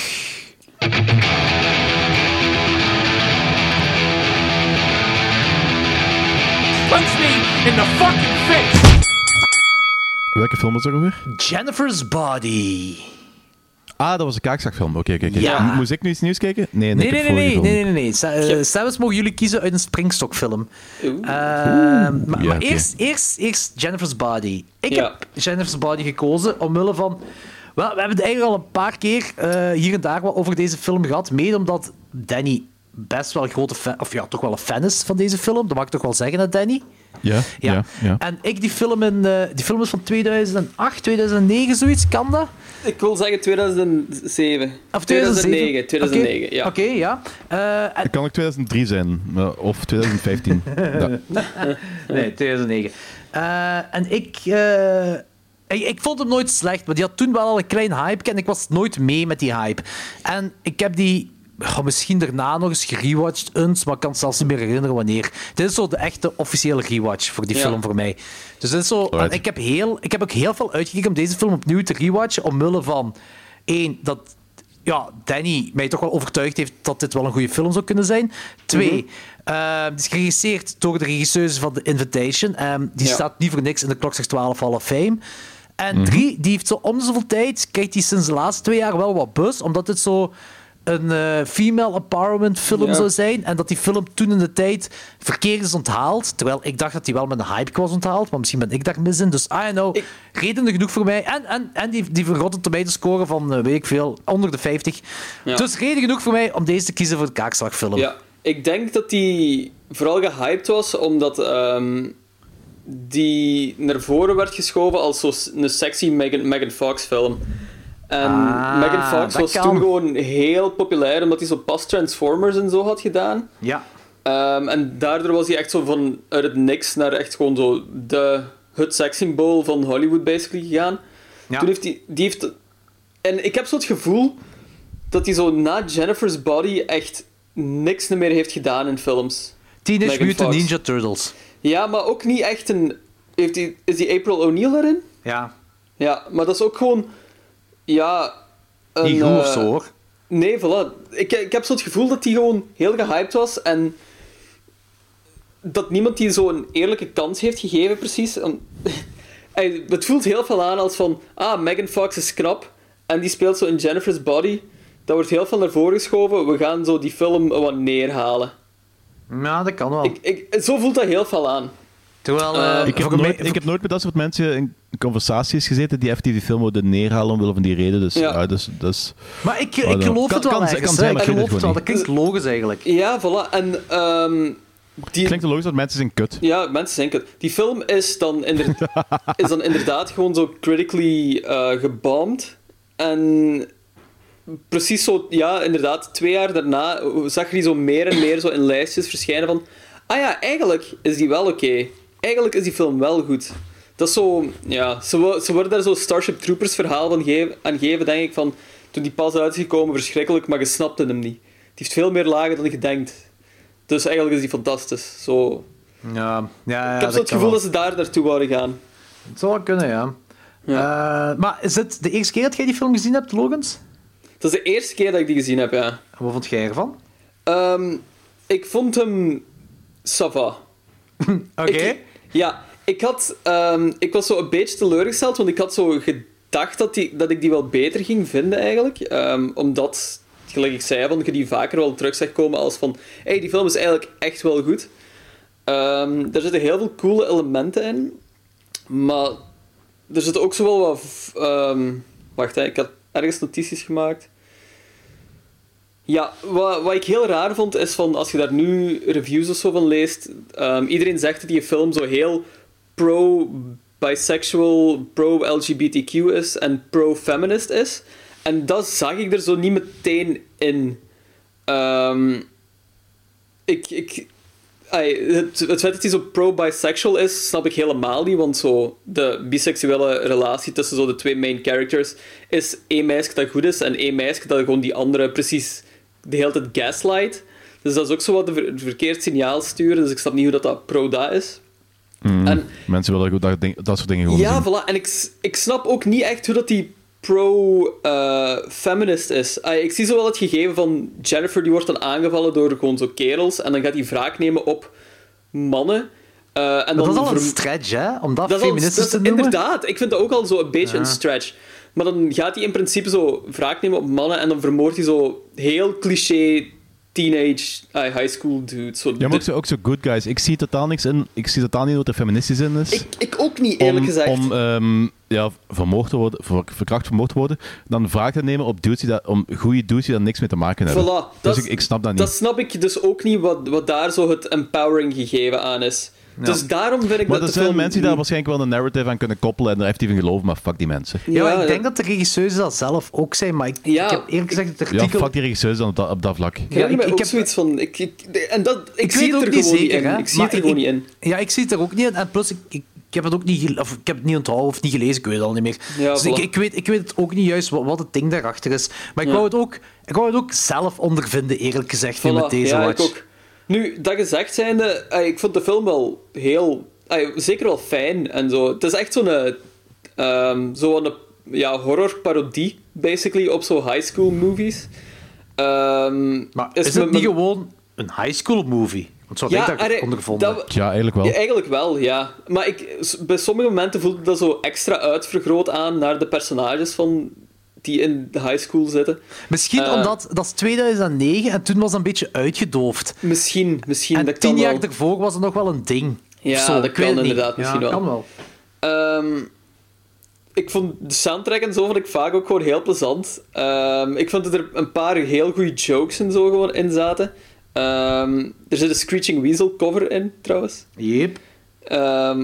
Speaker 1: Punch me in the fucking face!
Speaker 3: Welke film was dat alweer?
Speaker 4: Jennifer's Body.
Speaker 3: Ah, dat was een kaakzakfilm. Oké, oké, oké.
Speaker 4: Ja.
Speaker 3: Moest ik nu iets nieuws kijken? Nee, nee,
Speaker 4: Nee, nee, nee, nee, nee, nee. Sa- eh. Zelfs mogen jullie kiezen uit een springstokfilm.
Speaker 2: Oeh.
Speaker 4: Ehm, maar
Speaker 3: Ja,
Speaker 4: maar
Speaker 3: oké.
Speaker 4: eerst, eerst, eerst Jennifer's Body. Ik
Speaker 2: Ja.
Speaker 4: heb Jennifer's Body gekozen omwille van... Wel, we hebben het eigenlijk al een paar keer eh, hier en daar wat over deze film gehad. Mede omdat Danny best wel een grote fan... Of ja, toch wel een fan is van deze film. Dat mag ik toch wel zeggen, hè, Danny?
Speaker 3: Ja, ja, ja.
Speaker 4: En ik die film in... eh, die film is van 2008, 2009, zoiets. Kan dat?
Speaker 2: Ik wil zeggen 2007.
Speaker 4: Of
Speaker 2: 2009. 2009,
Speaker 4: Oké,
Speaker 2: ja.
Speaker 4: Oké, ja. Eh, en-
Speaker 3: kan ook 2003 zijn, eh, of 2015. Ja.
Speaker 4: Nee, 2009. Eh, en ik, eh, ik... Ik vond hem nooit slecht, maar die had toen wel al een klein hype. En ik was nooit mee met die hype. En ik heb die... oh, misschien daarna nog eens gerewatcht eens, maar ik kan het zelfs niet meer herinneren wanneer. Dit is zo de echte officiële rewatch voor die
Speaker 2: Ja.
Speaker 4: film voor mij. Dus dit is zo...
Speaker 3: Alright.
Speaker 4: Ik heb, heel, ik heb ook heel veel uitgekeken om deze film opnieuw te rewatchen, omwille van... één, dat ja, Danny mij toch wel overtuigd heeft dat dit wel een goede film zou kunnen zijn. Twee, het is geregisseerd door de regisseuse van The Invitation. Ehm, die
Speaker 2: Ja.
Speaker 4: staat niet voor niks in de Klok 12 Hall of Fame. En drie, die heeft zo om de zoveel tijd, krijgt hij sinds de laatste twee jaar wel wat buzz, omdat het zo een eh, female empowerment film
Speaker 2: Ja.
Speaker 4: zou zijn. En dat die film toen in de tijd verkeerd is onthaald. Terwijl ik dacht dat die wel met een hype was onthaald. Maar misschien ben ik daar mis in. Dus I don't know.
Speaker 2: Ik-
Speaker 4: Redenen genoeg voor mij. En, en, en die, die verrotte tomaten scoren van, eh, weet ik veel, onder de 50.
Speaker 2: Ja.
Speaker 4: Dus reden genoeg voor mij om deze te kiezen voor de kaakslagfilm.
Speaker 2: Ja, ik denk dat die vooral gehyped was omdat ehm, die naar voren werd geschoven als zo s- een sexy Megan, Megan Fox film. En
Speaker 4: Ah,
Speaker 2: Megan Fox was
Speaker 4: kan.
Speaker 2: toen gewoon heel populair omdat hij zo pas Transformers en zo had gedaan.
Speaker 4: Ja.
Speaker 2: Ehm, en daardoor was hij echt zo van uit het niks naar echt gewoon zo de, het sekssymbool van Hollywood basically gegaan.
Speaker 4: Ja.
Speaker 2: Toen heeft hij, die heeft... En ik heb zo het gevoel dat hij zo na Jennifer's Body echt niks meer heeft gedaan in films.
Speaker 4: Teenage
Speaker 2: Megan
Speaker 4: Mutant
Speaker 2: Fox.
Speaker 4: Ninja Turtles.
Speaker 2: Ja, maar ook niet echt een... Heeft die, is die April O'Neil daarin?
Speaker 4: Ja.
Speaker 2: Ja, maar dat is ook gewoon... Ja... Een,
Speaker 4: Niet goed of
Speaker 2: eh,
Speaker 4: zo, hoor.
Speaker 2: Nee, voilà. Ik, ik heb zo het gevoel dat die gewoon heel gehyped was en dat niemand die zo een eerlijke kans heeft gegeven, precies. Ey, Het voelt heel veel aan als van, ah, Megan Fox is knap en die speelt zo in Jennifer's Body. Dat wordt heel veel naar voren geschoven. We gaan zo die film wat neerhalen.
Speaker 4: Ja, dat kan wel.
Speaker 2: Ik, ik, zo voelt dat heel veel aan.
Speaker 4: Terwijl... eh,
Speaker 2: Eh,
Speaker 3: Ik heb, nooit, ik heb nooit met dat soort mensen in conversaties gezeten die effectief die film wilden neerhalen omwille van die reden. Dus
Speaker 2: Ja.
Speaker 3: ja, dus, dus
Speaker 4: Maar ik, ik geloof
Speaker 3: Kan-
Speaker 4: het wel
Speaker 3: kan
Speaker 4: ergens,
Speaker 3: kan zijn, maar
Speaker 4: Ik geloof
Speaker 3: het
Speaker 4: het wel. Dat klinkt logisch eigenlijk.
Speaker 2: Ja, voilà. En ehm, die,
Speaker 3: klinkt logisch dat mensen zijn kut.
Speaker 2: Ja, mensen zijn kut. Die film is dan, inder- is dan inderdaad gewoon zo critically eh gebomd. En precies zo, ja, inderdaad, twee jaar daarna zag je die zo meer en meer zo in lijstjes verschijnen van... Ah ja, eigenlijk is die wel oké. Eigenlijk is die film wel goed. Dat is zo... Ja, ze, wo- ze worden daar zo Starship Troopers verhaal van geven, aan geven, denk ik, van... Toen die pas uit is gekomen, verschrikkelijk, maar je snapte hem niet. Die heeft veel meer lagen dan je denkt. Dus eigenlijk is die fantastisch. Zo,
Speaker 4: Ja, ja, ja
Speaker 2: ik heb zo het gevoel dat ze daar naartoe wouden gaan.
Speaker 4: Het zou wel kunnen, ja. Eh, maar is het de eerste keer dat jij die film gezien hebt, Logans?
Speaker 2: Dat is de eerste keer dat ik die gezien heb, ja.
Speaker 4: En wat vond jij ervan?
Speaker 2: Ehm, ik vond hem... Sava.
Speaker 4: Oké.
Speaker 2: Ja, ik had... ehm, ik was zo een beetje teleurgesteld, want ik had zo gedacht dat, die, dat ik die wel beter ging vinden, eigenlijk. Ehm, omdat, gelijk ik zei, van, je die vaker wel terug zag komen als van... hey, die film is eigenlijk echt wel goed. Ehm er zitten heel veel coole elementen in. Maar er zitten ook zo wel wat... wacht, hè, ik had ergens notities gemaakt. Ja, wat, wat ik heel raar vond, is van als je daar nu reviews of zo van leest, ehm, iedereen zegt dat die film zo heel pro-bisexual, pro-LGBTQ is en pro-feminist is. En dat zag ik er zo niet meteen in. Ehm, ik, ik, het, het feit dat hij zo pro-bisexual is, snap ik helemaal niet. Want zo, de biseksuele relatie tussen zo de twee main characters is één meisje dat goed is en één meisje dat gewoon die andere precies de hele tijd gaslight. Dus dat is ook zo wat een ver- verkeerd signaal sturen. Dus ik snap niet hoe dat, dat pro-da is. En
Speaker 3: Mensen willen dat, dat soort dingen gewoon
Speaker 2: ja,
Speaker 3: zien.
Speaker 2: voilà. En ik, ik snap ook niet echt hoe dat die pro-feminist is. Ah, ik zie zo wel het gegeven van Jennifer, die wordt dan aangevallen door gewoon zo kerels. En dan gaat hij wraak nemen op mannen. Eh, en dan
Speaker 4: dat is al een stretch, hè? Om dat,
Speaker 2: dat is al-
Speaker 4: feministisch
Speaker 2: dat is-
Speaker 4: te noemen.
Speaker 2: Inderdaad, ik vind dat ook al zo een beetje een stretch. Maar dan gaat hij in principe zo wraak nemen op mannen en dan vermoordt hij zo heel cliché teenage ah, high school dudes. Zo
Speaker 3: Ja, maar ook zo, ook zo good guys. Ik zie totaal niks in. Ik zie totaal niet wat er feministisch in is.
Speaker 2: ik, ik ook niet, eerlijk
Speaker 3: om,
Speaker 2: gezegd.
Speaker 3: Om ehm, ja, vermoord te worden, ver- verkracht vermoord te worden, dan wraak te nemen op dudes die dat, om goede dudes die daar niks mee te maken hebben.
Speaker 2: Voilà,
Speaker 3: dus
Speaker 2: dat
Speaker 3: ik, ik snap dat niet.
Speaker 2: Dat snap ik dus ook niet, wat, wat daar zo het empowering gegeven aan is. Dus daarom vind ik
Speaker 3: maar
Speaker 2: dat
Speaker 3: er zijn
Speaker 2: film...
Speaker 3: mensen die daar waarschijnlijk wel een narrative aan kunnen koppelen en er effectief in geloven, maar fuck die mensen.
Speaker 4: Ja, maar ik
Speaker 2: ja,
Speaker 4: denk dat de regisseurs dat zelf ook zijn, maar ik,
Speaker 2: Ja.
Speaker 4: ik heb eerlijk gezegd het
Speaker 3: Ja,
Speaker 4: artikel...
Speaker 3: fuck die regisseurs dan op dat, op dat vlak.
Speaker 2: Ik
Speaker 4: Ja,
Speaker 2: heb
Speaker 4: ik- ik
Speaker 2: ook
Speaker 4: heb-
Speaker 2: zoiets van... Ik, ik, en dat, ik,
Speaker 4: Ik
Speaker 2: zie het
Speaker 4: ook
Speaker 2: er
Speaker 4: niet
Speaker 2: gewoon
Speaker 4: zeker,
Speaker 2: niet in. Ik zie het er gewoon
Speaker 4: ik-
Speaker 2: niet in.
Speaker 4: Ja, ik zie het er ook niet in. En plus, ik, ik, ik heb het ook niet, of ik heb het niet onthouden of niet gelezen, ik weet het al niet meer.
Speaker 2: Ja,
Speaker 4: dus ik, ik, weet, ik weet het ook niet juist wat, wat het ding daarachter is. Maar ik,
Speaker 2: Ja.
Speaker 4: wou het ook, ik wou het ook zelf ondervinden, eerlijk gezegd,
Speaker 2: Voilà,
Speaker 4: met deze
Speaker 2: ja,
Speaker 4: watch.
Speaker 2: ik ook. Nu, dat gezegd zijnde, eh, ik vond de film wel heel... eh, zeker wel fijn en zo. Het is echt zo'n... eh, ehm, zo'n ja, horror-parodie, basically, op zo high school movies. Ehm,
Speaker 4: Maar is,
Speaker 2: met-
Speaker 4: het niet gewoon een high school movie? Want zo had ik dat
Speaker 2: dat-
Speaker 3: Ja, eigenlijk wel.
Speaker 2: Ja, eigenlijk wel, ja. Maar ik, bij sommige momenten voelde dat zo extra uitvergroot aan naar de personages van die in de high school zitten.
Speaker 4: Misschien
Speaker 2: Eh,
Speaker 4: omdat dat is 2009 en toen was dat een beetje uitgedoofd.
Speaker 2: Misschien, misschien.
Speaker 4: En
Speaker 2: dat
Speaker 4: tien
Speaker 2: kan
Speaker 4: jaar
Speaker 2: wel.
Speaker 4: ervoor was het nog wel een ding.
Speaker 2: Ja,
Speaker 4: zo,
Speaker 2: dat kan
Speaker 4: niet.
Speaker 2: inderdaad misschien
Speaker 4: ja,
Speaker 2: wel.
Speaker 4: kan wel.
Speaker 2: Ehm, ik vond de soundtrack en zo vond ik vaak ook gewoon heel plezant. Ehm, ik vond dat er een paar heel goede jokes en zo gewoon in zaten. Ehm, er zit een Screeching Weasel cover in, trouwens.
Speaker 4: Yep.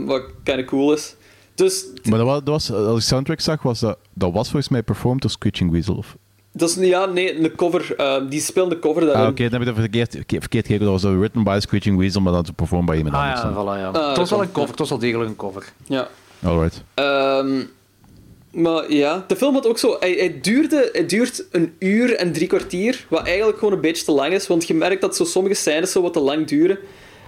Speaker 2: Wat kind of cool is. Dus
Speaker 3: Maar dat was, dat was, als ik soundtrack zag, was dat, dat was volgens mij performed door Screeching Weasel. Of...
Speaker 2: dat is, ja, nee, een cover. ehm, die speelde de cover daarin.
Speaker 3: Ah, oké, dan heb ik dat verkeerd, verkeerd gekeken. Dat was zo written by Screeching Weasel, maar dan performed by iemand
Speaker 4: Ah
Speaker 3: anders.
Speaker 4: ja,
Speaker 3: dan.
Speaker 4: voilà, ja.
Speaker 2: Ah,
Speaker 4: het was wel
Speaker 2: dat
Speaker 4: een cover, het was wel degelijk een cover.
Speaker 2: Ja.
Speaker 3: Alright.
Speaker 2: Ehm, maar ja, de film had ook zo... Hij, hij, duurde, hij duurt een uur en drie kwartier, wat eigenlijk gewoon een beetje te lang is, want je merkt dat zo sommige scènes zo wat te lang duren.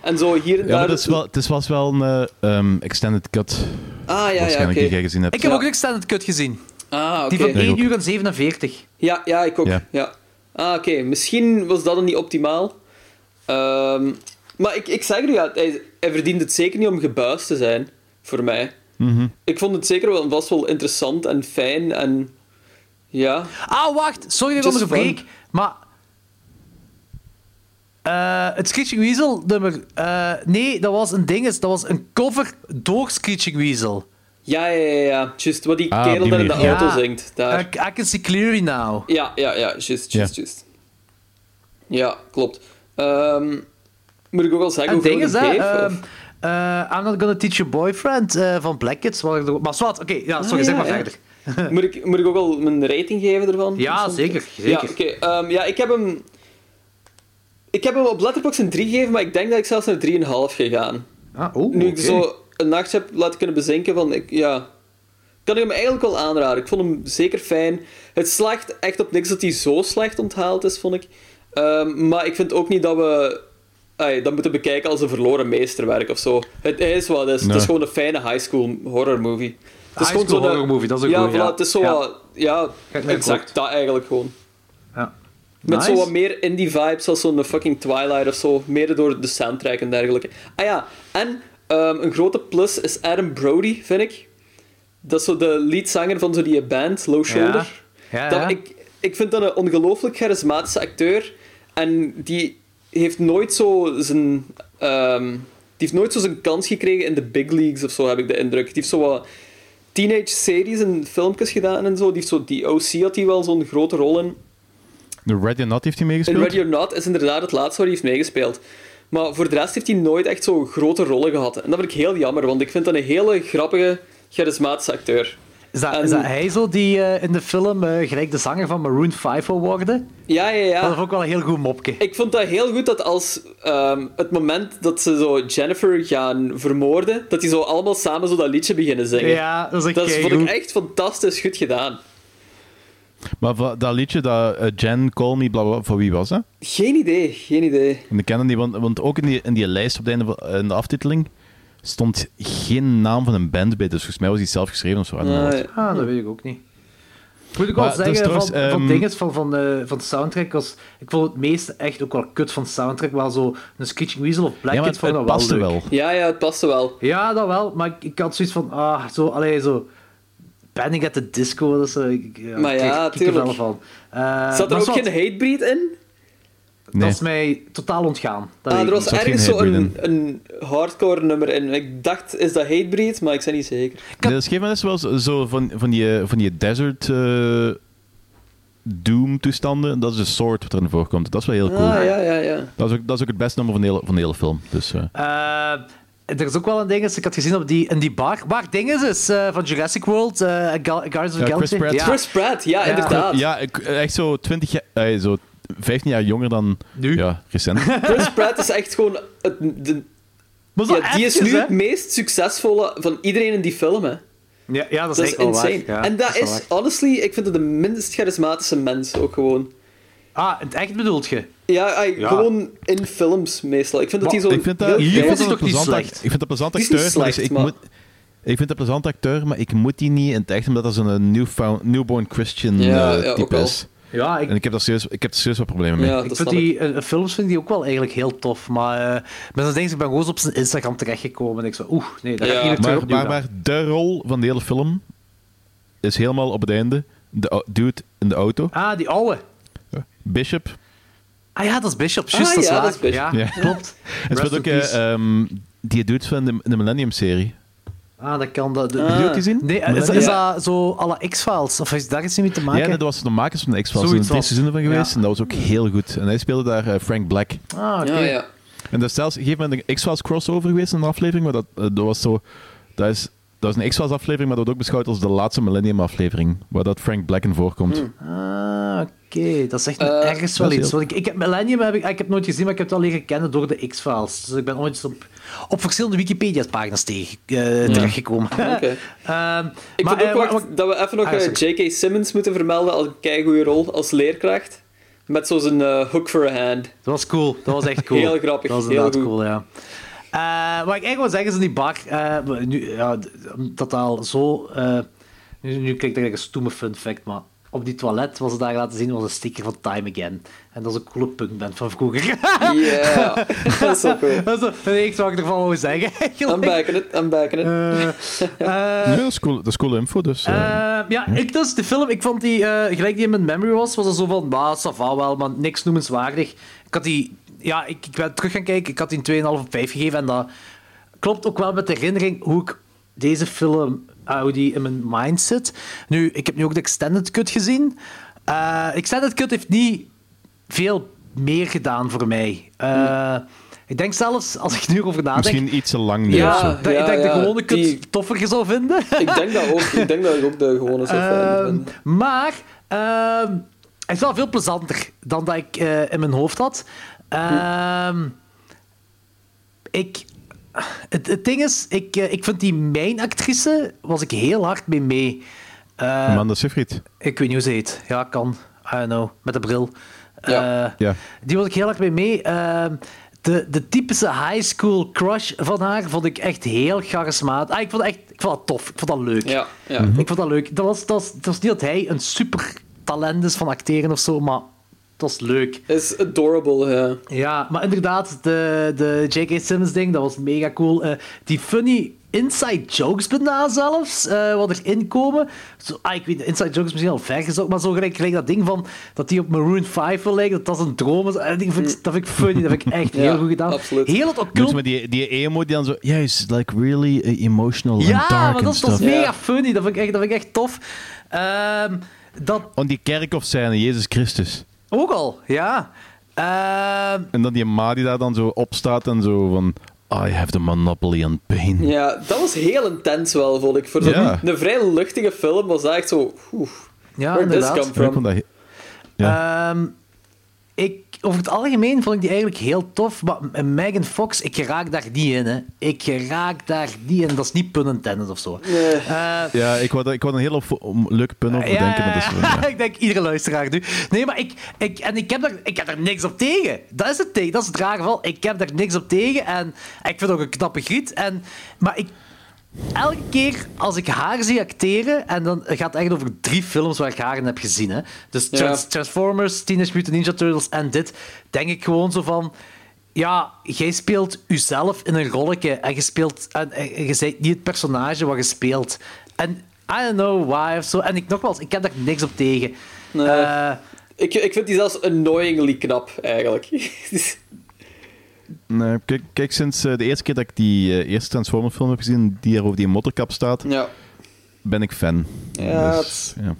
Speaker 2: En zo hier en
Speaker 3: Ja,
Speaker 2: daar...
Speaker 3: maar het, is wel, het is- was wel een eh, um, extended cut,
Speaker 2: Ah, ja, ja,
Speaker 3: die jij gezien hebt.
Speaker 4: Ik heb
Speaker 2: Ja.
Speaker 4: ook een extended cut gezien.
Speaker 2: Ah,
Speaker 4: Die
Speaker 2: oké.
Speaker 4: van
Speaker 3: Ja, ik
Speaker 4: 1
Speaker 3: ook.
Speaker 4: uur en 47.
Speaker 2: Ja, ja, ik ook. Ja.
Speaker 3: Ja.
Speaker 2: Ah, oké. Misschien was dat dan niet optimaal. Ehm, maar ik, ik zeg er, ja, hij, hij verdient het zeker niet om gebuist te zijn, voor mij.
Speaker 3: Mhm.
Speaker 2: Ik vond het zeker wel, vast wel interessant en fijn en... Ja.
Speaker 4: Ah, wacht. Sorry dat ik onderbreek. Maar... eh, het Screeching Weasel nummer... eh, nee, dat was een ding. Dat was een cover door Screeching Weasel.
Speaker 2: Ja, ja, ja, ja. Just wat die
Speaker 3: Ah,
Speaker 2: kerel
Speaker 3: die
Speaker 2: in de auto zingt. Daar.
Speaker 4: I, I can see clearly now.
Speaker 2: Ja, ja, ja. Just, just,
Speaker 3: Ja.
Speaker 2: just. Ja, klopt. Ehm, moet ik ook al zeggen
Speaker 4: En
Speaker 2: hoeveel ik geef?
Speaker 4: I'm not gonna teach your boyfriend eh, van Black Kids. wat Maar zwart, oké. ja, sorry,
Speaker 2: Ah,
Speaker 4: zeg
Speaker 2: ja,
Speaker 4: maar
Speaker 2: ja.
Speaker 4: verder.
Speaker 2: moet, ik, moet ik ook al mijn rating geven ervan?
Speaker 4: Ja, zeker,
Speaker 2: Ja,
Speaker 4: zeker.
Speaker 2: oké. ehm, ja, ik heb hem... Ik heb hem op Letterboxd een 3 gegeven, maar ik denk dat ik zelfs naar 3,5 gegaan.
Speaker 4: Ah, oeh,
Speaker 2: Nu ik zo een nacht heb laten kunnen bezinken van... Ik, ja, kan ik hem eigenlijk wel aanraden. Ik vond hem zeker fijn. Het slaagt echt op niks dat hij zo slecht onthaald is, vond ik. Ehm, maar ik vind ook niet dat we ai, dat moeten bekijken als een verloren meesterwerk of zo. Het is wat het is. Het is gewoon een fijne high school horror movie. Het is
Speaker 4: High
Speaker 2: gewoon
Speaker 4: school horror movie, dat is ook
Speaker 2: ja,
Speaker 4: goed,
Speaker 2: voilà,
Speaker 4: ja.
Speaker 2: Het is zo
Speaker 4: Ja.
Speaker 2: wat- ja, exact dat eigenlijk gewoon.
Speaker 4: Ja.
Speaker 2: Met
Speaker 4: Nice.
Speaker 2: zo wat meer indie vibes als zo'n fucking Twilight of zo. Meer door de soundtrack en dergelijke. Ah ja, en ehm, een grote plus is Adam Brody, vind ik. Dat is zo de leadzanger van zo die band, Low Shoulder.
Speaker 4: Ja,
Speaker 2: Dat,
Speaker 4: ja.
Speaker 2: ik, ik vind dat een ongelooflijk charismatische acteur. En die heeft nooit zo zijn... ehm, die heeft nooit zo zijn kans gekregen in de big leagues of zo, heb ik de indruk. Die heeft zo wat teenage series en filmpjes gedaan en zo. Die, heeft zo, die OC had hij wel zo'n grote rol in.
Speaker 3: De Ready or Not heeft hij
Speaker 2: In
Speaker 3: meegespeeld?
Speaker 2: Ready or Not is inderdaad het laatste waar hij heeft meegespeeld. Maar voor de rest heeft hij nooit echt zo grote rollen gehad. En dat vind ik heel jammer, want ik vind dat een hele grappige, charismatische acteur.
Speaker 4: Is dat,
Speaker 2: En-
Speaker 4: is dat hij zo die eh, in de film eh, gelijk de zanger van Maroon 5 wil worden?
Speaker 2: Ja, ja, ja.
Speaker 4: Dat vond ik wel een heel goed mopje.
Speaker 2: Ik vond dat heel goed dat als ehm, het moment dat ze zo Jennifer gaan vermoorden, dat die zo allemaal samen zo dat liedje beginnen zingen.
Speaker 4: Ja, dat is echt
Speaker 2: Dat is- vond ik echt fantastisch goed gedaan.
Speaker 3: Maar dat liedje, dat eh, Jen, Call Me, bla, bla, voor wie was dat?
Speaker 2: Geen idee, geen idee.
Speaker 3: En ik ken die, want, want ook in die, in die lijst op het einde van in de aftiteling stond geen naam van een band bij. Dus volgens mij was die zelf geschreven of zo.
Speaker 2: Ah,
Speaker 3: what.
Speaker 2: ja.
Speaker 4: Ah, dat weet ik ook niet. Moet ik wel
Speaker 3: Maar is
Speaker 4: zeggen,
Speaker 3: trouwens,
Speaker 4: van, van
Speaker 3: ehm,
Speaker 4: dingen van, van, eh, van de soundtrack was... Ik vond het meeste echt ook wel kut van de soundtrack. Wel zo een Screeching Weasel of Black
Speaker 3: Ja,
Speaker 4: Kid vond
Speaker 3: het
Speaker 4: wel
Speaker 3: paste
Speaker 4: leuk.
Speaker 3: wel.
Speaker 2: Ja, ja, het paste wel.
Speaker 4: Ja, dat wel. Maar ik, ik had zoiets van... Ah, zo... Allee, zo... Panic at the Disco, dat is... eh, ik- Ja,
Speaker 2: Maar ja,
Speaker 4: ik kippenvel
Speaker 2: tuurlijk.
Speaker 4: van. Eh,
Speaker 2: Zat er ook geen hatebreed in?
Speaker 3: Nee.
Speaker 4: Dat is mij totaal ontgaan. Dat
Speaker 2: Ah, er was ergens zo
Speaker 3: hatebreed
Speaker 2: een, een hardcore nummer in. Ik dacht, is dat hatebreed? Maar ik ben niet zeker.
Speaker 3: Nee, dat is wel zo, van, van, die, van die desert eh, doom toestanden. Dat is een soort wat erin voorkomt. Dat is wel heel cool.
Speaker 2: Ah, ja, ja, ja.
Speaker 3: Dat, is ook, dat is ook het beste nummer van de hele, van de hele film. Dus, eh,
Speaker 4: Eh, er is ook wel een ding, dus ik had gezien op die, in die bar, waar dingen is eh, van Jurassic World, eh, Gal- Guardians of the
Speaker 3: Ja, Chris. Pratt.
Speaker 4: Ja.
Speaker 2: Chris Pratt, ja, inderdaad.
Speaker 3: ja, echt zo 20 jaar, eh, zo 15 jaar jonger dan
Speaker 4: Nu?
Speaker 3: Ja, recent.
Speaker 2: Chris Pratt is echt gewoon... Het, de,
Speaker 4: Maar zo
Speaker 2: ja, die is nu
Speaker 4: hè?
Speaker 2: het meest succesvolle van iedereen in die film, hè.
Speaker 4: Ja, ja, dat is,
Speaker 2: Dat is
Speaker 4: echt wel
Speaker 2: insane.
Speaker 4: waar. Ja,
Speaker 2: en dat is,
Speaker 4: waar.
Speaker 2: honestly, ik vind het de minst charismatische mens ook gewoon.
Speaker 4: Ah, in het echt bedoelt je?
Speaker 2: Ja, ai,
Speaker 4: Ja.
Speaker 2: gewoon in films meestal. Ik vind dat hij zo
Speaker 3: ik vind dat,
Speaker 2: heel
Speaker 3: ik
Speaker 4: hier
Speaker 3: vind dat
Speaker 4: toch niet slecht?
Speaker 3: ik vind dat een plezant
Speaker 2: Die
Speaker 3: acteur, maar dus ik
Speaker 2: maar-
Speaker 3: moet... Ik vind dat een plezant acteur, maar ik moet die niet in het echt, omdat dat zo'n newfound, newborn Christian
Speaker 2: Ja,
Speaker 3: eh, type is.
Speaker 4: Ja, ik,
Speaker 3: En ik heb daar serieus, ik heb er serieus wat problemen mee.
Speaker 2: Ja,
Speaker 4: ik vind die eh, films vind ik die ook wel eigenlijk heel tof. Maar eh met zo'n ding, ik ben gewoon op zijn Instagram terechtgekomen en ik zo, oeh, nee, dat ga ik niet terug
Speaker 3: Maar, maar, maar de rol van de hele film is helemaal op het einde. De dude in de auto,
Speaker 4: Ah, die oude.
Speaker 3: Bishop.
Speaker 4: Ah ja, dat is Bishop. Juist,
Speaker 2: Ah,
Speaker 4: dat is
Speaker 2: ja,
Speaker 4: waar.
Speaker 2: dat is Bishop.
Speaker 4: Ja,
Speaker 3: Ja.
Speaker 4: klopt.
Speaker 3: En speelt ook ehm, die dude van de, de Millennium-serie.
Speaker 4: Ah, dat kan dat.
Speaker 2: Ah.
Speaker 3: Heb je ook gezien?
Speaker 4: Nee, is, dat zo la X-Files? Of is daar iets mee te maken?
Speaker 3: Ja, nee, dat was de makers van de X-Files. Er zijn drie
Speaker 4: was.
Speaker 3: seizoenen van geweest
Speaker 4: Ja.
Speaker 3: en dat was ook heel goed. En hij speelde daar eh, Frank Black.
Speaker 4: Ah, oké.
Speaker 2: Ja, ja.
Speaker 3: En dat is zelfs op een gegeven moment een X-Files crossover geweest in een aflevering, maar dat, eh, dat was zo... Dat is, dat is een X-Files aflevering, maar dat wordt ook beschouwd als de laatste Millennium aflevering, waar dat Frank Black in voorkomt.
Speaker 4: Ah, oké. Dat is echt
Speaker 2: Eh,
Speaker 4: ergens wel iets. Want ik, ik heb Millennium heb ik, ik heb nooit gezien, maar ik heb het wel leren kennen door de X-Files. Dus ik ben ooit eens op, op verschillende Wikipedia-pagina's tegen eh, terechtgekomen.
Speaker 2: Oké.
Speaker 4: Ehm,
Speaker 2: Ik
Speaker 4: maar,
Speaker 2: vind
Speaker 4: eh,
Speaker 2: ook wacht,
Speaker 4: maar-
Speaker 2: dat we even nog
Speaker 4: Ah,
Speaker 2: eh. J.K. Simmons moeten vermelden als een keigoede rol als leerkracht. Met zo zijn eh, hook for a hand.
Speaker 4: Dat was cool. Dat was echt cool.
Speaker 2: Heel grappig,
Speaker 4: Dat was
Speaker 2: heel
Speaker 4: inderdaad
Speaker 2: goed.
Speaker 4: cool, ja. Eh, wat ik eigenlijk wil zeggen is in die bar, eh, nu, ja, dat al zo... eh, nu, nu klinkt dat eigenlijk een stoeme fun fact, maar op die toilet was het daar laten zien was een sticker van Time Again. En dat is een coole punkband van vroeger.
Speaker 2: Ja, dat is zo cool.
Speaker 4: dat is het enige wat ik ervan wou zeggen,
Speaker 2: I'm backing it, I'm backing it.
Speaker 3: Nee, dat is cool, dat is cool info, dus...
Speaker 4: ja, ik dus, de film, ik vond die, eh, gelijk die in mijn memory was, was er zo van, bah, ça va wel, maar niks noemenswaardig. Ik had die, ja, ik, ik ben terug gaan kijken, ik had die een 2,5 op 5 gegeven en dat klopt ook wel met de herinnering hoe ik deze film, eh, hoe die in mijn mind zit. Nu, ik heb nu ook de extended cut gezien. Eh extended cut heeft niet veel meer gedaan voor mij. Eh, Ik denk zelfs, als ik nu over nadenk,
Speaker 3: Misschien iets te lang nu
Speaker 2: Ja.
Speaker 3: of zo.
Speaker 4: dat, ik denk de gewone cut
Speaker 2: die-
Speaker 4: toffer zou vinden.
Speaker 2: Ik denk dat ook. Ik denk dat ik ook de gewone zou fijn
Speaker 4: Ehm,
Speaker 2: vinden.
Speaker 4: maar ehm, hij is wel veel plezanter dan dat ik eh, in mijn hoofd had. Ehm, ik, het, het ding is, ik, eh, ik vind die mijn actrice was ik heel hard mee mee. Eh,
Speaker 3: Amanda Seyfried.
Speaker 4: ik weet niet hoe ze heet. Ja, kan. I don't know. Met de bril.
Speaker 2: Ja.
Speaker 4: Eh,
Speaker 3: Ja.
Speaker 4: Die was ik heel erg mee mee. Ehm, de, de typische high school crush van haar vond ik echt heel charismatisch. Ah, ik vond het echt ik vond dat tof. Ik vond dat leuk.
Speaker 2: Ja, ja.
Speaker 4: Ik vond dat leuk. Dat was, dat, was, dat was niet dat hij een super talent is van acteren of zo, maar dat was leuk.
Speaker 2: is adorable, ja.
Speaker 4: Ja, maar inderdaad, de, de J.K. Simmons ding, dat was mega cool. Eh, die funny inside jokes bijna zelfs, eh, wat erin komen. Zo, ah, ik weet, de inside jokes misschien al ver gezocht, maar zo gelijk, gelijk dat ding van dat die op Maroon 5 wil lijken, dat dat een droom is. En die vind ik- dat vind ik funny, dat vind ik echt
Speaker 2: Ja,
Speaker 4: heel goed gedaan.
Speaker 2: absoluut.
Speaker 4: Heel het occult
Speaker 3: met die, die emo die dan zo... Ja, is like really emotional
Speaker 4: Ja,
Speaker 3: and dark
Speaker 4: maar dat, dat is mega funny. Dat vind ik echt, dat vind ik echt tof. Ehm, dat
Speaker 3: On die kerkhofscène, Jezus Christus.
Speaker 4: Ook al, ja. Ehm,
Speaker 3: En dan die ma die daar dan zo op staat en zo van... I have the monopoly on pain.
Speaker 2: Ja, dat was heel intens wel, vond ik. Voor zo'n
Speaker 3: Ja.
Speaker 2: een vrij luchtige film was dat echt zo... Oeh,
Speaker 4: Ja,
Speaker 2: where did this
Speaker 4: inderdaad.
Speaker 2: come from?
Speaker 3: he-
Speaker 4: Ehm, ik, over het algemeen vond ik die eigenlijk heel tof. Maar Megan Fox, ik raak daar niet in. Hè. Ik raak daar niet in. Dat is niet pun intended of zo. Eh,
Speaker 3: Ja, ik wou, ik wou een hele om- leuke pun over denken, maar dat is... ja.
Speaker 4: ik denk iedere luisteraar nu. Nee, maar ik, ik, en ik, heb daar, ik heb daar niks op tegen. Dat is het tegen. Dat is het rare geval. Ik heb daar niks op tegen. En ik vind het ook een knappe griet. En, maar ik, elke keer als ik haar zie acteren, en dan het gaat het echt over drie films waar ik haar in heb gezien. Hè. Dus
Speaker 2: Ja.
Speaker 4: Transformers, Teenage Mutant Ninja Turtles en dit, denk ik gewoon zo van. Ja, jij speelt jezelf in een rolletje en je speelt en, en je bent niet het personage wat je speelt. En I don't know why of zo. En ik nogmaals, ik heb daar niks op tegen.
Speaker 2: Nee.
Speaker 4: Eh,
Speaker 2: Ik, ik vind die zelfs annoyingly knap, eigenlijk.
Speaker 3: Nee, kijk, kijk, sinds eh, de eerste keer dat ik die eh, eerste Transformers film heb gezien, die er over die motorkap staat,
Speaker 2: ja,
Speaker 3: ben ik fan.
Speaker 2: Ja,
Speaker 3: Dus, ja.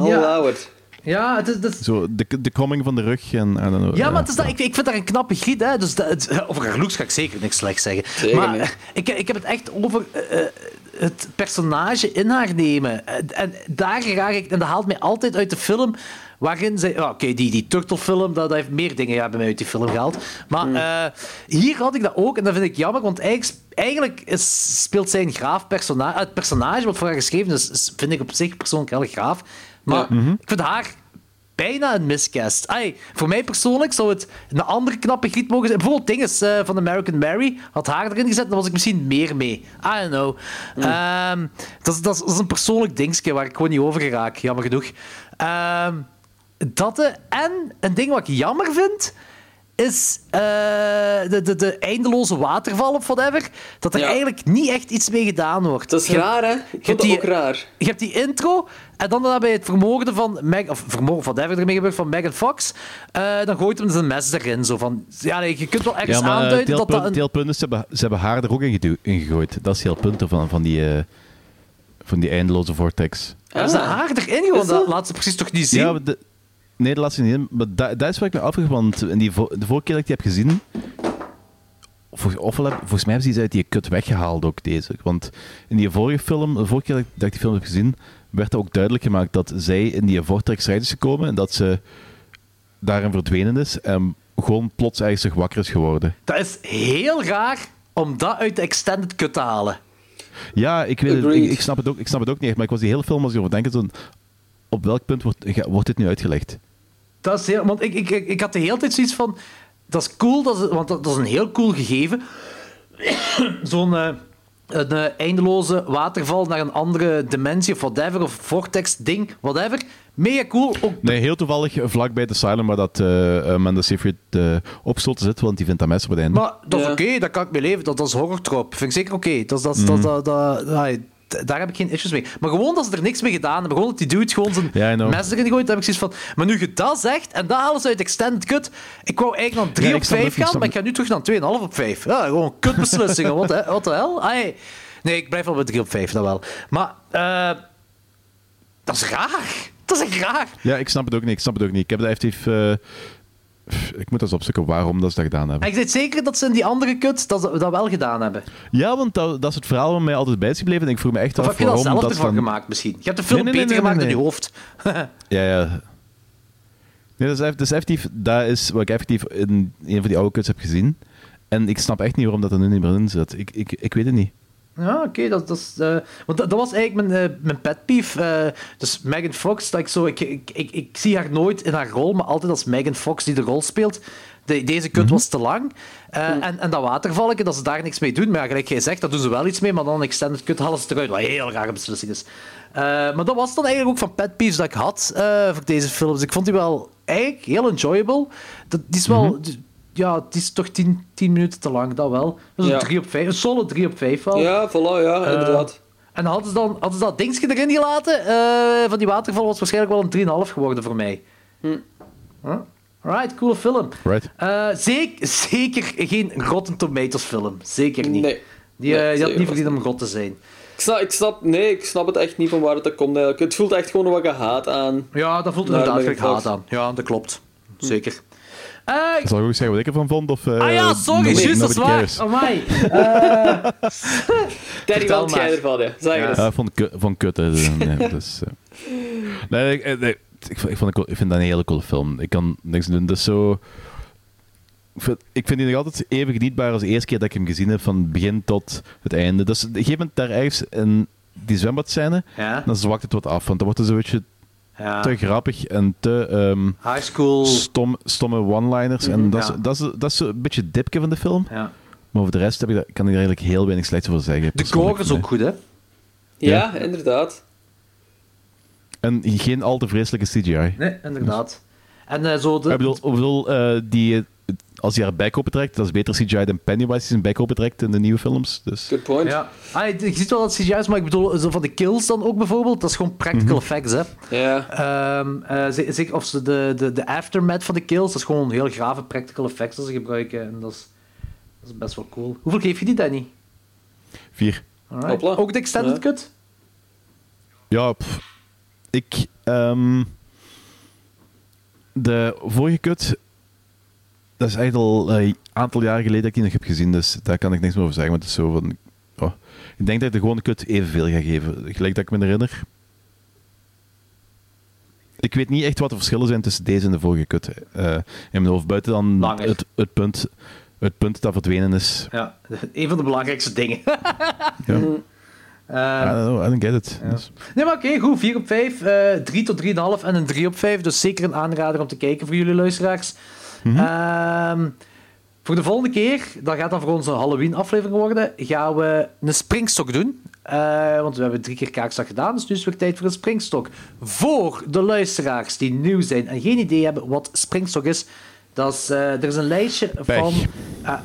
Speaker 2: I'll
Speaker 4: Ja.
Speaker 2: allow it.
Speaker 4: Ja, het is,
Speaker 3: Zo, de, de coming van de rug en... I don't know,
Speaker 4: Ja, maar het is dat, ik, ik vind haar een knappe giet. Hè. Dus dat, het- over haar looks ga ik zeker niks slechts zeggen.
Speaker 2: Zeker
Speaker 4: maar ik, ik heb het echt over eh, eh, het personage in haar nemen. En, en daar raak ik... En dat haalt mij altijd uit de film waarin zij... Oké, die, die Turtle-film, dat, dat heeft meer dingen ja, bij mij uit die film gehaald. Maar
Speaker 2: Hmm.
Speaker 4: eh, hier had ik dat ook en dat vind ik jammer, want eigenlijk, eigenlijk is, speelt zij een graaf personage. Het personage wat voor haar geschreven is, vind ik op zich persoonlijk heel graaf. Maar
Speaker 2: Ja.
Speaker 4: ik vind haar bijna een miscast. Ai, voor mij persoonlijk zou het een andere knappe griet mogen zijn. Bijvoorbeeld dinges eh, van American Mary had haar erin gezet, dan was ik misschien meer mee. I don't know. Ehm, dat, is, dat, dat is een persoonlijk dingetje waar ik gewoon niet over raak, jammer genoeg. Ehm, dat eh, en een ding wat ik jammer vind is eh, de, de, de eindeloze waterval of whatever. Dat er
Speaker 2: Ja.
Speaker 4: eigenlijk niet echt iets mee gedaan wordt.
Speaker 2: Dat is
Speaker 4: Je-
Speaker 2: raar, hè? Ik
Speaker 4: je hebt
Speaker 2: vond dat
Speaker 4: die-
Speaker 2: ook raar.
Speaker 4: je hebt die intro en dan daarbij het vermogen van Meg, of vermogen van whatever ermee gebeurt van Megan Fox. eh, dan gooit hem zijn mes erin. Zo van, ja, nee, je kunt wel ergens
Speaker 3: Ja, maar eh, het
Speaker 4: aanduiden
Speaker 3: heel
Speaker 4: dat dat
Speaker 3: punt,
Speaker 4: een...
Speaker 3: heel punt is, ze hebben, ze hebben haar er ook in, gegooid. Dat is heel punt ervan, van die, eh, van die eindeloze vortex.
Speaker 4: Ja, is dat
Speaker 2: Ah.
Speaker 4: haar erin gewoon?
Speaker 2: Dat?
Speaker 4: Laat ze precies toch niet zien?
Speaker 3: Ja, de, nee, dat laat ze niet in. Maar dat, dat is waar ik me afvraag, want in die, vo- de vorige keer dat ik die heb gezien... Vol, ofwel heb- volgens mij hebben ze die uit die kut weggehaald ook, deze. Want in die vorige film, de vorige keer dat ik, dat ik die film heb gezien, werd ook duidelijk gemaakt dat zij in die vortex terecht is gekomen en dat ze daarin verdwenen is en gewoon plots eigenlijk zich wakker is geworden.
Speaker 4: Dat is heel raar om dat uit de extended cut te halen.
Speaker 3: Ja, ik, weet het, ik, ik, snap het ook, ik snap het ook niet echt, maar ik was die hele film als ik over denken, zo, op welk punt wordt, wordt dit nu uitgelegd?
Speaker 4: Dat is heel, want ik, ik, ik, had de hele tijd zoiets van... Dat is cool, dat is, want dat, dat is een heel cool gegeven. Zo'n eh, een, eh, eindeloze waterval naar een andere dimensie of whatever, of vortex-ding, whatever. Mega cool. Ook
Speaker 3: Nee, heel toevallig vlakbij de Asylum waar dat uh, Amanda Seyfried uh, opgesloten zit, want die vindt dat mes op het einde.
Speaker 4: Maar dat is
Speaker 2: Ja.
Speaker 4: oké, dat kan ik mee leven. Dat, dat is horrortrop. Vind ik zeker oké. Dat, is- dat, dat, dat, dat, daar heb ik geen issues mee. Maar gewoon dat ze er niks mee gedaan hebben. Gewoon dat die dude gewoon zijn
Speaker 3: know.
Speaker 4: mes erin gooit. Dan heb ik zoiets van... Maar nu je dat zegt, en dat ze uit Extended Cut... Ik wou eigenlijk naar 3
Speaker 3: Ja, ik
Speaker 4: op
Speaker 3: snap
Speaker 4: 5
Speaker 3: het, ik
Speaker 4: gaan, maar ik ga nu terug naar 2,5 op 5. Ja, gewoon kutbeslissingen. wat, hè? wat de hel? Ai. Nee, ik blijf wel bij 3 op 5, dat wel. Maar... eh, dat is raar. Dat is echt raar.
Speaker 3: Ja, ik snap het ook niet. Ik snap het ook niet. Ik heb dat effectief... pff, ik moet eens opzoeken waarom dat ze dat gedaan hebben.
Speaker 4: En ik weet zeker dat ze in die andere cut dat, dat wel gedaan hebben.
Speaker 3: Ja, want dat, dat is het verhaal wat mij altijd bij is gebleven. En ik vroeg me echt
Speaker 4: Of
Speaker 3: af
Speaker 4: heb je dat
Speaker 3: waarom
Speaker 4: zelf
Speaker 3: dat
Speaker 4: ervan
Speaker 3: dan...
Speaker 4: gemaakt misschien? Je hebt de film
Speaker 3: Nee,
Speaker 4: beter
Speaker 3: nee,
Speaker 4: gemaakt in je hoofd.
Speaker 3: Ja, ja. Nee, dat is, dat is effectief... Dat is wat ik effectief in een van die oude cuts heb gezien. En ik snap echt niet waarom dat er nu niet meer in zit. Ik, ik, ik weet het niet.
Speaker 4: Ja, oké. dat, dat, is, eh, want dat, dat was eigenlijk mijn, eh, mijn pet peeve. eh, dus Megan Fox, dat ik, zo, ik, ik, ik, ik zie haar nooit in haar rol, maar altijd als Megan Fox die de rol speelt. De, deze kut was te lang. Eh, en, en dat watervalken, dat ze daar niks mee doen. Maar ja, gelijk jij zegt, daar doen ze wel iets mee, maar dan extended cut halen ze eruit. Wat een heel rare beslissing is. Maar dat was dan eigenlijk ook van pet peeves dat ik had voor deze film. Dus ik vond die wel eigenlijk heel enjoyable. Dat, die is wel... die- ja, het is toch 10 minuten te lang, dat wel. Dat is
Speaker 2: Ja.
Speaker 4: een 3 op 5, een solid 3 op 5 wel.
Speaker 2: Ja, voilà, ja,
Speaker 4: Eh,
Speaker 2: inderdaad.
Speaker 4: En hadden ze, dan, hadden ze dat dingetje erin gelaten eh, van die waterval, was waarschijnlijk wel een 3,5 geworden voor mij.
Speaker 2: Hm.
Speaker 4: Huh? Alright, coole film.
Speaker 3: Right.
Speaker 4: Eh, zeker, zeker geen Rotten Tomatoes film. Zeker niet.
Speaker 2: Nee.
Speaker 4: Die,
Speaker 2: Nee,
Speaker 4: die had niet verdiend om rot te zijn.
Speaker 2: Ik snap, ik snap, nee, ik snap het echt niet van waar het komt eigenlijk. Het voelt echt gewoon wat gehaat aan.
Speaker 4: Ja, dat voelt inderdaad haat aan. Ja, dat klopt. Zeker. Eh,
Speaker 3: Zal ik ook zeggen wat ik ervan vond? Of, eh,
Speaker 4: ah ja, sorry, juist, dat is waar.
Speaker 3: cares?
Speaker 4: Amai.
Speaker 2: Daddy,
Speaker 4: Vertel
Speaker 2: wat jij
Speaker 4: maar.
Speaker 2: ervan? Ja. Zeg
Speaker 4: Ja.
Speaker 2: eens.
Speaker 3: Ja, ik vond het van kut. hè. Nee, dus, eh. nee, ik, eh, nee, ik, vond- ik, vond, ik vind dat een hele coole film. Ik kan niks doen. Dat is zo... Ik vind, ik vind die nog altijd even genietbaar als de eerste keer dat ik hem gezien heb, van begin tot het einde. Dus op een gegeven moment daar ergens in die zwembadscène,
Speaker 4: Ja.
Speaker 3: dan zwakt het wat af. Want dan wordt het zo'n beetje
Speaker 4: Ja.
Speaker 3: te grappig en te ehm,
Speaker 4: High school.
Speaker 3: stom, stomme one-liners. En dat is, dat, is, dat is een beetje het dipje van de film.
Speaker 4: Ja.
Speaker 3: Maar over de rest heb ik, daar- kan ik er eigenlijk heel weinig slechts over zeggen.
Speaker 4: De gore is ook goed, hè?
Speaker 2: Ja, inderdaad.
Speaker 3: En geen al te vreselijke CGI.
Speaker 4: Nee, inderdaad. En eh, zo de...
Speaker 3: Ik bedoel, ik bedoel eh, die, eh, als hij haar bek opentrekt, dat is beter CGI dan Pennywise die zijn bek opentrekt in de nieuwe films. Dus.
Speaker 2: Good point.
Speaker 4: Ja. Ah, je ziet wel dat CGI is, maar ik bedoel, zo van de kills dan ook bijvoorbeeld, dat is gewoon practical effects, hè.
Speaker 2: Ja.
Speaker 4: Ehm, eh, ze- zeg, of ze de, de, de aftermath van de kills, dat is gewoon heel grave practical effects dat ze gebruiken. En dat is, dat is best wel cool. Hoeveel geef je die, Danny?
Speaker 3: Vier.
Speaker 4: Ook de extended
Speaker 2: Ja.
Speaker 4: cut?
Speaker 3: Ja, pff. ik. ehm, de vorige kut. Dat is echt al een aantal jaar geleden dat ik die nog heb gezien, dus daar kan ik niks meer over zeggen. Het is zo van. oh, ik denk dat ik de gewone kut evenveel ga geven. Gelijk dat ik me herinner. Ik weet niet echt wat de verschillen zijn tussen deze en de vorige kut. eh, in mijn hoofd. Buiten dan
Speaker 4: Langer.
Speaker 3: het, het, punt, het punt dat verdwenen is.
Speaker 4: Ja, een van de belangrijkste dingen.
Speaker 3: Ja.
Speaker 4: Eh,
Speaker 3: I don't know, I don't get it. Dus-
Speaker 4: Nee, maar oké, goed. 4 op 5, eh 3 tot 3,5 en een 3 op 5. Dus zeker een aanrader om te kijken voor jullie luisteraars. Ehm, voor de volgende keer, dat gaat dan voor onze Halloween-aflevering worden, gaan we een springstok doen. Eh, want we hebben drie keer kaakslag gedaan, dus nu is het weer tijd voor een springstok. Voor de luisteraars die nieuw zijn en geen idee hebben wat springstok is, dat is, eh, er is een lijstje
Speaker 3: Pech.
Speaker 4: van... Ah,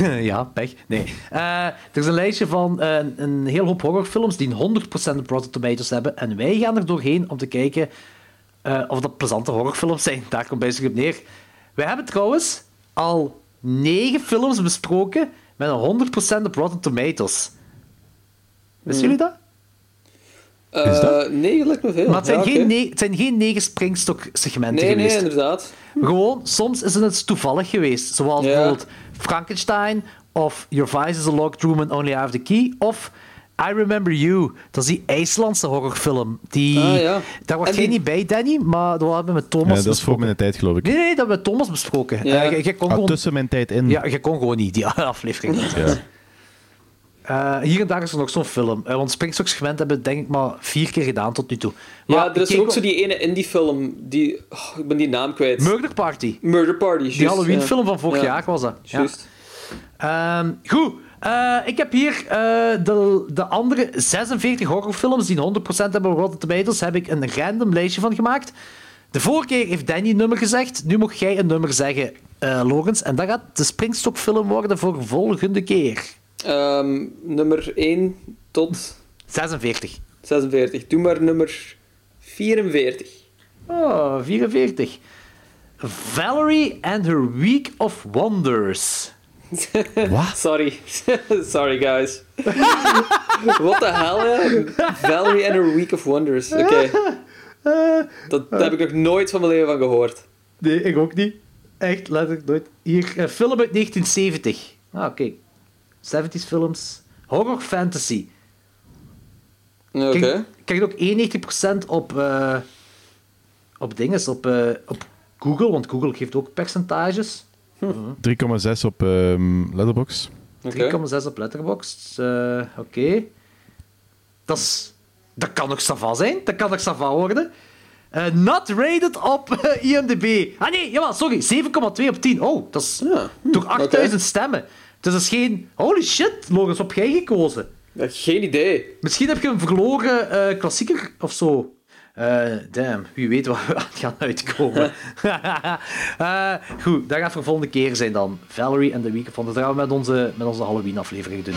Speaker 4: ja, pech. Nee. Eh, er is een lijstje van eh, een, een heel hoop horrorfilms die 100% Rotten Tomatoes hebben. En wij gaan er doorheen om te kijken eh, of dat plezante horrorfilms zijn. Daar komt bijzonder op neer. Wij hebben trouwens al negen films besproken met een 100% op Rotten Tomatoes. Wisten jullie dat?
Speaker 3: Is dat?
Speaker 2: Eh, nee, dat lijkt me veel.
Speaker 4: Maar het zijn,
Speaker 2: Ja,
Speaker 4: geen,
Speaker 2: oké.
Speaker 4: ne- het zijn geen negen springstok-segmenten
Speaker 2: Nee, nee,
Speaker 4: geweest.
Speaker 2: inderdaad.
Speaker 4: Gewoon, soms is het toevallig geweest. Zoals
Speaker 2: Ja.
Speaker 4: bijvoorbeeld Frankenstein, of Your Vice is a Locked Room and Only I Have the Key, of I Remember You. Dat is die IJslandse horrorfilm. Die,
Speaker 2: Ah, ja.
Speaker 4: Daar was
Speaker 2: En
Speaker 4: jij
Speaker 2: die-
Speaker 4: niet bij, Danny, maar dat hebben we met Thomas
Speaker 3: Ja, dat is voor mijn tijd, geloof ik.
Speaker 4: Nee, nee, dat hebben we met Thomas besproken.
Speaker 2: Ja.
Speaker 4: Eh, jij- jij kon
Speaker 3: Ah,
Speaker 4: gewoon...
Speaker 3: tussen mijn tijd in.
Speaker 4: Ja, je kon gewoon niet, die aflevering.
Speaker 3: Ja.
Speaker 4: Eh, hier en daar is er nog zo'n film. Eh, want Springstock segment hebben we denk ik maar vier keer gedaan tot nu toe. Maar
Speaker 2: Ja, er is ook zo die ene indie-film, die... oh, ik ben die naam kwijt.
Speaker 4: Murder Party.
Speaker 2: Murder Party,
Speaker 4: Die
Speaker 2: juist,
Speaker 4: Halloween-film
Speaker 2: ja.
Speaker 4: van vorig
Speaker 2: Ja,
Speaker 4: jaar was dat. Ja.
Speaker 2: Juist.
Speaker 4: Ehm, goed. Eh, ik heb hier eh, de, de andere 46 horrorfilms die een 100% hebben op Rotten Tomatoes, heb ik een random lijstje van gemaakt. De vorige keer heeft Danny een nummer gezegd. Nu mag jij een nummer zeggen, eh Logans. En dat gaat de Springstock-film worden voor volgende keer.
Speaker 2: Ehm, nummer 1 tot
Speaker 4: 46.
Speaker 2: 46. Doe maar nummer 44.
Speaker 4: Oh, 44. Valerie and her Week of Wonders.
Speaker 2: Sorry. Sorry, guys. What the hell, ja? Valerie and her Week of Wonders. Oké. Dat, daar heb ik nog nooit van mijn leven van gehoord.
Speaker 4: Nee, ik ook niet. Echt, letterlijk nooit. Hier, een film uit 1970. Ah, oké. 70s films. Horror fantasy.
Speaker 2: Oké.
Speaker 4: Kijk, krijgt ook 91% op, eh op dinges, op, eh, op Google, want Google geeft ook percentages.
Speaker 3: 3,6 op ehm Letterboxd.
Speaker 4: 3,6 op Letterboxd. Eh, Oké. Dat is... Dat kan nog Sava zijn. Dat kan nog Sava worden. Eh, not rated op eh, IMDb. Ah nee, jawel, sorry. 7,2 op 10. Oh, dat is
Speaker 2: Ja.
Speaker 4: door 8000
Speaker 2: oké.
Speaker 4: stemmen. Dus dat is geen... Holy shit, Logans, op jij gekozen.
Speaker 2: Geen idee.
Speaker 4: Misschien heb je een verloren eh, klassieker of zo. Eh, damn, wie weet waar we aan gaan uitkomen. Eh, goed, dat gaat voor volgende keer zijn dan. Valerie en The Week. Dat gaan we met onze, met onze Halloween-aflevering doen.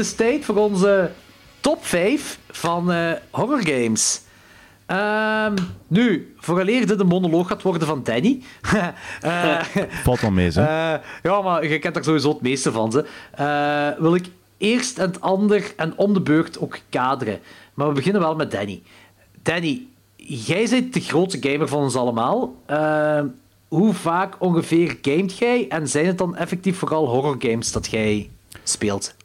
Speaker 4: Het is tijd voor onze top 5 van eh, horror games. Ehm, nu, vooraleer dit een monoloog gaat worden van Danny. eh,
Speaker 3: Valt wel mee, hè?
Speaker 4: eh, ja, maar je kent er sowieso het meeste van ze. Wil ik eerst en het ander en om de beurt ook kaderen. Maar we beginnen wel met Danny. Danny, jij bent de grootste gamer van ons allemaal. Hoe vaak ongeveer gamet jij? En zijn het dan effectief vooral horror games dat jij speelt?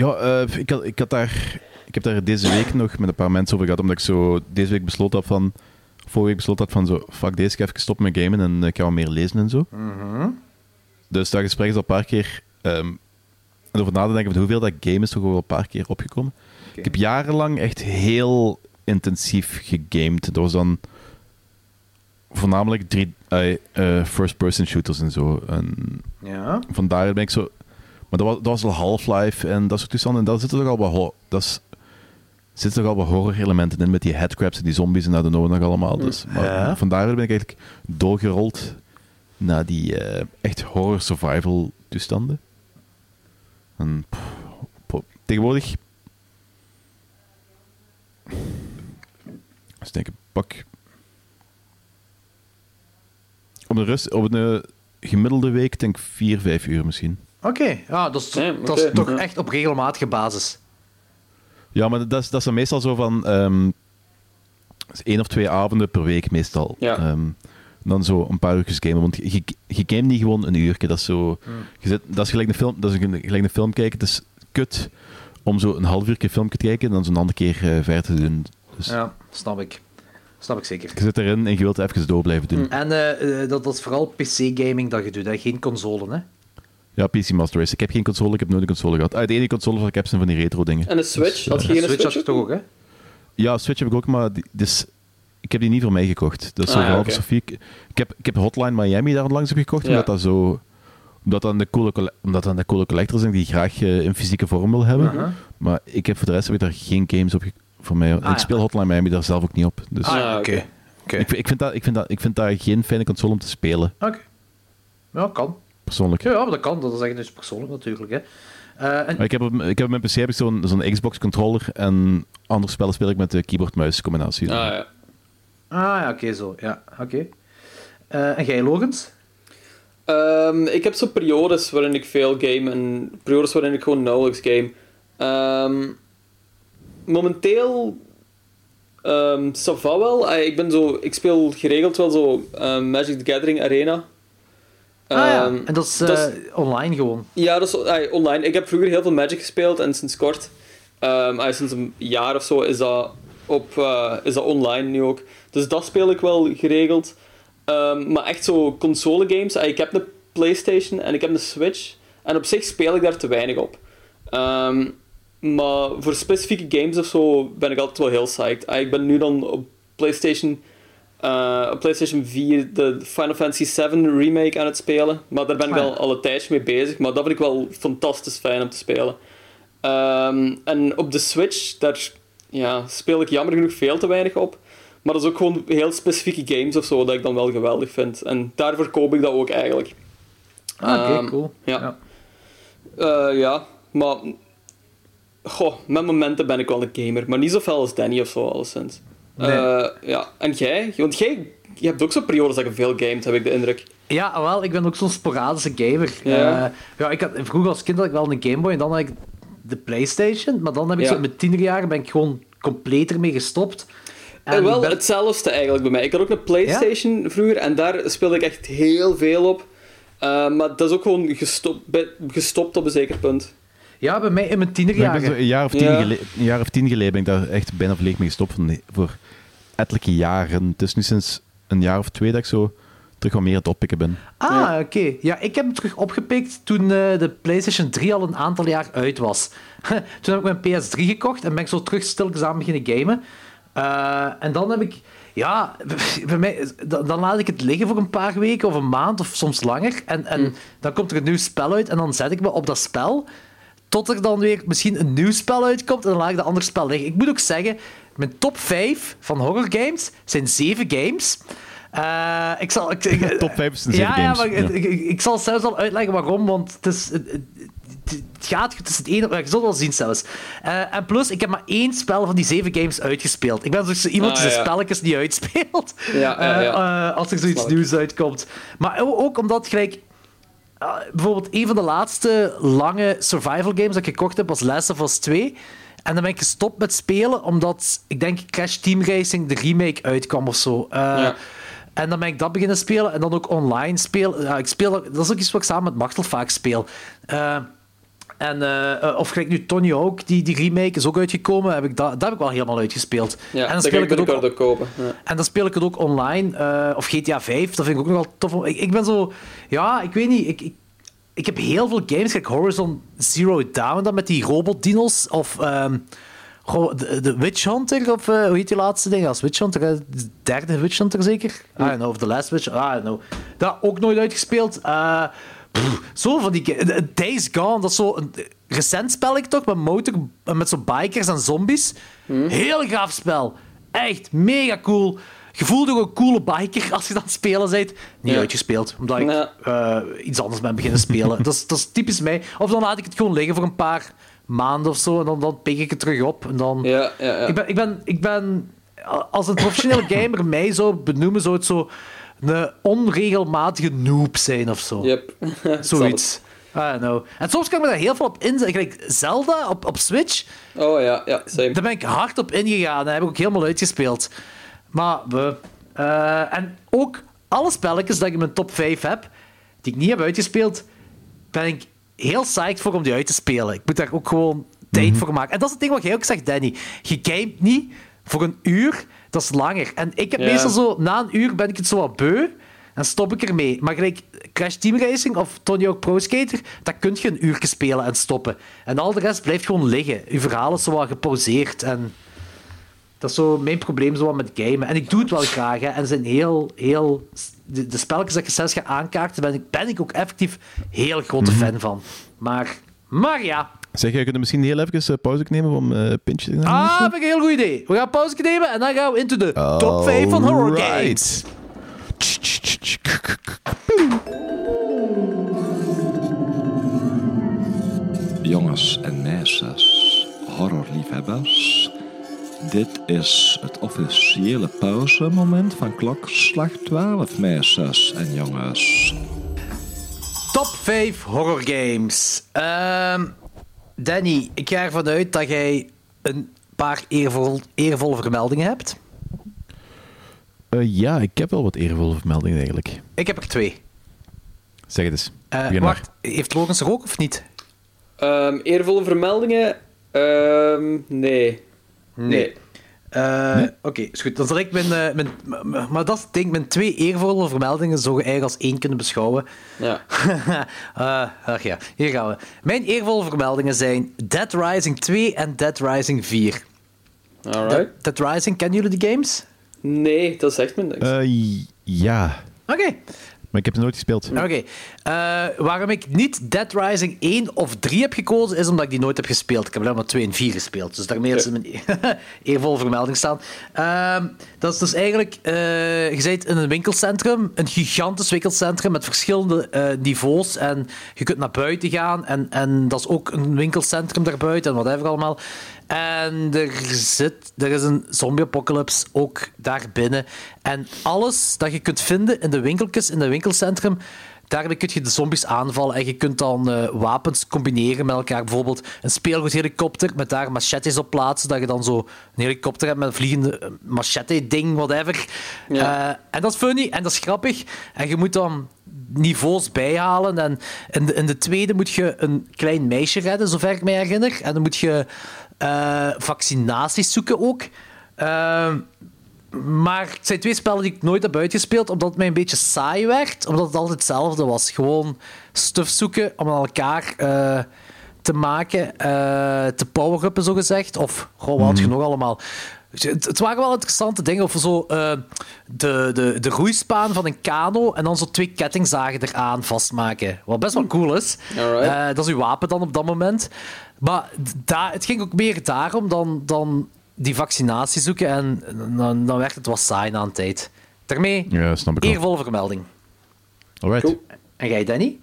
Speaker 3: Ja, eh, ik, had, ik, had daar, ik heb daar deze week nog met een paar mensen over gehad, omdat ik zo deze week besloten had van... Vorige week besloten had van zo, fuck deze, ik ga even stoppen met gamen en ik ga wat meer lezen en zo. Dus dat gesprek is al een paar keer... ehm en over na te denken van hoeveel dat game is toch wel een paar keer opgekomen. Ik heb jarenlang echt heel intensief gegamed. Dat was dan voornamelijk drie eh, eh, first-person shooters en zo. En
Speaker 4: Ja.
Speaker 3: vandaar ben ik zo... Maar dat was, dat was al Half-Life en dat soort toestanden. En daar zitten toch al wat, ho- dat is, zitten toch al wat horror-elementen in met die headcrabs en die zombies en dat de nog allemaal. Dus, maar
Speaker 4: Ja.
Speaker 3: vandaar ben ik eigenlijk doorgerold naar die eh, echt horror-survival toestanden. En tegenwoordig... Dus denk ik, pak... Op een, rust, op een eh, gemiddelde week denk ik vier, vijf uur misschien.
Speaker 4: Oké, ja, dat is, dat is toch echt op regelmatige basis.
Speaker 3: Ja, maar dat is, dat is dan meestal zo van... ehm, is één of twee avonden per week meestal.
Speaker 2: Ja.
Speaker 3: Ehm, dan zo een paar uurtjes gamen. Want je, je gamet niet gewoon een uurtje. Dat is zo... Je zit, dat is gelijk een film, dat is een- gelijk een film kijken. Het is kut om zo een half uurtje film te kijken en dan zo'n andere keer eh, verder te doen. Dus
Speaker 4: Ja, snap ik. Snap ik zeker.
Speaker 3: je zit erin en je wilt even door blijven doen.
Speaker 4: En eh, eh, dat, dat is vooral PC-gaming dat je doet, hè? geen console, hè?
Speaker 3: Ja, PC Master Race. Ik heb geen console, ik heb nooit een console gehad. Ah, de enige console wat ik heb zijn van die retro dingen.
Speaker 2: En een Switch? Had je
Speaker 4: En
Speaker 2: geen
Speaker 4: Switch had
Speaker 2: Switch?
Speaker 4: je toch ook, hè?
Speaker 3: Ja, Switch heb ik ook, maar die, dus, ik heb die niet voor mij gekocht. Dat is zo
Speaker 2: Ah, ja,
Speaker 3: Sofie. Ik, ik heb, ik heb Hotline Miami daar langs op gekocht,
Speaker 2: Ja.
Speaker 3: omdat dat zo... Omdat dan de coole, omdat dan de coole collectors zijn die graag eh, in fysieke vorm wil hebben. Maar ik heb voor de rest heb ik daar geen games op voor mij.
Speaker 4: Ah,
Speaker 3: ik
Speaker 4: ja.
Speaker 3: speel Hotline Miami daar zelf ook niet op. Dus
Speaker 4: Ah,
Speaker 2: Ah,
Speaker 4: ja,
Speaker 2: oké.
Speaker 4: oké. Oké.
Speaker 3: ik, ik, vind dat, ik, vind dat, ik vind dat geen fijne console om te spelen,
Speaker 4: Oké. Ja, kan.
Speaker 3: Persoonlijk.
Speaker 4: Ja, ja, maar dat kan. Dat is echt dus persoonlijk natuurlijk, hè. Eh, en,
Speaker 3: Maar ik heb, op, ik heb op mijn PC heb ik zo'n zo'n Xbox controller en andere spellen speel ik met de keyboard-muis combinatie.
Speaker 2: Ah, ja.
Speaker 4: Ah, ja, oké, zo. Ja, oké. Eh, en jij, Logans?
Speaker 2: Ehm, ik heb zo periodes waarin ik veel game en periodes waarin ik gewoon nauwelijks game. Ehm, momenteel ehm ça va wel. Eh, ik, ben zo, ik speel geregeld wel zo ehm, Magic the Gathering Arena.
Speaker 4: Ah ja,
Speaker 2: Ehm,
Speaker 4: en dat is,
Speaker 2: dat
Speaker 4: eh,
Speaker 2: is-
Speaker 4: online gewoon.
Speaker 2: Ja, dat is eh, online. Ik heb vroeger heel veel Magic gespeeld en sinds kort, eh, sinds een jaar of zo, is dat, op, eh, is dat online nu ook. Dus dat speel ik wel geregeld. Ehm, maar echt zo console games. ik heb een PlayStation en ik heb een Switch. En op zich speel ik daar te weinig op. Maar voor specifieke games of zo ben ik altijd wel heel psyched. Ik ben nu dan op PlayStation, op PlayStation 4 de Final Fantasy 7 remake aan het spelen. Maar daar ben ik
Speaker 4: Ah, ja.
Speaker 2: al, al een tijdje mee bezig. Maar dat vind ik wel fantastisch fijn om te spelen. Ehm, en op de Switch, daar ja, speel ik jammer genoeg veel te weinig op. Maar dat is ook gewoon heel specifieke games of zo dat ik dan wel geweldig vind. En daarvoor koop ik dat ook eigenlijk.
Speaker 4: Ah, oké,
Speaker 2: Ehm,
Speaker 4: cool.
Speaker 2: ja. Eh, ja, maar... Goh, met momenten ben ik wel een gamer. Maar niet zo fel als Danny of zo, alleszins.
Speaker 4: Nee.
Speaker 2: Eh, ja, en jij? Want jij je hebt ook zo'n periodes dat je veel gamet, heb ik de indruk.
Speaker 4: Ja, wel, ik ben ook zo'n sporadische gamer.
Speaker 2: Ja.
Speaker 4: Eh, ja, ik had, vroeger als kind had ik wel een Game Boy en dan had ik de PlayStation. Maar dan heb ik
Speaker 2: Ja.
Speaker 4: zo met tienerjaren ben ik gewoon compleet ermee gestopt. En
Speaker 2: Eh, wel
Speaker 4: ik ben-
Speaker 2: hetzelfde eigenlijk bij mij. Ik had ook een PlayStation vroeger en daar speelde ik echt heel veel op. Maar dat is ook gewoon gestopt, gestopt op een zeker punt.
Speaker 4: Ja, bij mij in mijn
Speaker 3: Maar ik ben
Speaker 4: tienerjaren.
Speaker 3: zo een, jaar of tien
Speaker 2: Ja.
Speaker 3: gele- een jaar of tien geleden ben ik daar echt bijna volledig mee gestopt. Van, nee, voor ettelijke jaren. Het is nu sinds een jaar of twee dat ik zo terug wat meer aan het oppikken ben.
Speaker 4: Ah, oké. Ja, ik heb hem terug opgepikt toen eh, de PlayStation 3 al een aantal jaar uit was. toen heb ik mijn PS3 gekocht en ben ik zo terug stilletjes aan beginnen gamen. Eh, en dan heb ik... Ja, bij mij, dan, dan laat ik het liggen voor een paar weken of een maand of soms langer. En, en dan komt er een nieuw spel uit en dan zet ik me op dat spel. Tot er dan weer misschien een nieuw spel uitkomt en dan laat ik dat andere spel liggen. Ik moet ook zeggen, mijn top 5 van horror games zijn 7 games. Eh, ik zal... Ik, ik-
Speaker 3: Top 5 zijn
Speaker 4: ja,
Speaker 3: zeven
Speaker 4: ja,
Speaker 3: games.
Speaker 4: maar
Speaker 3: Ja.
Speaker 4: Ik, ik, ik zal zelfs al uitleggen waarom, want het is, het, gaat. Het is het ene, je zult wel zien zelfs. Eh, en plus, ik heb maar één spel van die zeven games uitgespeeld. Ik ben zo iemand die
Speaker 2: Ah,
Speaker 4: zijn
Speaker 2: ja.
Speaker 4: spelletjes niet uitspeelt.
Speaker 2: Ja, ja, ja.
Speaker 4: Eh, als er zoiets nieuws uitkomt. Maar ook omdat, gelijk... eh, bijvoorbeeld, een van de laatste lange survival games dat ik gekocht heb was Last of Us 2. En dan ben ik gestopt met spelen, omdat ik denk Crash Team Racing, de remake, uitkwam of zo. Eh,
Speaker 2: Ja.
Speaker 4: En dan ben ik dat beginnen spelen en dan ook online spelen. Ik speel dat is ook iets wat ik samen met Machtel vaak speel. En, eh, of gelijk nu Tony Hawk, die, die remake is ook uitgekomen. Heb ik dat, dat heb ik wel helemaal uitgespeeld.
Speaker 2: Ja,
Speaker 4: en dan speel ik het ook
Speaker 2: ook kopen. Ja.
Speaker 4: en dan speel ik het ook online. eh, of GTA 5, dat vind ik ook nog wel tof. Ik, ik ben zo... Ja, ik weet niet. Ik, ik, ik heb heel veel games. Kijk, Horizon Zero Dawn dan met die robotdinos. Of... ehm, de, de Witch Hunter, of hoe heet die laatste ding? Als Witch Hunter, de derde Witch Hunter zeker? I don't know, of The Last Witch, I don't know. Dat ook nooit uitgespeeld. Eh, pff, zo van die... eh, Days Gone, dat is zo een recent spel, toch? Met motor, met zo bikers en zombies. Heel gaaf spel. Echt mega cool. Je voelt ook een coole biker als je dat aan het spelen bent. Niet
Speaker 2: Ja.
Speaker 4: uitgespeeld, omdat ik eh, iets anders ben beginnen spelen. dat, is, dat is typisch mij. Of dan laat ik het gewoon liggen voor een paar maanden of zo. En dan, dan pik ik het terug op. En dan...
Speaker 2: Ja, ja, ja.
Speaker 4: Ik, ben, ik, ben, ik ben... Als een professionele gamer mij zou benoemen, zou het zo een onregelmatige noob zijn of zo.
Speaker 2: Yep.
Speaker 4: Zoiets. I don't know. En soms kan ik me daar heel veel op inzetten. Zelda op, op Switch.
Speaker 2: Oh ja, ja, same.
Speaker 4: Daar ben ik hard op ingegaan. Dat heb ik ook helemaal uitgespeeld. Maar, we. Eh, en ook alle spelletjes dat ik in mijn top 5 heb, die ik niet heb uitgespeeld, ben ik heel psyched voor om die uit te spelen. Ik moet daar ook gewoon tijd voor maken. En dat is het ding wat jij ook zegt, Danny. Je gamet niet voor een uur, dat is langer. En ik heb
Speaker 2: Ja.
Speaker 4: meestal zo, na een uur ben ik het zo wat beu. En stop ik ermee. Maar gelijk Crash Team Racing of Tony Hawk Pro Skater, dat kun je een uur spelen en stoppen. En al de rest blijft gewoon liggen. Je verhaal is zo wat gepauzeerd. En dat is zo mijn probleem zo wat met gamen. En ik doe het wel graag. Hè. En zijn heel, heel... De, de spelletjes dat ik zelfs ga aankaarten, ben ik, ben ik ook effectief heel grote fan van. Maar, maar ja.
Speaker 3: Zeg, je kunt misschien heel even eh, pauze nemen om eh pintje te nemen?
Speaker 4: Ah, vind ik een heel goed idee. We gaan pauze nemen en dan gaan we into de top 5 van horror games.
Speaker 5: Jongens en meisjes, horrorliefhebbers. Dit is het officiële pauzemoment van klokslag 12, meisjes en jongens.
Speaker 4: Top 5 horror games. Ehm, Danny, ik ga ervan uit dat jij een paar eervol, eervolle vermeldingen hebt.
Speaker 3: Eh, ja, ik heb wel wat eervolle vermeldingen eigenlijk.
Speaker 4: Ik heb er twee.
Speaker 3: Zeg het eens.
Speaker 4: Eh,
Speaker 3: maar.
Speaker 4: wacht, heeft Logans er ook of niet?
Speaker 2: Ehm, eervolle vermeldingen? Ehm, nee. Nee.
Speaker 4: Eh, Oké, is goed. Dan zal ik mijn, eh, mijn... Maar dat is het ding, mijn twee eervolle vermeldingen zou je eigenlijk als één kunnen beschouwen.
Speaker 2: Ja.
Speaker 4: Eh, ach ja, hier gaan we. Mijn eervolle vermeldingen zijn Dead Rising 2 en Dead Rising 4.
Speaker 2: Alright.
Speaker 4: Dead Rising, kennen jullie die games?
Speaker 2: Nee, dat zegt me niks.
Speaker 3: Eh, ja,
Speaker 4: Oké.
Speaker 3: Maar ik heb ze nooit gespeeld.
Speaker 4: Oké. Eh, waarom ik niet Dead Rising 1 of 3 heb gekozen, is omdat ik die nooit heb gespeeld. Ik heb alleen maar 2 en 4 gespeeld. Dus daarmee is mijn eervolle vermelding staan. Ehm, dat is dus eigenlijk... eh, je zit in een winkelcentrum, een gigantisch winkelcentrum met verschillende eh, niveaus. En je kunt naar buiten gaan. En, en dat is ook een winkelcentrum daarbuiten en whatever allemaal. En er, zit, er is een zombie-apocalypse ook daar binnen. En alles dat je kunt vinden in de winkeltjes, in het winkelcentrum, daarmee kun je de zombies aanvallen. En je kunt dan eh, wapens combineren met elkaar. Bijvoorbeeld een speelgoedhelikopter met daar machetes op plaatsen. Dat je dan zo een helikopter hebt met een vliegende eh, machete-ding, whatever.
Speaker 2: Ja.
Speaker 4: Eh, en dat is funny en dat is grappig. En je moet dan niveaus bijhalen. En in de, in de tweede moet je een klein meisje redden, zover ik me herinner. En dan moet je eh, vaccinaties zoeken ook. Ehm, maar het zijn twee spellen die ik nooit heb uitgespeeld, omdat het mij een beetje saai werd. Omdat het altijd hetzelfde was. Gewoon stuff zoeken om aan elkaar eh, te maken, eh, te power-uppen, zogezegd. Of, goh, wat had je nog allemaal? Het, het waren wel interessante dingen. Of zo eh, de, de, de roeispaan van een kano en dan zo twee kettingzagen eraan vastmaken. Wat best wel cool is. Eh, dat is uw wapen dan op dat moment. Maar da het ging ook meer daarom dan, dan die vaccinatie zoeken. En dan, dan werd het wat saai na een tijd. Daarmee,
Speaker 3: Ja, snap ik wel.
Speaker 4: eervolle vermelding.
Speaker 3: Alright.
Speaker 2: Cool.
Speaker 4: En jij, Danny?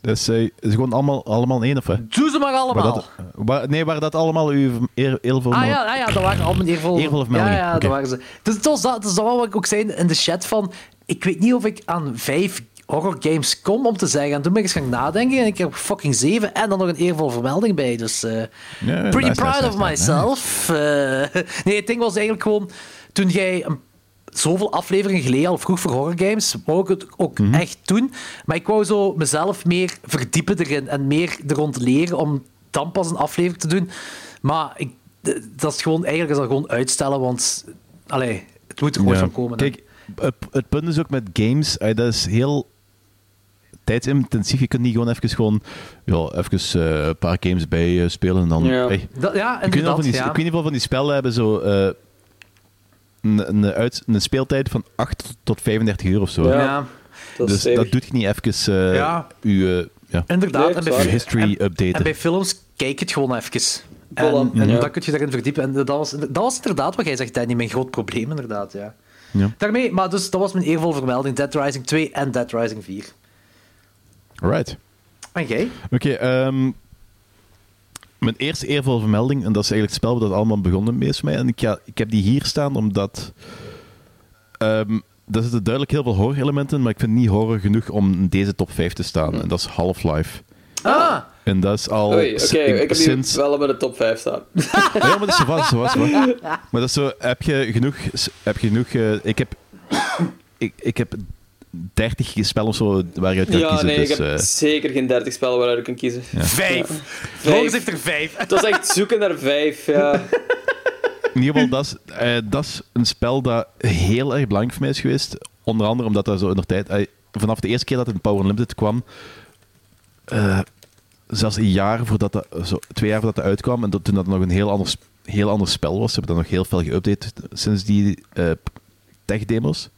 Speaker 3: Dus eh, is gewoon allemaal, allemaal één, of wat?
Speaker 4: Doe ze maar
Speaker 3: Waar
Speaker 4: allemaal.
Speaker 3: dat, waar, nee, waar dat allemaal uw eer, eervol...
Speaker 4: Ah ja, ah, ja, dat waren allemaal eervolle...
Speaker 3: Eervolle vermeldingen,
Speaker 4: Ja, ja,
Speaker 3: oké.
Speaker 4: dat waren ze. Dus het was dat, is dat wat ik ook zei in de chat van... Ik weet niet of ik aan vijf horror games kom om te zeggen. En toen ben ik eens gaan nadenken en ik heb fucking zeven en dan nog een eervolle vermelding bij. Dus eh, pretty
Speaker 3: nice,
Speaker 4: proud
Speaker 3: nice,
Speaker 4: of
Speaker 3: nice,
Speaker 4: myself. Eh, nee, het ding was eigenlijk gewoon... Toen jij een, zoveel afleveringen geleden al vroeg voor horror games, wou ik het ook
Speaker 3: Mhm.
Speaker 4: echt doen. Maar ik wou zo mezelf meer verdiepen erin en meer er rond leren om dan pas een aflevering te doen. Maar ik, d- dat is gewoon, eigenlijk is dat gewoon uitstellen, want allee, het moet er gewoon
Speaker 3: Ja.
Speaker 4: van komen.
Speaker 3: Kijk, het, punt is ook met games, eh, dat is heel tijdsintensief. Je kunt niet gewoon even, gewoon, ja, even eh, een paar games bij eh, spelen en dan...
Speaker 2: Ja.
Speaker 3: hey.
Speaker 4: Dat, ja,
Speaker 3: Ik weet, niet
Speaker 4: inderdaad.
Speaker 3: of van die,
Speaker 4: ja.
Speaker 3: ik weet niet of van die spellen hebben zo eh, een, een, uit, een speeltijd van 8 tot 35 uur of zo.
Speaker 2: Ja.
Speaker 4: Ja,
Speaker 2: Dat is
Speaker 3: dus dat doet je niet even eh
Speaker 4: Ja.
Speaker 3: uw, ja,
Speaker 4: inderdaad.
Speaker 2: Nee,
Speaker 4: en, bij,
Speaker 3: uw history
Speaker 4: en,
Speaker 3: updaten.
Speaker 4: en bij films, kijk het gewoon even. En, en
Speaker 2: ja.
Speaker 4: dan kun je daarin verdiepen. En dat was, dat was inderdaad wat jij zegt, Danny, mijn groot probleem, inderdaad. Ja.
Speaker 3: Ja.
Speaker 4: Daarmee, maar dus dat was mijn eervolle vermelding. Dead Rising 2 en Dead Rising 4.
Speaker 3: Right.
Speaker 4: En jij?
Speaker 3: Oké, ehm, mijn eerste eervolle vermelding, en dat is eigenlijk het spel waar dat allemaal begonnen mee is mij. En ik, ga, ik heb die hier staan omdat. ehm er zitten duidelijk heel veel horror-elementen, maar ik vind het niet horror genoeg om in deze top 5 te staan. En dat is Half-Life.
Speaker 4: Ah!
Speaker 3: En dat is al.
Speaker 2: Oei, oké, ik heb
Speaker 3: sinds.
Speaker 2: wel bij de top 5 staan.
Speaker 3: Ja, maar dat is zo vast, zo vast. Maar, maar dat is zo, heb je genoeg... Heb je genoeg eh, ik heb... Ik, ik heb 30 spellen of zo waar je uit kan
Speaker 2: Ja,
Speaker 3: kiezen.
Speaker 2: nee,
Speaker 3: dus,
Speaker 2: ik heb
Speaker 3: eh,
Speaker 2: zeker geen 30 spellen waaruit ik kan kiezen.
Speaker 4: Vijf!
Speaker 2: Vijf.
Speaker 4: Loris heeft er vijf.
Speaker 2: Het was echt zoeken naar 5, ja.
Speaker 3: in ieder geval, dat is, eh, dat is een spel dat heel erg belangrijk voor mij is geweest. Onder andere omdat dat zo in de tijd... eh, vanaf de eerste keer dat het in Power Unlimited kwam... eh, zelfs een jaar voordat dat... Zo, twee jaar voordat dat uitkwam, en dat, toen dat nog een heel ander, heel ander spel was. Ze hebben dat nog heel veel geüpdate sinds die eh, tech-demos.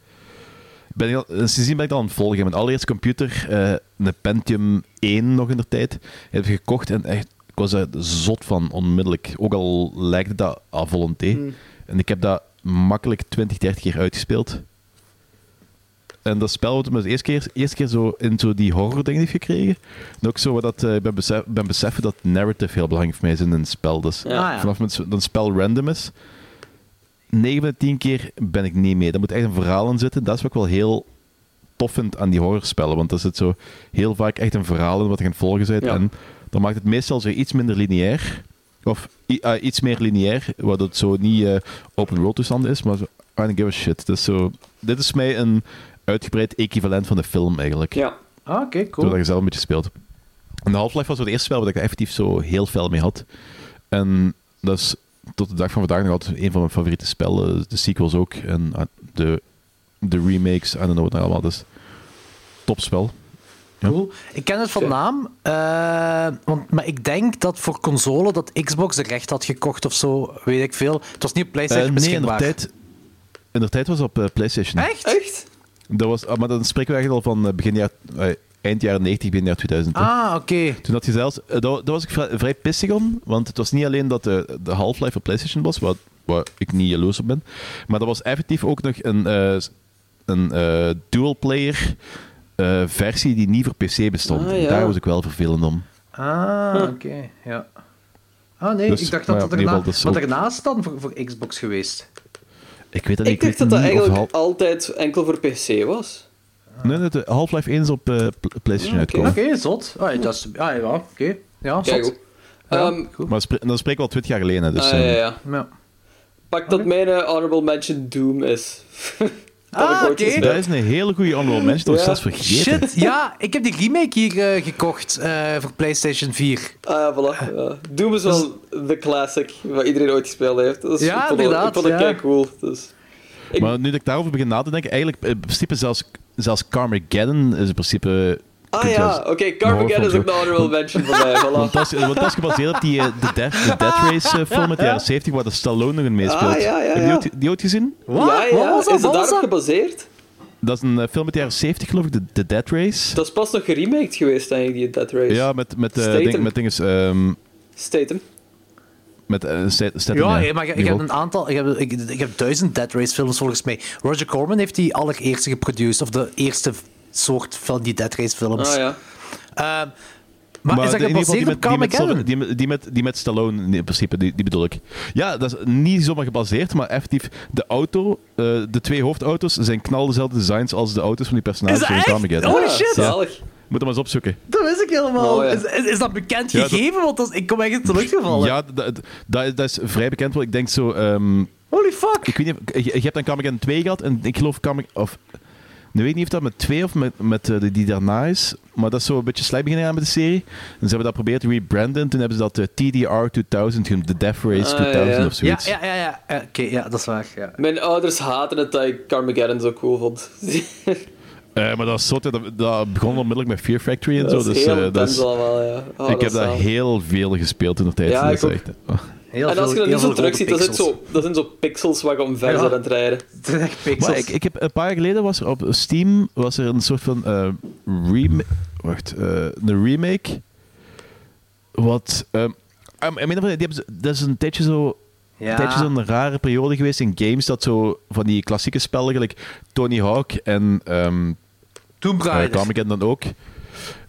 Speaker 3: Ben ik al, eh, sindsdien ben ik dat aan het volgen. Mijn allereerste computer, eh, een Pentium 1 nog in de tijd, heb ik gekocht en echt, ik was er zot van onmiddellijk. Ook al lijkt dat à volonté. En ik heb dat makkelijk 20, 30 keer uitgespeeld. En dat spel wat me de eerste keer, eerste keer zo in zo die horror dingen heeft gekregen. En ook zo wat dat, eh, ik ben, besef, ben beseffen dat narrative heel belangrijk voor mij is in een spel. Dus
Speaker 2: Ja.
Speaker 4: Ah, ja.
Speaker 3: vanaf het, dat een spel random is, 9 van de 10 keer ben ik niet mee. Daar moet echt een verhaal in zitten. Dat is wat ik wel heel tof vind aan die horrorspellen. Want er zit zo heel vaak echt een verhaal in wat je aan het volgen bent.
Speaker 2: Ja.
Speaker 3: En dan maakt het meestal zo iets minder lineair. Of ah, iets meer lineair, waardoor het zo niet eh, open world toestand is, maar zo, I don't give a shit. Dus zo, dit is mij een uitgebreid equivalent van de film eigenlijk.
Speaker 2: Ja.
Speaker 4: Ah, oké, cool.
Speaker 3: Doordat je zelf een beetje speelt. En de Half-Life was het eerste spel waar ik effectief zo heel veel mee had. En dat is tot de dag van vandaag nog altijd een van mijn favoriete spellen. De sequels ook. En ah, de, de remakes, I don't know wat nou allemaal. Dus topspel. Ja.
Speaker 4: Cool. Ik ken het van naam, eh, want, maar ik denk dat voor console dat Xbox de recht had gekocht of zo, weet ik veel. Het was niet op
Speaker 3: Eh,
Speaker 4: PlayStation
Speaker 3: nee, in de tijd, in de tijd was het op eh, PlayStation.
Speaker 4: Echt?
Speaker 2: Echt?
Speaker 3: Dat was, ah, maar dan spreken we eigenlijk al van begin jaar, eind jaren 90, begin jaar 2000. hè.
Speaker 4: Ah, oké.
Speaker 3: Toen had je zelfs, eh, daar, daar was ik vrij, vrij pissig om, want het was niet alleen dat de, de Half-Life op PlayStation was, wat, waar ik niet jaloers op ben, maar dat was effectief ook nog een, eh, een eh, dual-player eh, versie die niet voor PC bestond.
Speaker 2: Ah, ja.
Speaker 3: Daar was ik wel vervelend om.
Speaker 4: Ah, oké. Ja. Ah, nee,
Speaker 3: Dus,
Speaker 4: ik dacht dat
Speaker 3: ja,
Speaker 4: dat erna,
Speaker 3: is
Speaker 4: wat
Speaker 3: ook-
Speaker 4: daarnaast dan voor, voor Xbox geweest.
Speaker 3: Ik weet dat
Speaker 2: Ik
Speaker 3: ik
Speaker 2: dacht
Speaker 3: weet
Speaker 2: dat dat
Speaker 3: niet of
Speaker 2: eigenlijk altijd enkel voor PC was.
Speaker 3: Nee, nee, de Half-Life 1 is op eh, Pl- PlayStation
Speaker 2: oké.
Speaker 3: uitgekomen.
Speaker 4: Oké, zot. Ah, ja, dat is, ah, ja, oké. Ja,
Speaker 2: Kijk
Speaker 4: zot.
Speaker 2: goed.
Speaker 4: Ja,
Speaker 2: Ehm,
Speaker 4: goed.
Speaker 3: Maar spre- dan spreken we al 20 jaar geleden, hè, dus...
Speaker 2: ah, ja,
Speaker 3: eh,
Speaker 2: ja.
Speaker 4: Ja.
Speaker 2: Pak dat mijn eh, honorable mention Doom is. dat
Speaker 4: Ah,
Speaker 2: gespeeld.
Speaker 3: Dat is een hele goede honorable mention, dat was
Speaker 2: Ja.
Speaker 3: zelfs vergeten.
Speaker 4: Shit, ja, ik heb die remake hier gekocht eh, voor PlayStation 4.
Speaker 2: Ah ja, voilà. Ja. Doom is wel de classic, wat iedereen ooit gespeeld heeft. Dus
Speaker 4: Ja,
Speaker 2: ik vond
Speaker 4: inderdaad,
Speaker 2: ik vond het
Speaker 4: ja.
Speaker 2: kei cool. Dus. Ik-
Speaker 3: Maar nu dat ik daarover begin na te denken, eigenlijk in principe zelfs, zelfs Carmageddon is in principe...
Speaker 2: Ah ja, oké, Carmageddon is ook een honorable mention voor mij.
Speaker 3: Want
Speaker 2: Voilà.
Speaker 3: dat, is, want dat is gebaseerd op die eh, de, Death, de Death Race eh, film uit de jaren 70, waar de Stallone nog in meespeelt.
Speaker 2: Ah, ja, ja,
Speaker 3: Heb je die die ooit gezien?
Speaker 2: Ja,
Speaker 4: Wat
Speaker 2: ja.
Speaker 4: was dat?
Speaker 2: Is het daarop
Speaker 4: dat?
Speaker 2: gebaseerd?
Speaker 3: Dat is een eh, film uit de jaren 70, geloof ik, de, de Death Race.
Speaker 2: Dat is pas nog geremaked geweest, denk ik, die Dead Race.
Speaker 3: Ja, met, met, eh, ding, met dinges... ehm
Speaker 2: Statham.
Speaker 3: Met
Speaker 4: Ja,
Speaker 3: ja.
Speaker 4: maar
Speaker 3: Die
Speaker 4: hebt
Speaker 3: ook.
Speaker 4: een aantal... Je hebt, ik, ik heb duizend Dead Race films volgens mij. Roger Corman heeft die allereerste geproduceerd, of de eerste soort van die Dead Race films.
Speaker 2: Ah ja.
Speaker 4: Ehm, maar, is dat
Speaker 3: in
Speaker 4: gebaseerd op
Speaker 3: die met, die,
Speaker 4: Carmageddon?
Speaker 3: die, met- die, met, die met Stallone, in principe, die, die bedoel ik. Ja, dat is niet zomaar gebaseerd, maar effectief, de auto, eh, de twee hoofdauto's zijn knal dezelfde designs als de auto's van die personages
Speaker 4: echt?
Speaker 3: Carmageddon.
Speaker 4: Holy shit!
Speaker 2: Zalig.
Speaker 3: Moet hem eens opzoeken.
Speaker 4: Dat wist ik helemaal.
Speaker 2: Oh, ja.
Speaker 4: is, is, is dat bekend
Speaker 3: Ja, dat-
Speaker 4: gegeven? Want dat is- ik kom echt in teruggevallen.
Speaker 3: Ja, dat, dat, dat is, dat is vrij bekend. Want ik denk zo... ehm,
Speaker 4: Holy fuck.
Speaker 3: ik weet niet, je, je hebt dan Carmageddon 2 gehad en ik geloof Carmageddon... Of, nu weet ik niet of dat met 2 of met, met eh, die daarna is. Maar dat is zo een beetje slecht beginnen aan met de serie. En ze hebben dat geprobeerd te rebranden. Toen hebben ze dat eh, TDR 2000 genoemd. De Death Race
Speaker 2: Ah,
Speaker 3: 2000
Speaker 2: ja, ja.
Speaker 3: of zoiets.
Speaker 4: ja, ja. ja. ja Oké, ja, dat is waar. Ja.
Speaker 2: Mijn ouders haten het dat ik Carmageddon zo cool vond.
Speaker 3: Eh, maar dat, is zo, dat, dat begon onmiddellijk met Fear Factory en zo.
Speaker 2: dat is
Speaker 3: Dus, eh, dat is-
Speaker 2: allemaal, ja. Oh,
Speaker 3: ik
Speaker 2: dat
Speaker 3: heb
Speaker 2: zalig.
Speaker 3: heel veel gespeeld in de tijd.
Speaker 2: Ja,
Speaker 3: dat
Speaker 2: ik
Speaker 3: is
Speaker 2: ook.
Speaker 3: echt, oh.
Speaker 4: Heel
Speaker 2: En als je dat nu zo terug ziet, dat,
Speaker 4: rode
Speaker 2: is zo, dat zijn zo pixels waar je omver
Speaker 4: Ja.
Speaker 2: aan het rijden.
Speaker 4: Het zijn echt pixels.
Speaker 3: Maar ik, ik heb, een paar jaar geleden was er op Steam was er een soort van eh remake. Wacht, eh, een remake. Wat. ehm, um, die hebben, ze- dat is een tijdje zo.
Speaker 4: Ja.
Speaker 3: Een tijdje zo'n rare periode geweest in games dat zo van die klassieke spellen, gelijk Tony Hawk en ehm
Speaker 4: Tomb
Speaker 3: uh,
Speaker 4: Raider.
Speaker 3: Carmageddon dan ook,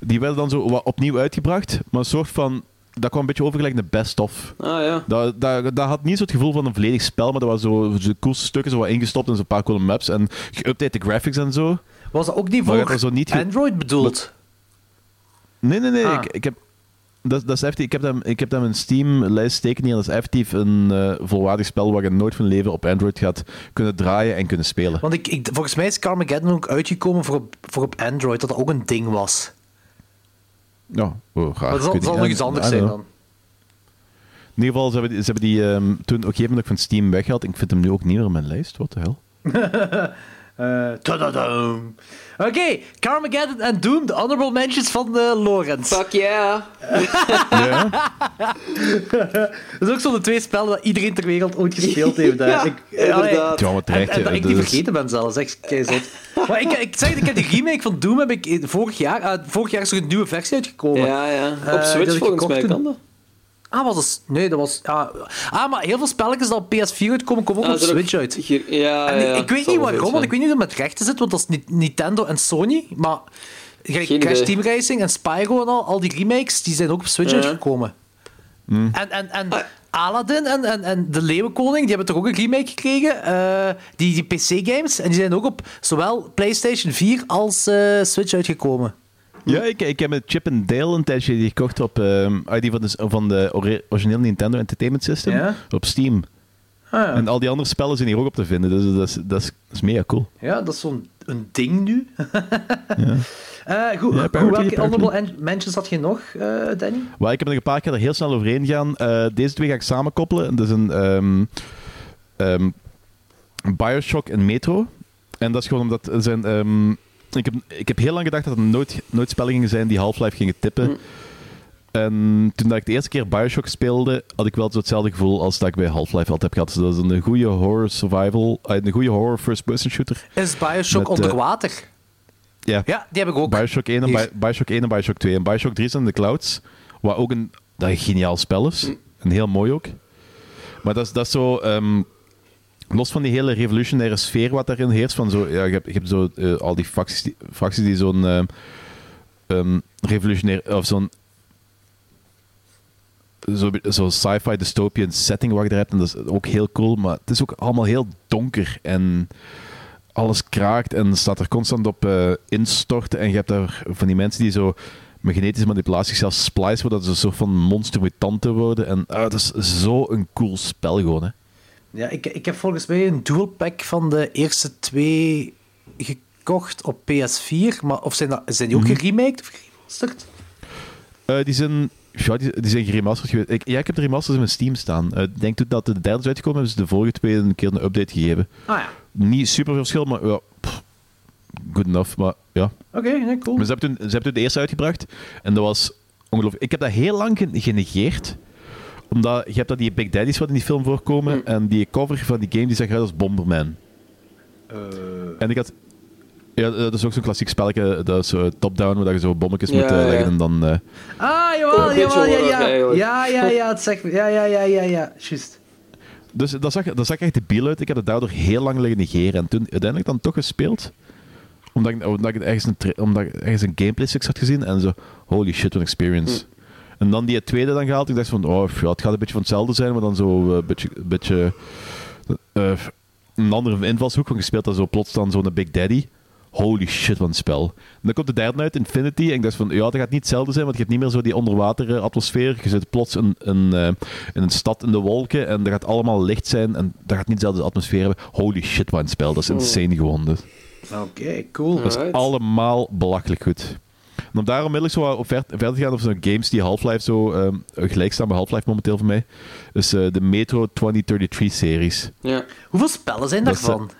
Speaker 3: die werden dan zo wat opnieuw uitgebracht, maar een soort van. Dat kwam een beetje over gelijk de best-of.
Speaker 2: Ah ja.
Speaker 3: Dat, dat, dat had niet zo het gevoel van een volledig spel, maar dat was zo, de coolste stukken zo wat ingestopt in zo'n paar coole maps en geüpdate de graphics en zo.
Speaker 4: Was dat ook niet voor
Speaker 3: zo niet ge-
Speaker 4: Android bedoeld?
Speaker 3: Nee, nee, nee.
Speaker 4: Ah.
Speaker 3: Ik, ik heb, dat, dat is effectief, ik, heb dat, ik heb in mijn Steam-lijst steken hier. Dat is effectief een eh, volwaardig spel waar je nooit van leven op Android gaat kunnen draaien en kunnen spelen.
Speaker 4: Want ik, ik, volgens mij is Carmageddon ook uitgekomen voor op, voor op Android, dat dat ook een ding was.
Speaker 3: Ja, oh, graag.
Speaker 4: Maar dat zal, nog iets anders
Speaker 3: don't
Speaker 4: zijn dan.
Speaker 3: In ieder geval, ze hebben die, ze hebben die ehm, toen op een gegeven moment van Steam weggehaald. Ik vind hem nu ook niet meer op mijn lijst. Wat de hel?
Speaker 4: Eh, tadadam. Oké, Carmageddon en Doom, de honorable mentions van uh, Lorenz.
Speaker 2: Fuck yeah.
Speaker 3: Ja?
Speaker 4: Dat is ook zo de twee spellen dat iedereen ter wereld ooit gespeeld heeft.
Speaker 2: Ja,
Speaker 4: ik,
Speaker 2: inderdaad.
Speaker 3: Ja, maar
Speaker 4: En, dat ik die
Speaker 3: is-
Speaker 4: vergeten ben zelfs. Echt keizot. Maar ik, ik zeg, ik heb die remake van Doom heb ik eh, vorig jaar... vorig jaar is er een nieuwe versie uitgekomen.
Speaker 2: Ja, ja.
Speaker 4: Eh,
Speaker 2: Op Switch volgens mij kan dat.
Speaker 4: Ah, was dat... Nee, dat was... Ah, ah, maar heel veel spelletjes dat op PS4 uitkomen, komen ook
Speaker 2: Ah,
Speaker 4: op
Speaker 2: ook
Speaker 4: Switch uit.
Speaker 2: hier- ja,
Speaker 4: En
Speaker 2: ja,
Speaker 4: ik, weet niet waarom, want ik weet niet hoe het met rechten zit, want dat is niet Nintendo en Sony, maar
Speaker 2: Geen
Speaker 4: Crash
Speaker 2: idee.
Speaker 4: Team Racing en Spyro en al, al die remakes, die zijn ook op Switch
Speaker 2: Ja.
Speaker 4: uitgekomen.
Speaker 3: Hmm.
Speaker 4: En, en, en
Speaker 2: Ah.
Speaker 4: Aladdin en, en, en De Leeuwenkoning, die hebben toch ook een remake gekregen, eh, die, die PC-games, en die zijn ook op zowel PlayStation 4 als eh, Switch uitgekomen.
Speaker 3: Ja, ik, ik heb met Chip and Dale een tijdje die gekocht op ehm, die van de, van de ori- originele Nintendo Entertainment System
Speaker 4: Ja?
Speaker 3: op Steam.
Speaker 4: Ah, ja.
Speaker 3: En al die andere spellen zijn hier ook op te vinden, dus dat is, dat is, dat is mega cool.
Speaker 4: Ja, dat is zo'n een ding nu. Eh, goed,
Speaker 3: Ja, apparently,
Speaker 4: welke honorable en- mentions had je nog, eh, Danny?
Speaker 3: Maar ik heb er een paar keer er heel snel overheen gegaan. Eh, deze twee ga ik samenkoppelen. Dat is een ehm, ehm, Bioshock en Metro. En dat is gewoon omdat er zijn... ik, heb, ik heb heel lang gedacht dat er nooit, nooit spellen gingen zijn die Half-Life gingen tippen. En toen dat ik de eerste keer Bioshock speelde, had ik wel zo hetzelfde gevoel als dat ik bij Half-Life altijd heb gehad. Dus dat is een goede horror survival, eh, een goede horror first-person shooter.
Speaker 4: Is Bioshock
Speaker 3: Met, eh,
Speaker 4: onder water?
Speaker 3: Ja,
Speaker 4: Ja, die heb ik ook.
Speaker 3: Bioshock 1 en. Bi- Bioshock 1 en Bioshock 2. En Bioshock 3 is in de clouds. Wat ook een, dat een geniaal spel is. En heel mooi ook. Maar dat is, dat is zo... ehm, los van die hele revolutionaire sfeer wat daarin heerst. Van zo, ja, je, hebt, je hebt zo eh, al die facties die, facties die zo'n ehm, ehm, revolutionair... Of zo'n... Zo'n zo sci-fi dystopian setting wat je er hebt. En dat is ook heel cool. Maar het is ook allemaal heel donker. En alles kraakt en staat er constant op eh, instorten. En je hebt daar van die mensen die zo met genetische manipulatie zichzelf splicen, zodat ze een soort van monstermutanten worden. En ah, dat is zo een cool spel gewoon, hè.
Speaker 4: Ja, ik, ik heb volgens mij een dual pack van de eerste twee gekocht op PS4. Maar of zijn, dat, zijn die ook
Speaker 3: Mhm.
Speaker 4: geremaked of geremasterd?
Speaker 3: Eh, die zijn... Ja, die, die zijn geremasterd geweest. Ik, ja, ik heb de remasters in mijn Steam staan. Eh, ik denk toen dat de derde is uitgekomen, hebben ze de vorige twee een keer een update gegeven.
Speaker 4: Ah ja.
Speaker 3: Niet super verschil, maar ja, pff, good enough. Maar ja,
Speaker 4: Oké, cool.
Speaker 3: Maar ze hebben, toen, ze hebben toen de eerste uitgebracht. En dat was ongelooflijk. Ik heb dat heel lang ge- genegeerd. Omdat je hebt dat die Big Daddies wat in die film voorkomen. En die cover van die game die zag eruit als Bomberman. En ik had... Ja, dat is ook zo'n klassiek spelletje. Dat is zo top-down, waar je zo bommetjes
Speaker 2: Ja,
Speaker 3: moet eh,
Speaker 2: ja.
Speaker 3: leggen en dan... eh,
Speaker 4: Ah, jawel,
Speaker 2: beetje
Speaker 4: jawel, ja, ja. Ja, ja, ja, het zegt me. Ja, ja, ja, ja, ja, juist.
Speaker 3: Dus dat zag, dat zag echt debiel uit. Ik heb het daardoor heel lang liggen negeren. En toen uiteindelijk dan toch gespeeld. Omdat ik, omdat ik ergens een, omdat ik ergens een gameplay six had gezien en zo, holy shit, what experience. En dan die tweede dan gehaald. Ik dacht van, oh, ja, het gaat een beetje van hetzelfde zijn, maar dan zo eh, een beetje, een beetje eh, een andere invalshoek van gespeeld. Dan zo plots dan zo'n Big Daddy. Holy shit, wat een spel. En dan komt de derde uit, Infinity. En ik dacht van, ja, dat gaat niet hetzelfde zijn, want je hebt niet meer zo die onderwater eh, atmosfeer. Je zit plots in, in, eh, in een stad in de wolken en dat gaat allemaal licht zijn. En dat gaat niet dezelfde atmosfeer hebben. Holy shit, wat een spel. Dat is insane gewoon. Dus.
Speaker 4: Oké, cool.
Speaker 3: Dat is
Speaker 2: Alright.
Speaker 3: allemaal belachelijk goed. En om daar onmiddellijk zo wat op ver- verder te gaan over zo'n games die Half-Life zo ehm, gelijk staan bij Half-Life momenteel voor mij, is eh, de Metro 2033-series.
Speaker 2: Ja.
Speaker 4: Hoeveel spellen zijn daarvan?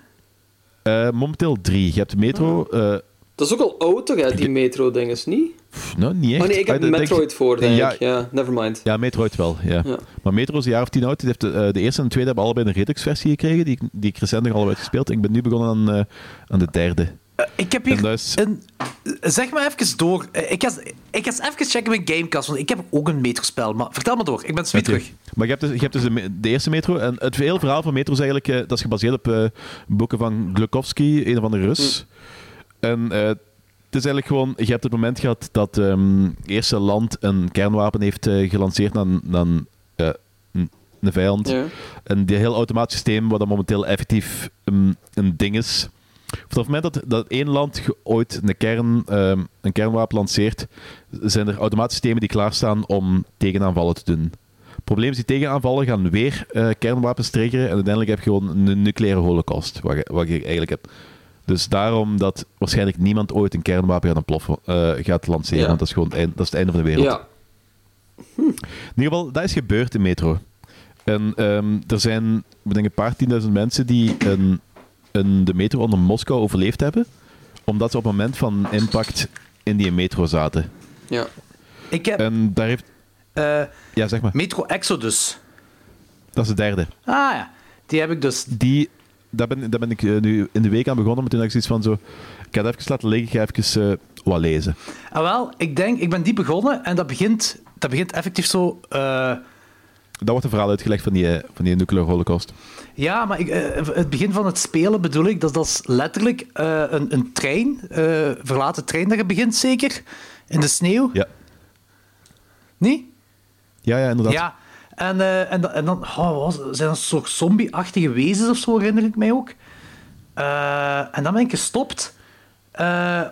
Speaker 3: Eh, momenteel drie. Je hebt de Metro... eh,
Speaker 2: Dat is ook al oud, toch, hè, die metro-ding, is niet?
Speaker 3: nou, niet echt.
Speaker 2: Oh nee, ik heb
Speaker 3: Ah, denk-
Speaker 2: Metroid voor, denk
Speaker 3: ja,
Speaker 2: ik. Ja, nevermind.
Speaker 3: Ja, Metroid wel, ja.
Speaker 2: Ja.
Speaker 3: Maar Metro is een jaar of tien oud. Die heeft de, de eerste en de tweede hebben allebei een Redux-versie gekregen, die, ik- die ik recent nog allebei gespeeld. Ik ben nu begonnen aan, eh, aan de derde.
Speaker 4: Eh, ik heb
Speaker 3: En
Speaker 4: hier
Speaker 3: is-
Speaker 4: een... Zeg maar even door. Eh, Ik ga, ik ga eens even checken met Gamecast, want ik heb ook een Metro-spel. Maar vertel maar door, ik ben
Speaker 3: Oké.
Speaker 4: terug.
Speaker 3: Maar je hebt dus, je hebt dus de, de eerste metro. En het hele verhaal van metro is eigenlijk... eh, dat is gebaseerd op boeken van Glukowski, een of andere Rus. En eh, het is eigenlijk gewoon... Je hebt het moment gehad dat ehm, het eerste land een kernwapen heeft gelanceerd eh, een, vijand.
Speaker 2: Ja.
Speaker 3: En die heel automatisch systeem, wat dan momenteel effectief een, een ding is. Vanaf het moment dat, dat één land ooit een, kern, ehm, een kernwapen lanceert, zijn er automatische systemen die klaarstaan om tegenaanvallen te doen. Het probleem is, die tegenaanvallen gaan weer eh, kernwapens triggeren en uiteindelijk heb je gewoon een nucleaire holocaust, wat je, wat je eigenlijk hebt. Dus daarom dat waarschijnlijk niemand ooit een kernwapen gaat, eh, gaat lanceren,
Speaker 2: Ja.
Speaker 3: want dat is gewoon het einde, dat is het einde van de wereld.
Speaker 2: Ja.
Speaker 3: In ieder geval, dat is gebeurd in Metro. En ehm, er zijn, ik denk een paar tienduizend mensen die een, een, de metro onder Moskou overleefd hebben, omdat ze op het moment van impact in die metro zaten.
Speaker 2: Ja.
Speaker 4: Ik heb
Speaker 3: En daar heeft...
Speaker 4: eh,
Speaker 3: Ja, zeg maar.
Speaker 4: Metro Exodus.
Speaker 3: Dat is de derde.
Speaker 4: Ah ja, die heb ik dus.
Speaker 3: Die, daar, ben, daar ben ik eh, nu in de week aan begonnen, maar toen had ik zoiets van zo... Ik ga het even laten liggen, ik ga even eh, wat lezen.
Speaker 4: Ah, wel, ik denk, ik ben die begonnen en dat begint, dat begint effectief zo.
Speaker 3: Dat wordt een verhaal uitgelegd van die, eh, van die nuclear holocaust.
Speaker 4: ja, maar ik, eh, het begin van het spelen bedoel ik, dat, dat is letterlijk eh, een, een trein, eh verlaten trein dat je begint zeker, in de sneeuw.
Speaker 3: Ja,
Speaker 4: Niet?
Speaker 3: ja, ja inderdaad.
Speaker 4: Ja, en, en, dan- en dan oh, was, zijn dat soort zombie-achtige wezens of zo, herinner ik mij ook. En dan ben ik gestopt.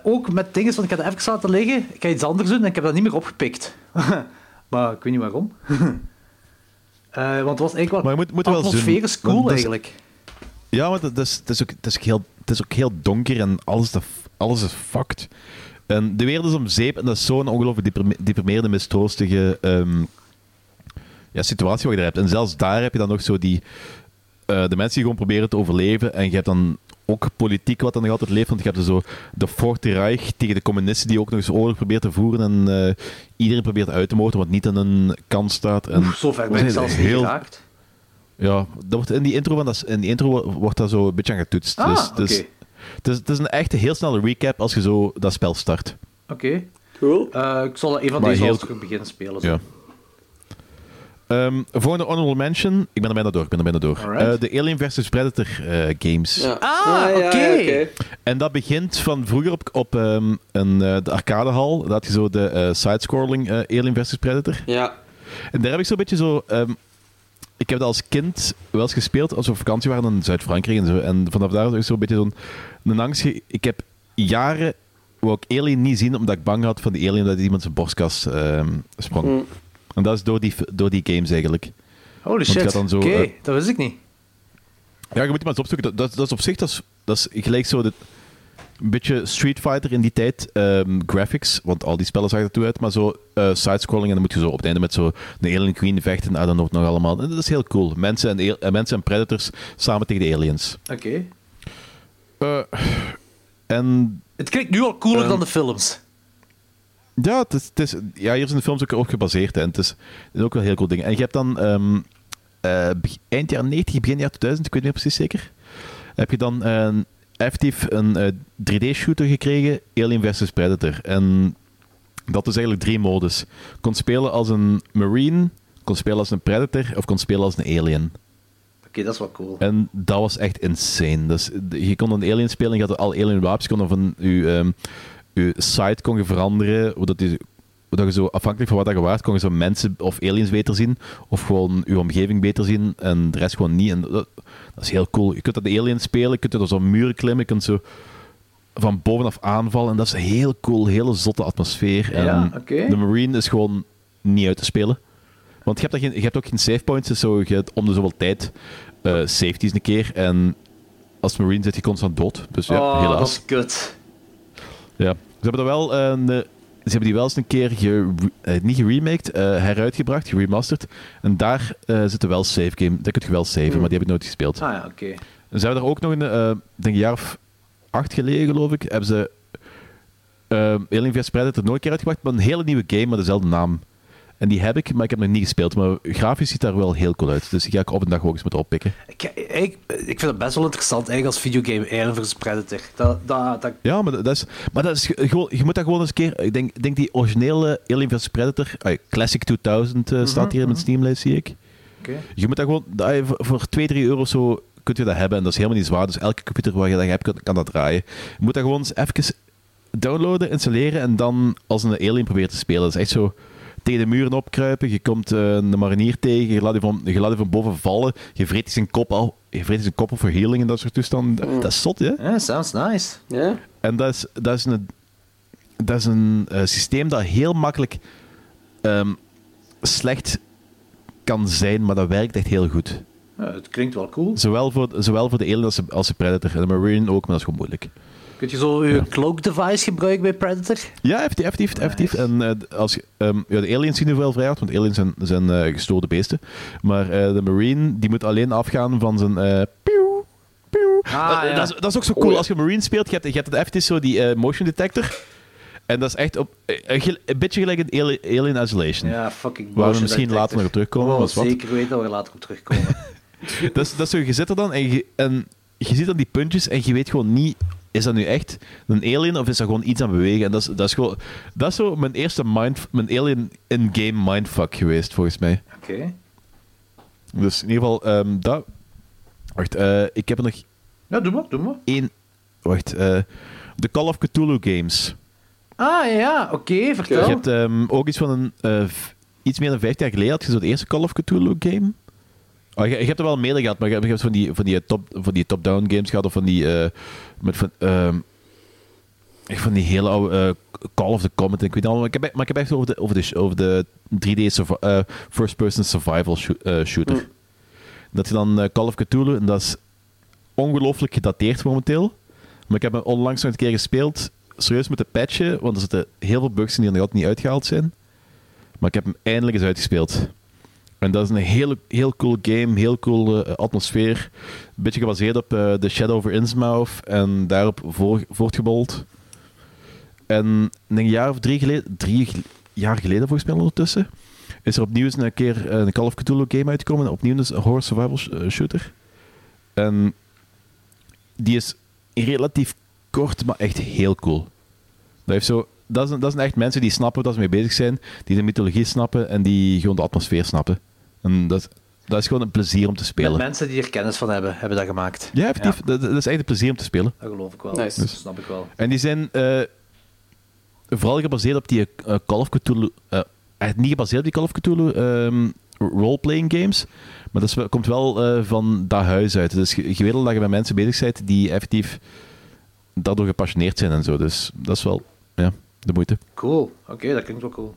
Speaker 4: Ook met dingen, want ik had even laten liggen. Ik ga iets anders doen en ik heb dat niet meer opgepikt. maar ik weet niet waarom. Eh, want het was eigenlijk wel...
Speaker 3: Maar je moet- moet er
Speaker 4: atmosfeer is cool
Speaker 3: want dat is-
Speaker 4: eigenlijk.
Speaker 3: Ja, maar dat is, is, ook, dat is, ook, heel, het is ook heel donker en alles, dat, alles is fucked. En de wereld is om zeep en dat is zo'n ongelooflijk deprime- deprimerende, mistroostige ehm, ja, situatie wat je daar hebt. En zelfs daar heb je dan nog zo die... eh, de mensen die gewoon proberen te overleven. En je hebt dan ook politiek wat dan nog altijd leeft. Want je hebt zo de Fourth Reich tegen de communisten die ook nog eens oorlog proberen te voeren. En eh, iedereen probeert uit te moorden wat niet aan een kant staat. En
Speaker 4: Oeh, zo ver ben ik zelfs niet
Speaker 3: heel-
Speaker 4: geraakt.
Speaker 3: ja, dat wordt in die intro, van dat, is- in die intro wo- wordt dat zo een beetje aan getoetst.
Speaker 4: Ah,
Speaker 3: dus, dus,
Speaker 4: oké.
Speaker 3: het, is, het is een echte heel snelle recap als je zo dat spel start.
Speaker 4: Oké.
Speaker 2: Cool.
Speaker 4: Eh, ik zal een van
Speaker 3: Maar
Speaker 4: deze
Speaker 3: heel-
Speaker 4: beginnen spelen. Zo.
Speaker 3: Ja. Ehm volgende honorable mention. Ik ben er bijna door. Ik ben er bijna door. Eh, de Alien vs Predator eh, games.
Speaker 2: Ja.
Speaker 4: Ah, oké.
Speaker 2: ja,
Speaker 3: En dat begint van vroeger op, op ehm, een, eh, de arcadehal. Dat had je zo de eh, sidescrolling eh, Alien vs Predator.
Speaker 2: Ja.
Speaker 3: En daar heb ik zo'n beetje zo... ehm, ik heb dat als kind wel eens gespeeld als we op vakantie waren in Zuid-Frankrijk en zo. En vanaf daar ik zo'n beetje zo'n een angst. Ik heb jaren wou ik Alien niet zien, omdat ik bang had van die alien dat iemand zijn borstkas ehm, sprong.
Speaker 2: Mm.
Speaker 3: En dat is door die, door die games eigenlijk.
Speaker 4: Holy
Speaker 3: Want
Speaker 4: shit.
Speaker 3: dan
Speaker 4: Oké,
Speaker 3: eh,
Speaker 4: dat wist ik niet.
Speaker 3: Ja, je moet maar eens opzoeken. Dat, dat, dat is op zich dat is, dat is gelijk zo de, een beetje Street Fighter in die tijd. ehm, graphics, want al die spellen zagen er toe uit. Maar zo eh sidescrolling en dan moet je zo op het einde met zo een Alien Queen vechten. I don't know wat nog allemaal. En dat is heel cool. Mensen en, eh, mensen en Predators samen tegen de aliens.
Speaker 4: Oké.
Speaker 3: En
Speaker 4: Het klinkt nu al cooler
Speaker 3: Ehm,
Speaker 4: dan de films.
Speaker 3: Ja, het is, het is, ja, hier zijn de films ook op gebaseerd. hè. En het is, het is ook wel heel cool ding. En je hebt dan ehm, eh, eind jaar 90, begin jaar 2000, ik weet niet meer precies zeker. Heb je dan een, effectief een eh, 3D-shooter gekregen, Alien vs Predator. En dat is eigenlijk drie modus. Kon spelen als een Marine, kon spelen als een Predator of kon spelen als een Alien.
Speaker 4: Oké, dat is wel cool.
Speaker 3: En dat was echt insane. Dus je kon een alien spelen en je had al alien wapens. Je kon van je, ehm, je site kon je veranderen. Zodat je, je zo, afhankelijk van wat je waard, kon je zo mensen of aliens beter zien. Of gewoon je omgeving beter zien. En de rest gewoon niet. En dat, dat is heel cool. Je kunt dat de alien spelen. Je kunt er zo'n muren klimmen. Je kunt zo van bovenaf aanvallen. En dat is heel cool. Hele zotte atmosfeer.
Speaker 4: Ja,
Speaker 3: en de Marine is gewoon niet uit te spelen. Want je hebt, dat geen, je hebt ook geen save points, dus zo, je hebt om de zoveel tijd eh safeties een keer. En als Marine zit je constant dood. Dus ja,
Speaker 4: oh, dat
Speaker 3: helaas.
Speaker 4: is kut.
Speaker 3: Ja. Ze hebben, er wel, eh, een, ze hebben die wel eens een keer ge, eh, niet geremaked, eh, heruitgebracht, geremasterd. En daar eh zit er wel save game. Daar kun je wel saven, maar die heb ik nooit gespeeld.
Speaker 4: Ah ja, oké.
Speaker 3: En ze hebben daar ook nog een, eh, denk een jaar of acht geleden, geloof ik, hebben ze uh, Alien vs Predator nog een keer uitgebracht, maar een hele nieuwe game met dezelfde naam. En die heb ik, maar ik heb nog niet gespeeld. Maar grafisch ziet daar wel heel cool uit. Dus die ga ik op een dag ook eens moeten oppikken.
Speaker 4: Ik, ik, ik vind het best wel interessant eigenlijk als videogame Alien vs Predator. Dat, dat, dat,
Speaker 3: Ja, maar dat is, maar dat is ge- gewoon, je moet dat gewoon eens een keer. Ik denk, denk die originele Alien vs Predator, Classic 2000 eh, staat hier in mijn Steamlijst, zie ik.
Speaker 4: Oké.
Speaker 3: Je moet dat gewoon, dat voor- voor 2, 3 euro zo kun je dat hebben. En dat is helemaal niet zwaar. Dus elke computer waar je dat hebt, kan, kan dat draaien. Je moet dat gewoon eens even downloaden, installeren en dan als een alien proberen te spelen. Dat is echt zo tegen de muren opkruipen. Je komt eh, een marinier tegen, je laat je, van, je laat je van boven vallen. Je vreet zijn kop al. Je vreet zijn kop op voor healing en dat soort toestanden. Dat, dat is zot, hè?
Speaker 4: ja, sounds nice.
Speaker 2: Ja?
Speaker 3: En dat is, dat is een, dat is een eh, systeem dat heel makkelijk ehm, slecht kan zijn, maar dat werkt echt heel goed.
Speaker 4: Ja, het klinkt wel cool.
Speaker 3: Zowel voor, zowel voor de alien als de, als de predator. En de marine ook, maar dat is gewoon moeilijk.
Speaker 4: Kun je zo je cloak device gebruiken bij Predator?
Speaker 3: Ja, effectief. En als, ja, de aliens zien er wel vrij hard, want aliens zijn, zijn eh, gestoorde beesten. Maar eh, de marine, die moet alleen afgaan van zijn... eh.
Speaker 4: Ah, ja.
Speaker 3: dat, is, dat is ook zo cool. Als je marine speelt, je hebt, je hebt het effectief zo die motion detector. En dat is echt op, een, beetje gelijk een Ali- Alien Isolation.
Speaker 4: Ja, fucking
Speaker 3: Waar we misschien
Speaker 4: detector.
Speaker 3: later nog op terugkomen.
Speaker 4: Oh,
Speaker 3: was wat.
Speaker 4: zeker weten dat we er later op terugkomen.
Speaker 3: Dat is, dat is zo, je zit er dan en je, en je ziet dan die puntjes en je weet gewoon niet, is dat nu echt een alien of is dat gewoon iets aan het bewegen? En dat is, dat is gewoon, dat is zo mijn eerste mind, mijn alien in-game mindfuck geweest, volgens mij.
Speaker 4: Oké.
Speaker 3: Dus in ieder geval, ehm, dat. Wacht, eh, ik heb er nog
Speaker 4: Ja, doe maar, doe maar.
Speaker 3: één. Wacht, eh, de Call of Cthulhu games.
Speaker 4: Ah, ja, oké, vertel.
Speaker 3: Je hebt ehm, ook iets van een, eh, iets meer dan 15 jaar geleden had je zo de eerste Call of Cthulhu game. Oh, je, je hebt er wel meerdere gehad, maar je je hebt van die, van die, eh, top, van die top-down games gehad of van die, eh, met van, ehm, echt van die hele oude eh, Call of the Comet. Ik weet niet allemaal, maar ik heb, maar ik heb echt over de, over de, over de 3D survi- eh, first-person survival shoo- shooter. Dat je dan Call of Cthulhu, en dat is ongelooflijk gedateerd momenteel. Maar ik heb hem onlangs nog een keer gespeeld, serieus met de patchen, want er zitten heel veel bugs in die er nog altijd niet uitgehaald zijn. Maar ik heb hem eindelijk eens uitgespeeld. En dat is een heel, heel cool game, heel cool eh, atmosfeer. Een beetje gebaseerd op eh The Shadow over Innsmouth en daarop voor, voortgebold. En een jaar of drie geleden, drie jaar geleden volgens mij ondertussen, is er opnieuw eens een keer een Call of Cthulhu game uitgekomen. Opnieuw dus een horror survival eh, shooter. En die is relatief kort, maar echt heel cool. Dat, heeft zo, dat, zijn, dat zijn echt mensen die snappen dat ze mee bezig zijn, die de mythologie snappen en die gewoon de atmosfeer snappen. En dat, is- dat is gewoon een plezier om te
Speaker 4: Met
Speaker 3: spelen.
Speaker 4: mensen die er kennis van hebben, hebben dat gemaakt.
Speaker 3: Ja, effectief. Dat, dat is echt een plezier om te spelen.
Speaker 4: Dat geloof ik wel.
Speaker 2: Nice.
Speaker 4: Dat snap ik wel.
Speaker 3: En die zijn eh, vooral gebaseerd op die eh, Call of Cthulhu... eh, niet gebaseerd op die Call of Cthulhu ehm, roleplaying games, maar dat is komt wel eh, van dat huis uit. Dus je, je weet al dat je met mensen bezig bent die effectief daardoor gepassioneerd zijn en zo. Dus dat is wel ja, de moeite.
Speaker 4: Cool. Oké, dat klinkt wel cool.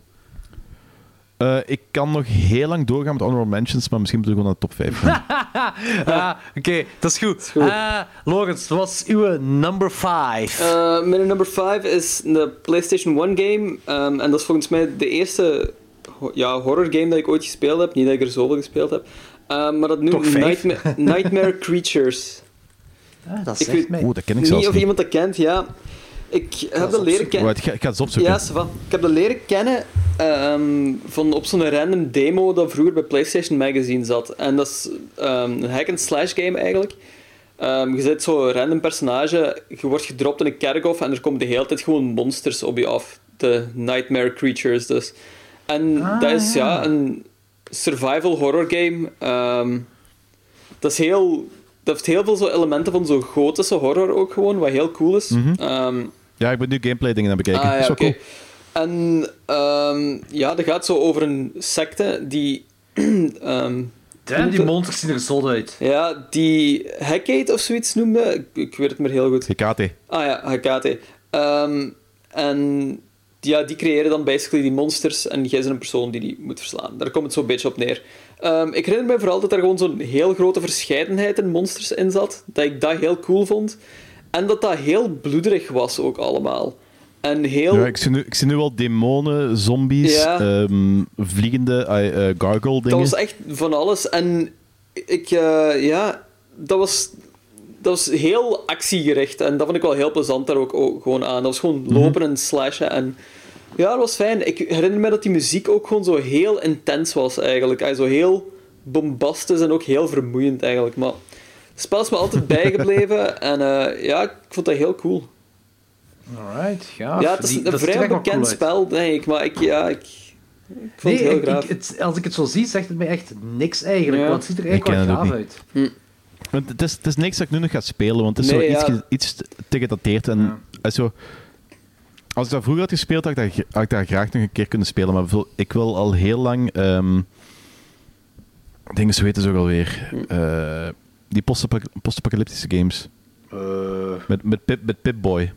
Speaker 3: Eh, ik kan nog heel lang doorgaan met honorable mentions, maar misschien moet ik gewoon naar de top 5 gaan.
Speaker 4: Ah, Oké, dat is goed. Ah, Lorenz, wat was uw number 5?
Speaker 2: Eh, mijn nummer 5 is de PlayStation 1 game. ehm, en dat is volgens mij de eerste ja, horror game dat ik ooit gespeeld heb. Niet dat ik er zoveel gespeeld heb. Ehm, maar dat noemt
Speaker 4: vijf?
Speaker 2: Nightmare, Creatures.
Speaker 4: ah, dat
Speaker 2: ik
Speaker 4: zegt
Speaker 2: weet
Speaker 4: mij.
Speaker 3: Oeh, dat ken ik
Speaker 2: Niet
Speaker 3: zelfs
Speaker 2: of
Speaker 3: niet.
Speaker 2: iemand dat kent, ja. Ik heb dat leren kennen.
Speaker 3: Ik ga, het opzoeken.
Speaker 2: Ja, ik heb dat leren kennen ehm, van op zo'n random demo dat vroeger bij PlayStation Magazine zat. En dat is ehm, een hack-and-slash game eigenlijk. Ehm, je zit zo'n random personage, je wordt gedropt in een kerkhof en er komen de hele tijd gewoon monsters op je af. De Nightmare Creatures dus. En
Speaker 4: Ah,
Speaker 2: dat is ja.
Speaker 4: ja.
Speaker 2: een survival horror game. ehm, dat is heel... Dat heeft heel veel zo elementen van zo gotische horror ook gewoon, wat heel cool is. Ehm,
Speaker 3: Ja, ik ben nu gameplay dingen aan het bekijken.
Speaker 2: Ah,
Speaker 3: Dat
Speaker 2: ja,
Speaker 3: is.
Speaker 2: En ehm, ja, dat gaat zo over een secte die... ehm,
Speaker 4: Damn, die monsters zien er zot uit.
Speaker 2: ja, die Hecate of zoiets noemde. Ik, ik weet het maar heel goed.
Speaker 3: HKT.
Speaker 2: Ah ja, Hecate. Ehm, en ja, die creëren dan basically die monsters en jij bent een persoon die die moet verslaan. Daar komt het zo'n beetje op neer. Ehm, ik herinner me vooral dat er gewoon zo'n heel grote verscheidenheid in monsters in zat. Dat ik dat heel cool vond. En dat dat heel bloederig was ook allemaal. En heel...
Speaker 3: Ja, ik, zie nu, ik zie nu al demonen, zombies,
Speaker 2: Ja.
Speaker 3: ehm, vliegende eh, eh, gargle
Speaker 2: Dat
Speaker 3: dingen.
Speaker 2: was echt van alles. En ik, eh, ja, dat was, dat was heel actiegericht. En dat vond ik wel heel plezant daar ook, ook gewoon aan. Dat was gewoon lopen en slashen. En ja, dat was fijn. Ik herinner me dat die muziek ook gewoon zo heel intens was eigenlijk. Hij zo heel bombastisch en ook heel vermoeiend eigenlijk. Maar spel is me altijd bijgebleven. En eh, ja, ik vond dat heel cool.
Speaker 4: Alright, ja.
Speaker 2: ja, het is een vrij bekend
Speaker 4: cool
Speaker 2: spel, denk ik. Maar ik, ja, ik, ik vond
Speaker 4: Nee,
Speaker 2: het heel
Speaker 4: ik,
Speaker 2: graag.
Speaker 4: ik- het, als ik het zo zie, zegt het mij echt niks eigenlijk.
Speaker 2: Ja.
Speaker 4: Want het ziet er
Speaker 3: Ik
Speaker 4: eigenlijk
Speaker 3: ken
Speaker 4: wel
Speaker 3: het ook
Speaker 4: gaaf
Speaker 3: niet.
Speaker 4: uit.
Speaker 3: Want het, is, het is niks dat ik nu nog ga spelen, want het is
Speaker 2: Nee,
Speaker 3: zo iets,
Speaker 2: ja.
Speaker 3: ge- iets te- te gedateerd. En,
Speaker 4: Ja.
Speaker 3: eh, zo, als ik dat vroeger had gespeeld, had ik dat, had ik dat graag nog een keer kunnen spelen. Maar ik wil al heel lang... ehm dingen, zo weten ze ook alweer. Eh, die post-apoc- post-apocalyptische games. Met, met, Pip, met Pip-Boy.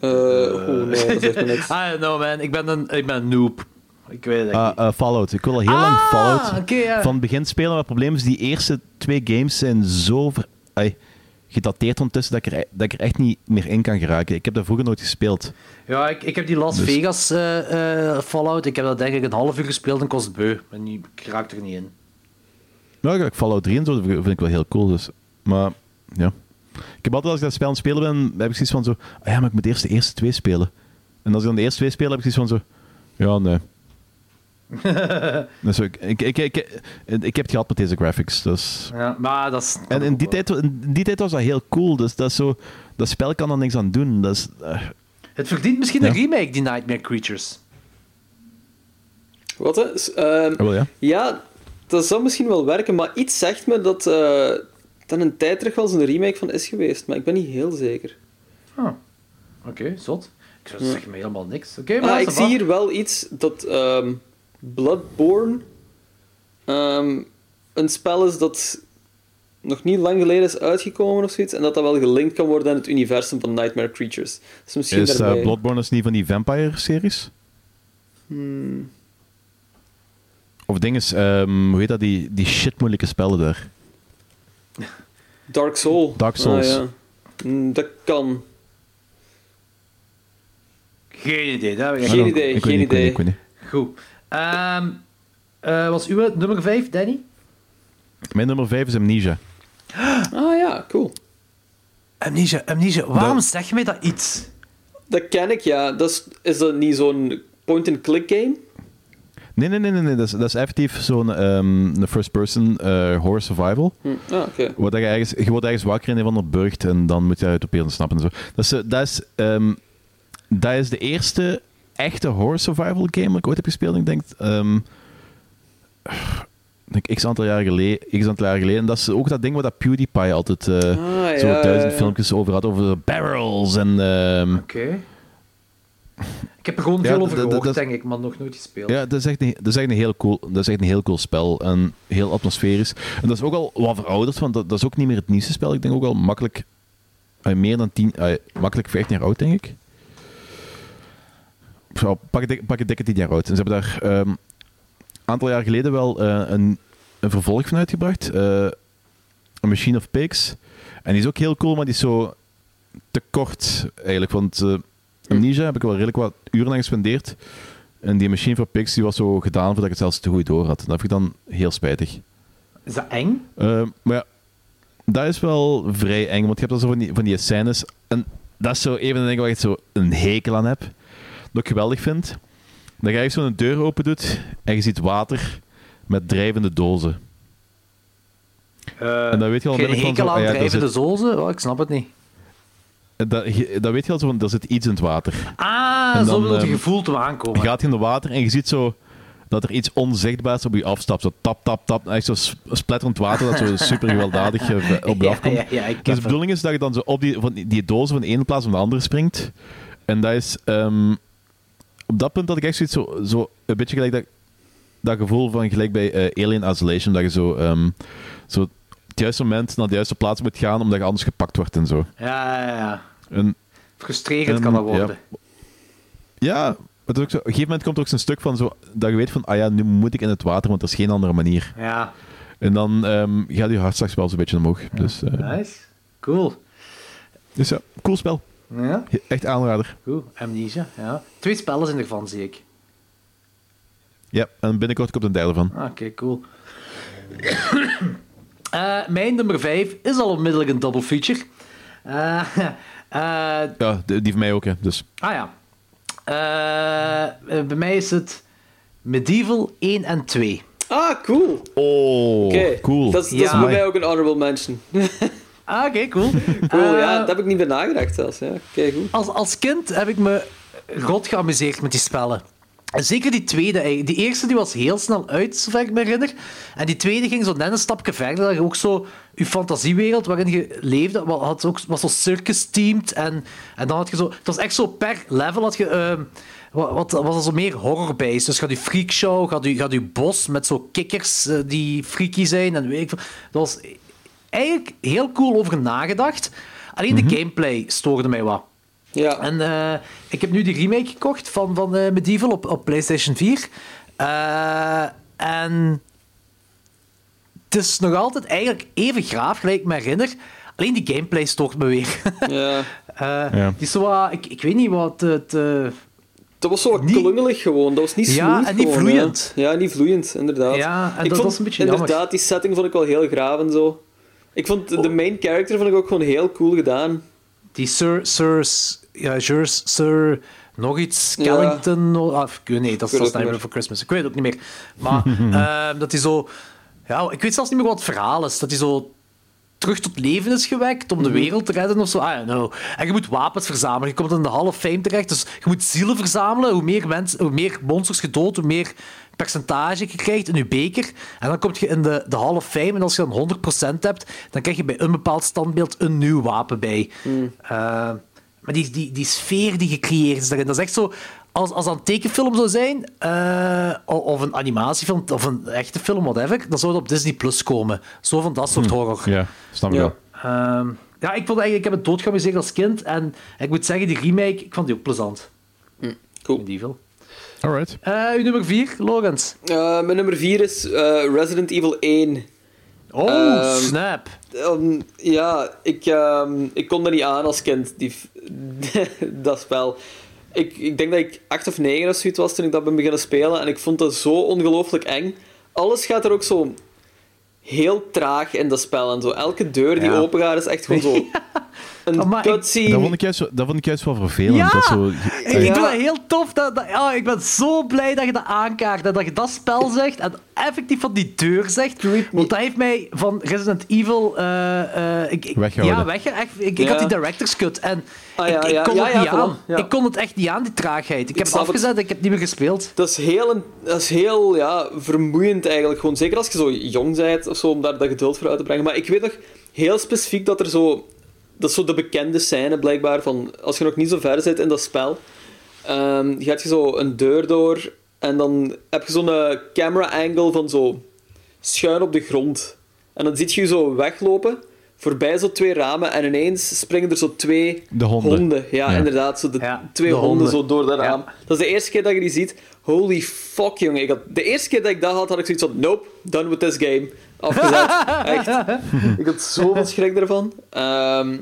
Speaker 2: Eh, Oeh, nee, dat zegt me niks.
Speaker 4: I don't know, man. Ik ben een, ik ben een noob. Ik weet het niet.
Speaker 3: eh, Fallout. Ik wil al heel lang
Speaker 4: Ah,
Speaker 3: Fallout van het begin spelen. Maar het probleem is, die eerste twee games zijn zo ver- gedateerd ondertussen dat ik, er, e- dat ik er echt niet meer in kan geraken. Ik heb dat vroeger nooit gespeeld.
Speaker 4: Ja, ik, ik heb die Las
Speaker 3: Dus-
Speaker 4: Vegas eh, eh, Fallout. Ik heb dat denk ik een half uur gespeeld en kost het beu. En raak er niet in.
Speaker 3: Nou, ik Fallout 3 en zo dat vind ik wel heel cool. Dus. Maar ja. Ik heb altijd als ik dat spel aan het spelen ben, heb ik zoiets van zo. Ah ja, maar ik moet eerst de eerste twee spelen. En als ik dan de eerste twee speel, heb ik zoiets van zo. Ja, nee. dus ik, ik, ik, ik, ik, heb het gehad met deze graphics. Dus.
Speaker 4: Ja, maar dat is...
Speaker 3: En in die, tijd, in die tijd was dat heel cool. Dus dat, is zo, dat spel kan er niks aan doen. Dat is, eh,
Speaker 4: Het verdient misschien
Speaker 3: Ja.
Speaker 4: een remake, die Nightmare Creatures.
Speaker 2: Wat? hè? S- ehm,
Speaker 3: wel, ja.
Speaker 2: ja, dat zou misschien wel werken, maar iets zegt me dat eh dat een tijd terug wel eens een remake van is geweest, maar ik ben niet heel zeker.
Speaker 4: Ah. Oké, zot. Ik zou zeggen me helemaal niks. Oké, maar
Speaker 2: Ah, ik zie hier wel iets dat ehm, Bloodborne ehm, een spel is dat nog niet lang geleden is uitgekomen of zoiets, en dat dat wel gelinkt kan worden aan het universum van Nightmare Creatures. Dus misschien
Speaker 3: is eh. Bloodborne is niet van die Vampire-series?
Speaker 2: Hmm.
Speaker 3: Of dinges, ehm hoe heet dat, die, die shit moeilijke spellen daar?
Speaker 2: Dark Soul.
Speaker 3: Dark Souls.
Speaker 2: Ah, ja. Mm, dat kan.
Speaker 4: Geen idee. Dat heb ik
Speaker 2: Geen
Speaker 4: echt-
Speaker 2: idee,
Speaker 3: Ik
Speaker 2: geen
Speaker 3: niet, ik weet
Speaker 2: idee.
Speaker 3: niet, ik.
Speaker 4: Goed. Ehm eh, was uw nummer 5, Danny?
Speaker 3: Mijn nummer 5 is Amnesia.
Speaker 2: Ah ja, cool.
Speaker 4: Amnesia, Amnesia. Waarom
Speaker 3: Dat-
Speaker 4: zeg je mij dat iets?
Speaker 2: Dat ken ik, ja. Dat is, is dat niet zo'n point-and-click game?
Speaker 3: Nee, nee, nee, nee, nee. Dat, is, dat is effectief zo'n een first-person eh, horror survival.
Speaker 2: Hm. Ah, oké.
Speaker 3: Je, ergens, je wordt ergens wakker in een van de burcht en dan moet je uit op een snappen en zo. Dat is, eh, dat, is, ehm, dat is de eerste echte horror survival game dat ik ooit heb gespeeld. Ik denk, ik denk x aantal jaar geleden. X aantal jaar geleden. En dat is ook dat ding waar dat PewDiePie altijd
Speaker 2: Ah,
Speaker 3: zo duizend
Speaker 2: ja, ja.
Speaker 3: filmpjes over had. Over barrels en...
Speaker 4: Oké. Ik heb er gewoon
Speaker 3: Ja,
Speaker 4: veel over gehoord,
Speaker 3: dat-
Speaker 4: denk ik, maar nog nooit gespeeld.
Speaker 3: Ja, dat is, echt een, dat, is echt een heel cool, dat is echt een heel cool spel. En heel atmosferisch. En dat is ook al wat verouderd, want dat, dat is ook niet meer het nieuwste spel. Ik denk ook al makkelijk... eh, meer dan 10... eh, makkelijk 15 jaar oud, denk ik. Zo, pak, pak een dikke 10 jaar oud. En ze hebben daar ehm, een aantal jaar geleden wel eh, een, een vervolg van uitgebracht. A Machine of Pigs. En die is ook heel cool, maar die is zo te kort eigenlijk. Want Amnesia heb ik wel redelijk wat uren aan gespendeerd. En die Machine for Pigs die was zo gedaan voordat ik het zelfs te goed door had. Dat vind ik dan heel spijtig.
Speaker 4: Is dat eng?
Speaker 3: Eh, maar ja, dat is wel vrij eng, want je hebt dan zo van die, van die scènes. En dat is zo even een ding waar ik zo een hekel aan heb. Dat ik geweldig vind. Dat je zo een deur open doet en je ziet water met drijvende dozen.
Speaker 4: Eh,
Speaker 3: En dan weet je al
Speaker 4: geen hekel aan
Speaker 3: ah
Speaker 4: drijvende zozen? Oh, ik snap het niet.
Speaker 3: Dat, dat weet je al zo van, er zit iets in het water.
Speaker 4: Ah, zo wil je
Speaker 3: ehm,
Speaker 4: gevoel te aankomen.
Speaker 3: Je gaat in de water en je ziet zo dat er iets onzichtbaars op je afstapt. Zo tap, tap, tap. Echt zo spletterend water dat zo super gewelddadig eh, op je
Speaker 4: Ja,
Speaker 3: afkomt.
Speaker 4: ja, ja,
Speaker 3: dus de
Speaker 4: het.
Speaker 3: bedoeling is dat je dan zo op die, van die, dozen van de ene plaats van de andere springt. En dat is... ehm, op dat punt had ik echt zoiets zo, zo een beetje gelijk dat, dat gevoel van gelijk bij eh, Alien Isolation, dat je zo, ehm, zo op het juiste moment naar de juiste plaats moet gaan, omdat je anders gepakt wordt en zo.
Speaker 4: Ja, ja, ja.
Speaker 3: En,
Speaker 4: Frustrerend
Speaker 3: en,
Speaker 4: kan dat
Speaker 3: ja,
Speaker 4: worden.
Speaker 3: Ja, maar het is ook zo, op een gegeven moment komt er ook zo'n stuk van zo, dat je weet van, ah ja, nu moet ik in het water, want er is geen andere manier.
Speaker 4: Ja,
Speaker 3: En dan ehm, gaat je hartslag wel zo'n beetje omhoog. Dus, eh,
Speaker 4: nice. Cool.
Speaker 3: dus ja, cool spel.
Speaker 4: Ja,
Speaker 3: Echt aanrader.
Speaker 4: cool. Amnesia, ja. Twee spellen zijn ervan, zie ik.
Speaker 3: Ja, en binnenkort komt een derde van.
Speaker 4: Ah, Oké, cool. Eh, mijn nummer 5 is al onmiddellijk een double feature. Eh, eh,
Speaker 3: Ja, die die van mij ook, hè. Dus.
Speaker 4: ah ja. Bij mij is het Medieval 1 en 2.
Speaker 2: Ah, cool.
Speaker 3: Oh,
Speaker 2: Oké.
Speaker 3: cool.
Speaker 2: Dat is, dat bij mij ook een honorable mention.
Speaker 4: Ah, oké, cool.
Speaker 2: Cool, ja, daar heb ik niet bij nagedacht zelfs. Ja. Oké, goed.
Speaker 4: als, als kind heb ik me rot geamuseerd met die spellen. Zeker die tweede. eigenlijk. Die eerste die was heel snel uit, zover ik me herinner. En die tweede ging zo net een stapje verder. Dat je ook zo... Je fantasiewereld waarin je leefde, had ook, was zo circus-themed. En, en dan had je zo... Het was echt zo per level had je... ehm, wat, was er zo meer horror-based. Dus gaat je freakshow, gaat je, gaat je bos met zo kikkers eh, die freaky zijn. En weet ik veel. Dat was eigenlijk heel cool over nagedacht. Alleen de gameplay stoorde mij wat.
Speaker 2: Ja.
Speaker 4: En eh, ik heb nu die remake gekocht van, van eh, Medieval op, op PlayStation 4. Eh, en het is nog altijd eigenlijk even graaf, gelijk ik me herinner. Alleen die gameplay stoort me weer.
Speaker 2: ja.
Speaker 4: Eh,
Speaker 3: Ja.
Speaker 4: Die is zo ik, ik weet niet wat het... eh,
Speaker 2: Dat was zo wat klungelig gewoon. Dat was niet
Speaker 4: Ja,
Speaker 2: smooth
Speaker 4: en niet
Speaker 2: gewoon,
Speaker 4: vloeiend.
Speaker 2: Ja. ja, niet vloeiend, inderdaad.
Speaker 4: Ja, en
Speaker 2: ik
Speaker 4: dat
Speaker 2: vond,
Speaker 4: was een beetje jammer.
Speaker 2: Inderdaad, die setting vond ik wel heel graaf en zo. Ik vond
Speaker 4: Oh.
Speaker 2: de main character vond ik ook gewoon heel cool gedaan.
Speaker 4: die Sir... Sir... Ja, Sir... Sir nog iets, Skellington... Ah, ik weet- nee, dat is Nightmare
Speaker 2: meer.
Speaker 4: for Christmas. Ik weet het ook niet meer. Maar ehm, dat hij zo... Ja, ik weet zelfs niet meer wat het verhaal is. Dat hij zo terug tot leven is gewekt om de
Speaker 2: Mhm.
Speaker 4: wereld te redden of zo. I don't know. En je moet wapens verzamelen. Je komt in de Hall of Fame terecht. Dus je moet zielen verzamelen. Hoe meer, mensen, hoe meer monsters je doodt, hoe meer percentage je krijgt in je beker. En dan kom je in de, de Hall of Fame. En als je dan 100% hebt, dan krijg je bij een bepaald standbeeld een nieuw wapen bij. Eh, maar die, die, die sfeer die gecreëerd is daarin, dat is echt zo... Als, als dat een tekenfilm zou zijn, eh, of een animatiefilm, of een echte film, whatever, dan zou het op Disney Plus komen. Zo van dat soort horror.
Speaker 3: Ja, snap ik
Speaker 2: Ja.
Speaker 3: wel.
Speaker 4: Ehm, ja, ik, vond eigenlijk, ik heb het doodgeamuseerd als kind. En ik moet zeggen, die remake, ik vond die ook plezant.
Speaker 2: Cool.
Speaker 4: Medieval.
Speaker 3: Alright.
Speaker 4: Eh uw nummer 4, Logans.
Speaker 2: Eh, mijn nummer 4 is eh, Resident Evil 1.
Speaker 4: Oh,
Speaker 2: Ehm,
Speaker 4: snap.
Speaker 2: Um, ja, ik, ehm, ik kon er niet aan als kind, die, dat spel. Ik, ik denk dat ik 8 of 9 of zoiets was toen ik dat ben beginnen spelen. En ik vond dat zo ongelooflijk eng. Alles gaat er ook zo heel traag in dat spel. En zo. Elke deur die
Speaker 4: Ja.
Speaker 2: open gaat is echt gewoon zo... Een
Speaker 4: Oh,
Speaker 2: cutscene.
Speaker 3: Dat vond, ik juist, wel- dat vond ik juist wel vervelend.
Speaker 4: Ja!
Speaker 3: Dat zo,
Speaker 4: Ik, ik
Speaker 2: Ja.
Speaker 4: vind dat heel tof. Dat, dat, ja, ik ben zo blij dat je dat aankaart. En dat je dat spel zegt. En effectief van die deur zegt. Want dat heeft mij van Resident Evil... eh, eh, ik, ik-
Speaker 3: Weggehouden.
Speaker 4: Ja, weg, echt, ik, ik
Speaker 2: Ja.
Speaker 4: had die director's cut. En
Speaker 2: Ah, ja,
Speaker 4: ik, ik
Speaker 2: ja,
Speaker 4: kon
Speaker 2: ja,
Speaker 4: het
Speaker 2: ja,
Speaker 4: niet aan.
Speaker 2: ja.
Speaker 4: Ik kon het echt niet aan, die traagheid. Ik, heb het afgezet en ik heb het niet meer gespeeld.
Speaker 2: Dat is heel, een- dat is heel ja, vermoeiend eigenlijk. Gewoon, zeker als je zo jong bent of zo, om daar dat geduld voor uit te brengen. Maar ik weet nog heel specifiek dat er zo... Dat is zo de bekende scène blijkbaar van... Als je nog niet zo ver zit in dat spel, ehm, gaat je zo een deur door en dan heb je zo'n eh, camera angle van zo schuin op de grond. En dan zie je je zo weglopen, voorbij zo twee ramen en ineens springen er zo twee
Speaker 3: De honden.
Speaker 2: Ja,
Speaker 3: Ja.
Speaker 2: inderdaad. Zo de
Speaker 4: Ja,
Speaker 2: twee
Speaker 4: de
Speaker 2: honden,
Speaker 4: honden.
Speaker 2: zo door dat
Speaker 4: Ja.
Speaker 2: raam. Dat is de eerste keer dat je die ziet. Holy fuck, jongen. Ik had, de eerste keer dat ik dat had, had ik zoiets van... Nope, done with this game. Afgezet. Echt. Ik had zoveel schrik ervan. Ehm,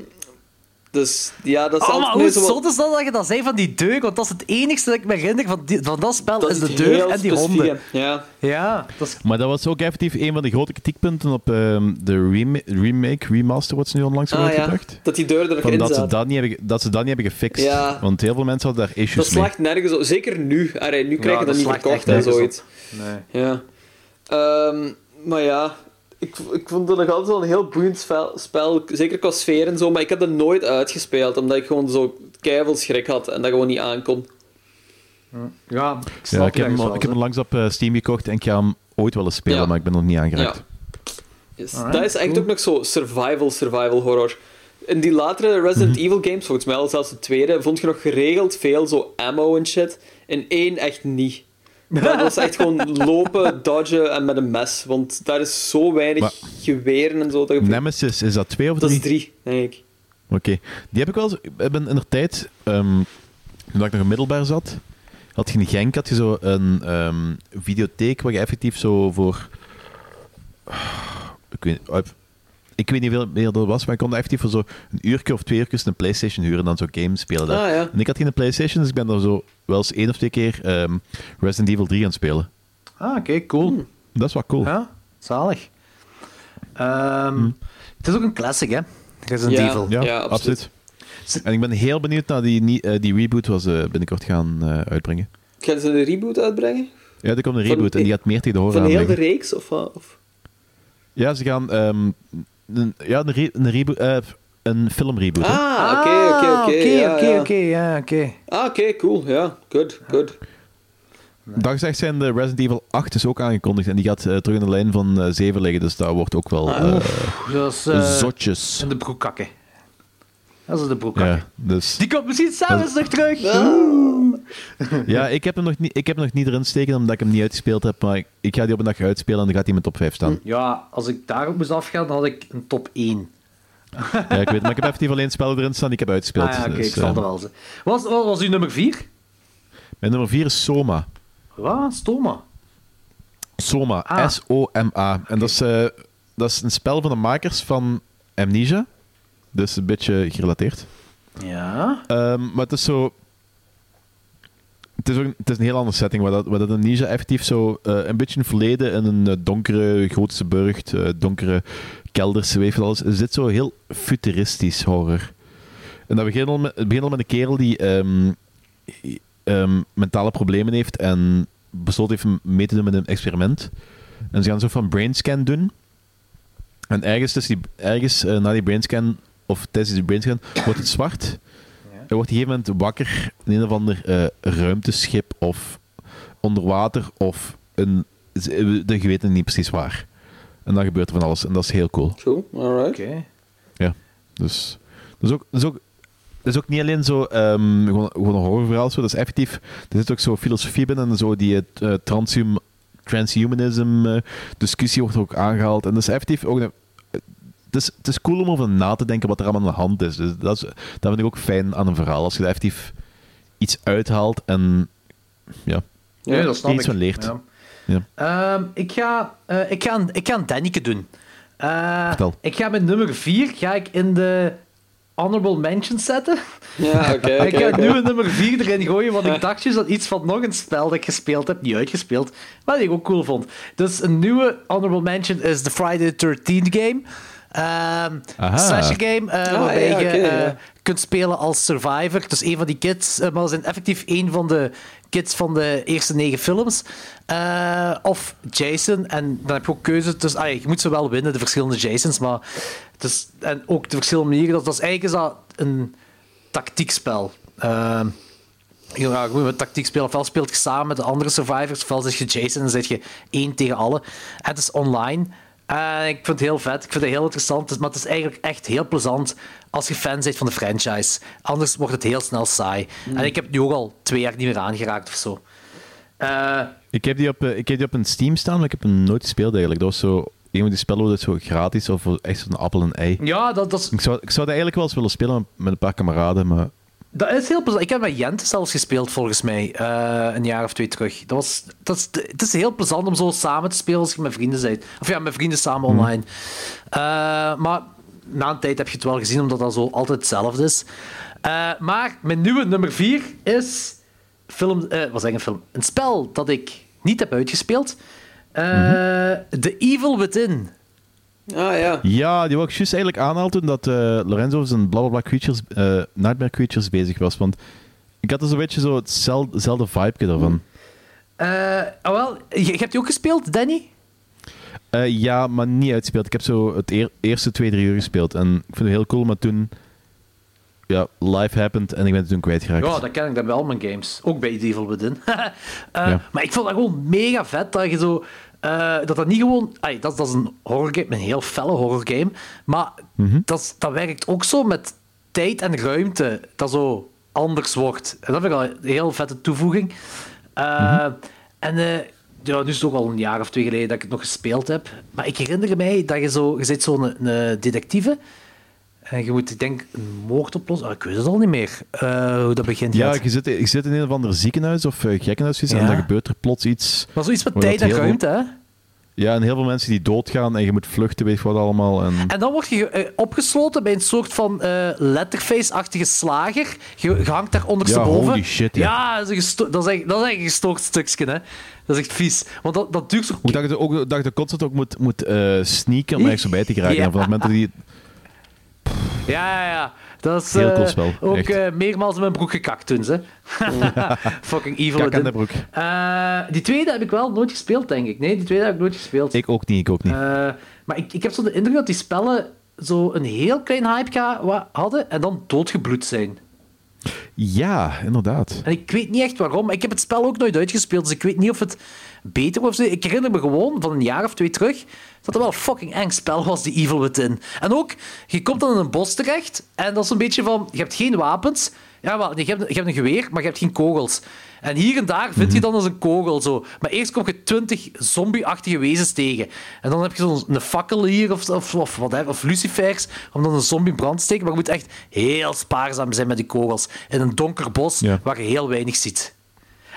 Speaker 2: dus ja, dat is
Speaker 4: Oh, maar
Speaker 2: altijd
Speaker 4: hoe
Speaker 2: zo wat-
Speaker 4: zot is dat dat je dat zei van die deur? Want dat is het enigste dat ik me herinner van, die, van dat spel,
Speaker 2: dat
Speaker 4: is de deur en die honden.
Speaker 2: Ja.
Speaker 4: Ja, dat is...
Speaker 3: Maar dat was ook effectief een van de grote kritiekpunten op ehm, de rema- remake, remaster, wat ze nu onlangs hebben
Speaker 2: Ah, ja.
Speaker 3: uitgebracht.
Speaker 2: Dat die deur er nog
Speaker 3: dat, ze dat, niet hebben, dat ze dat niet hebben gefixt.
Speaker 2: Ja.
Speaker 3: Want heel veel mensen hadden daar
Speaker 2: Dat
Speaker 3: issues mee.
Speaker 2: slaagt nergens op. Zeker nu. Nu krijg je
Speaker 4: dat
Speaker 2: dat niet verkocht
Speaker 4: echt
Speaker 2: en zoiets.
Speaker 4: Nee.
Speaker 2: Ja. Ehm, maar ja, ik, ik vond het nog altijd wel een heel boeiend spel, spel. Zeker qua sfeer en zo. Maar ik heb dat nooit uitgespeeld. Omdat ik gewoon zo keiveel schrik had. En dat gewoon niet aankon.
Speaker 4: Ja, ik
Speaker 3: Ja, ik heb, hem,
Speaker 4: wel,
Speaker 3: ik heb hem langs op eh, Steam gekocht en ik ga hem ooit wel eens spelen,
Speaker 2: Ja.
Speaker 3: maar ik ben nog niet aangeraakt.
Speaker 2: Yes.
Speaker 4: Alright,
Speaker 2: dat is echt
Speaker 4: cool.
Speaker 2: ook nog zo survival, survival horror. In die latere Resident
Speaker 3: Mhm.
Speaker 2: Evil games, volgens mij al zelfs de tweede, vond je nog geregeld veel zo ammo en shit. In één echt niet. Dat was echt gewoon lopen, dodgen en met een mes. Want daar is zo weinig
Speaker 3: Maar-
Speaker 2: geweren en zo. Dat, je-
Speaker 3: Nemesis, is dat twee of
Speaker 2: dat
Speaker 3: drie?
Speaker 2: is drie, denk ik.
Speaker 3: Oké. Die heb ik wel eens... Ik ben in de tijd, ehm, toen ik nog in middelbaar zat, had je in Genk had je zo een ehm, videotheek waar je effectief zo voor... Ik weet, eh, ik weet niet hoeveel meer dat was, maar ik kon effectief voor zo een uurtje of twee uurtjes een Playstation huren en dan zo games spelen daar.
Speaker 2: Ah, ja.
Speaker 3: En ik had geen Playstation, dus ik ben er zo wel eens één of twee keer ehm, Resident Evil 3 aan het spelen.
Speaker 4: Ah, oké, cool.
Speaker 3: Dat is wel cool.
Speaker 4: Ja, zalig. Ehm, Het is ook een classic, hè? Resident
Speaker 2: Ja.
Speaker 4: Evil.
Speaker 3: Ja,
Speaker 2: Ja, absoluut.
Speaker 3: absoluut. En ik ben heel benieuwd naar die, eh, die reboot wat ze binnenkort gaan eh, uitbrengen.
Speaker 2: Gaan ze een reboot uitbrengen?
Speaker 3: Ja, er komt een
Speaker 2: Van-
Speaker 3: reboot en die gaat meer tegen de horror
Speaker 2: Van heel de reeks? Of, wat? of?
Speaker 3: Ja, ze gaan ehm, een, ja, een, re- een, reboot, eh, een filmreboot.
Speaker 2: Ah, oké, oké, oké. ja,
Speaker 4: oké,
Speaker 2: ja.
Speaker 4: oké, ja, oké.
Speaker 2: Ah, oké, cool. Ja, good, good.
Speaker 3: Dankzij zijn de Resident Evil 8 is ook aangekondigd en die gaat eh, terug in de lijn van eh 7 liggen, dus dat wordt ook wel
Speaker 2: Ah,
Speaker 3: eh,
Speaker 4: Dat eh,
Speaker 3: zotjes.
Speaker 4: in de broek kakken. Dat is de broek.
Speaker 3: Ja, dus,
Speaker 4: Die komt misschien zelfs nog terug.
Speaker 3: ja ik, heb hem nog niet, ik heb hem nog niet erin steken omdat ik hem niet uitgespeeld heb, maar ik, ik ga die op een dag uitspelen en dan gaat hij in mijn top 5 staan.
Speaker 4: Ja, als ik daarop moest afgaan, dan had ik een top 1.
Speaker 3: Ja, ik weet, maar ik heb effectief alleen spellen erin staan die ik heb uitgespeeld.
Speaker 4: Ah, ja, oké,
Speaker 3: dus,
Speaker 4: ik zal
Speaker 3: eh,
Speaker 4: er wel zijn. Wat was, was uw nummer 4?
Speaker 3: Mijn nummer 4 is Soma.
Speaker 4: Wat? Stoma.
Speaker 3: Soma,
Speaker 4: Ah.
Speaker 3: S-O-M-A. En dat is, eh, dat is een spel van de makers van Amnesia. Dus een beetje gerelateerd.
Speaker 4: Ja.
Speaker 3: Ehm, maar het is zo... Het is, ook, het is een heel andere setting, waar dat, waar dat Amnesia effectief zo eh, een beetje een verleden in een eh, donkere Gootse burcht, eh, donkere kelders, wel alles. Er zit zo heel futuristisch horror. En dat begint al met, het begint al met een kerel die ehm, ehm, mentale problemen heeft en heeft om mee te doen met een experiment. En ze gaan zo van brainscan doen. En ergens, tussen die, ergens na die brainscan, of tijdens die brainscan, wordt het zwart. Hij wordt op een gegeven moment wakker in een of ander eh, ruimteschip of onder water of een... ze- Je weet het niet precies waar. En dan gebeurt er van alles en dat is heel cool.
Speaker 2: Cool, alright.
Speaker 4: Oké.
Speaker 3: Ja, dus... Dat is ook... Dat is ook dat is ook niet alleen zo, ehm, gewoon, gewoon een horrorverhaal, zo. dat is effectief, er zit ook zo filosofie binnen en zo die uh, transhum, transhumanism eh, discussie wordt ook aangehaald. En dat is effectief ook een, het, is, het is cool om over na te denken wat er allemaal aan de hand is. Dus dat, is, dat vind ik ook fijn aan een verhaal, als je er effectief iets uithaalt en ja,
Speaker 4: Ja, dat snap
Speaker 3: iets
Speaker 4: ik.
Speaker 3: van leert.
Speaker 4: Ja.
Speaker 3: Ja.
Speaker 4: Ehm, ik, ga, eh, ik, ga een, ik ga een Danneke doen. Eh,
Speaker 3: Vertel.
Speaker 4: ik ga met nummer 4 ga ik in de honorable mention zetten.
Speaker 2: Ja, oké,
Speaker 4: ik ga nu een nummer 4 erin gooien, want ik dacht juist dat iets van nog een spel dat ik gespeeld heb, niet uitgespeeld, maar die ik ook cool vond. Dus een nieuwe honorable mention is de Friday the 13th game. Ehm
Speaker 3: Aha.
Speaker 4: slasher game, eh,
Speaker 2: Ah,
Speaker 4: waarbij
Speaker 2: ja,
Speaker 4: je eh,
Speaker 2: ja.
Speaker 4: kunt spelen als survivor. Dus een van die kids, eh, maar dat zijn effectief een van de kids van de eerste negen films. Eh, of Jason. En dan heb je ook keuze. Dus, ah, je moet ze wel winnen, de verschillende Jasons. Maar is, en ook de verschillende manieren. Dat, dat is eigenlijk is dat een tactiekspel. Eh, ja, je moet met tactiek spelen. Ofwel speelt je samen met de andere survivors, ofwel zit je Jason en zit je één tegen alle. En het is online. En ik vind het heel vet. Ik vind het heel interessant. Maar het is eigenlijk echt heel plezant als je fan bent van de franchise. Anders wordt het heel snel saai. En ik heb het nu ook al twee jaar niet meer aangeraakt of zo. Eh,
Speaker 3: Ik heb, die op, eh, ik heb die op een Steam staan, maar ik heb hem nooit gespeeld eigenlijk. Dat was zo, een van die spellen het zo gratis of echt zo'n appel en ei.
Speaker 4: ja, dat, dat, is,
Speaker 3: Ik zou, ik zou dat eigenlijk wel eens willen spelen met een paar kameraden, maar
Speaker 4: dat is heel plezant. Ik heb met Jente zelfs gespeeld, volgens mij. eh, een jaar of twee terug. Dat was, dat is, het is heel plezant om zo samen te spelen als je met vrienden bent. Of ja, met vrienden samen online. Eh, maar na een tijd heb je het wel gezien, omdat dat zo altijd hetzelfde is. Eh, maar mijn nieuwe nummer vier is... Film, wat zeg een film? Een spel dat ik niet heb uitgespeeld. Eh, The Evil Within.
Speaker 2: Ah, ja.
Speaker 3: Ja, die wou ik juist eigenlijk aanhalen toen dat eh, Lorenzo zijn blablabla creatures, eh, Nightmare Creatures bezig was. Want ik had er zo'n beetje zo hetzelfde, vibe ervan.
Speaker 4: Eh, ah, wel, je, je hebt die ook gespeeld, Danny?
Speaker 3: Eh, ja, maar niet uitgespeeld. Ik heb zo het eer- eerste twee, drie uur gespeeld. En ik vind het heel cool, maar toen ja, life happened en ik ben het toen kwijtgeraakt.
Speaker 4: Ja, dat ken ik dan wel, mijn games. Ook bij Evil Within. Eh,
Speaker 3: Ja.
Speaker 4: Maar ik vond dat gewoon mega vet dat je zo... eh, dat dat niet gewoon... ai, dat, dat is een horrorgame, een heel felle horrorgame. Maar
Speaker 3: Mhm.
Speaker 4: dat, dat werkt ook zo met tijd en ruimte. Dat zo anders wordt. En dat vind ik al een heel vette toevoeging. Eh, En eh, ja, nu is het ook al een jaar of twee geleden dat ik het nog gespeeld heb. Maar ik herinner mij dat je zo... Je zit zo'n detectieve... En je moet, ik denk, een moord oplossen. Ah, ik weet het al niet meer eh, hoe dat begint.
Speaker 3: Ja, je zit, je zit in een of ander ziekenhuis of uh, gekkenhuis en
Speaker 4: Ja.
Speaker 3: dan gebeurt er plots iets.
Speaker 4: Maar zoiets met tijd en ruimte, hè?
Speaker 3: Ja, en heel veel mensen die doodgaan en je moet vluchten, weet je wat allemaal. En...
Speaker 4: En dan word je eh, opgesloten bij een soort van letterface-achtige slager. Je, je hangt daar ondersteboven.
Speaker 3: holy shit, ja.
Speaker 4: Ja, dat is, een gesto- dat, is echt, dat is echt een gestoord stukje, hè. Dat is echt vies. Want dat, dat duurt zo...
Speaker 3: Hoe dat je, ook, dat je constant ook moet, moet eh, sneaken om ergens voorbij te geraken.
Speaker 4: Ja.
Speaker 3: En vanaf het moment dat die...
Speaker 4: Ja, ja, ja. Dat is
Speaker 3: Heel
Speaker 4: eh,
Speaker 3: cool spel,
Speaker 4: ook
Speaker 3: echt.
Speaker 4: eh, meermaals in mijn broek gekakt toen, ze. Fucking evil.
Speaker 3: Kak aan de broek.
Speaker 4: Eh, die tweede heb ik wel nooit gespeeld, denk ik. Nee, die tweede heb ik nooit gespeeld.
Speaker 3: Ik ook niet, ik ook niet.
Speaker 4: Maar ik, ik heb zo de indruk dat die spellen zo een heel klein hype hadden en dan doodgebloed zijn.
Speaker 3: Ja, inderdaad.
Speaker 4: En ik weet niet echt waarom. Ik heb het spel ook nooit uitgespeeld, dus ik weet niet of het beter was. Ik herinner me gewoon van een jaar of twee terug dat het wel een fucking eng spel was, die Evil Within. En ook, je komt dan in een bos terecht en dat is een beetje van, je hebt geen wapens. Ja, wel, nee, je, hebt, je hebt een geweer, maar je hebt geen kogels. En hier en daar vind je dan eens een kogel zo. Maar eerst kom je twintig zombie-achtige wezens tegen. En dan heb je zo'n fakkel hier of, of, of, of lucifers om dan een zombie brand te steken. Maar je moet echt heel spaarzaam zijn met die kogels. In een donker bos
Speaker 3: Ja.
Speaker 4: waar je heel weinig ziet.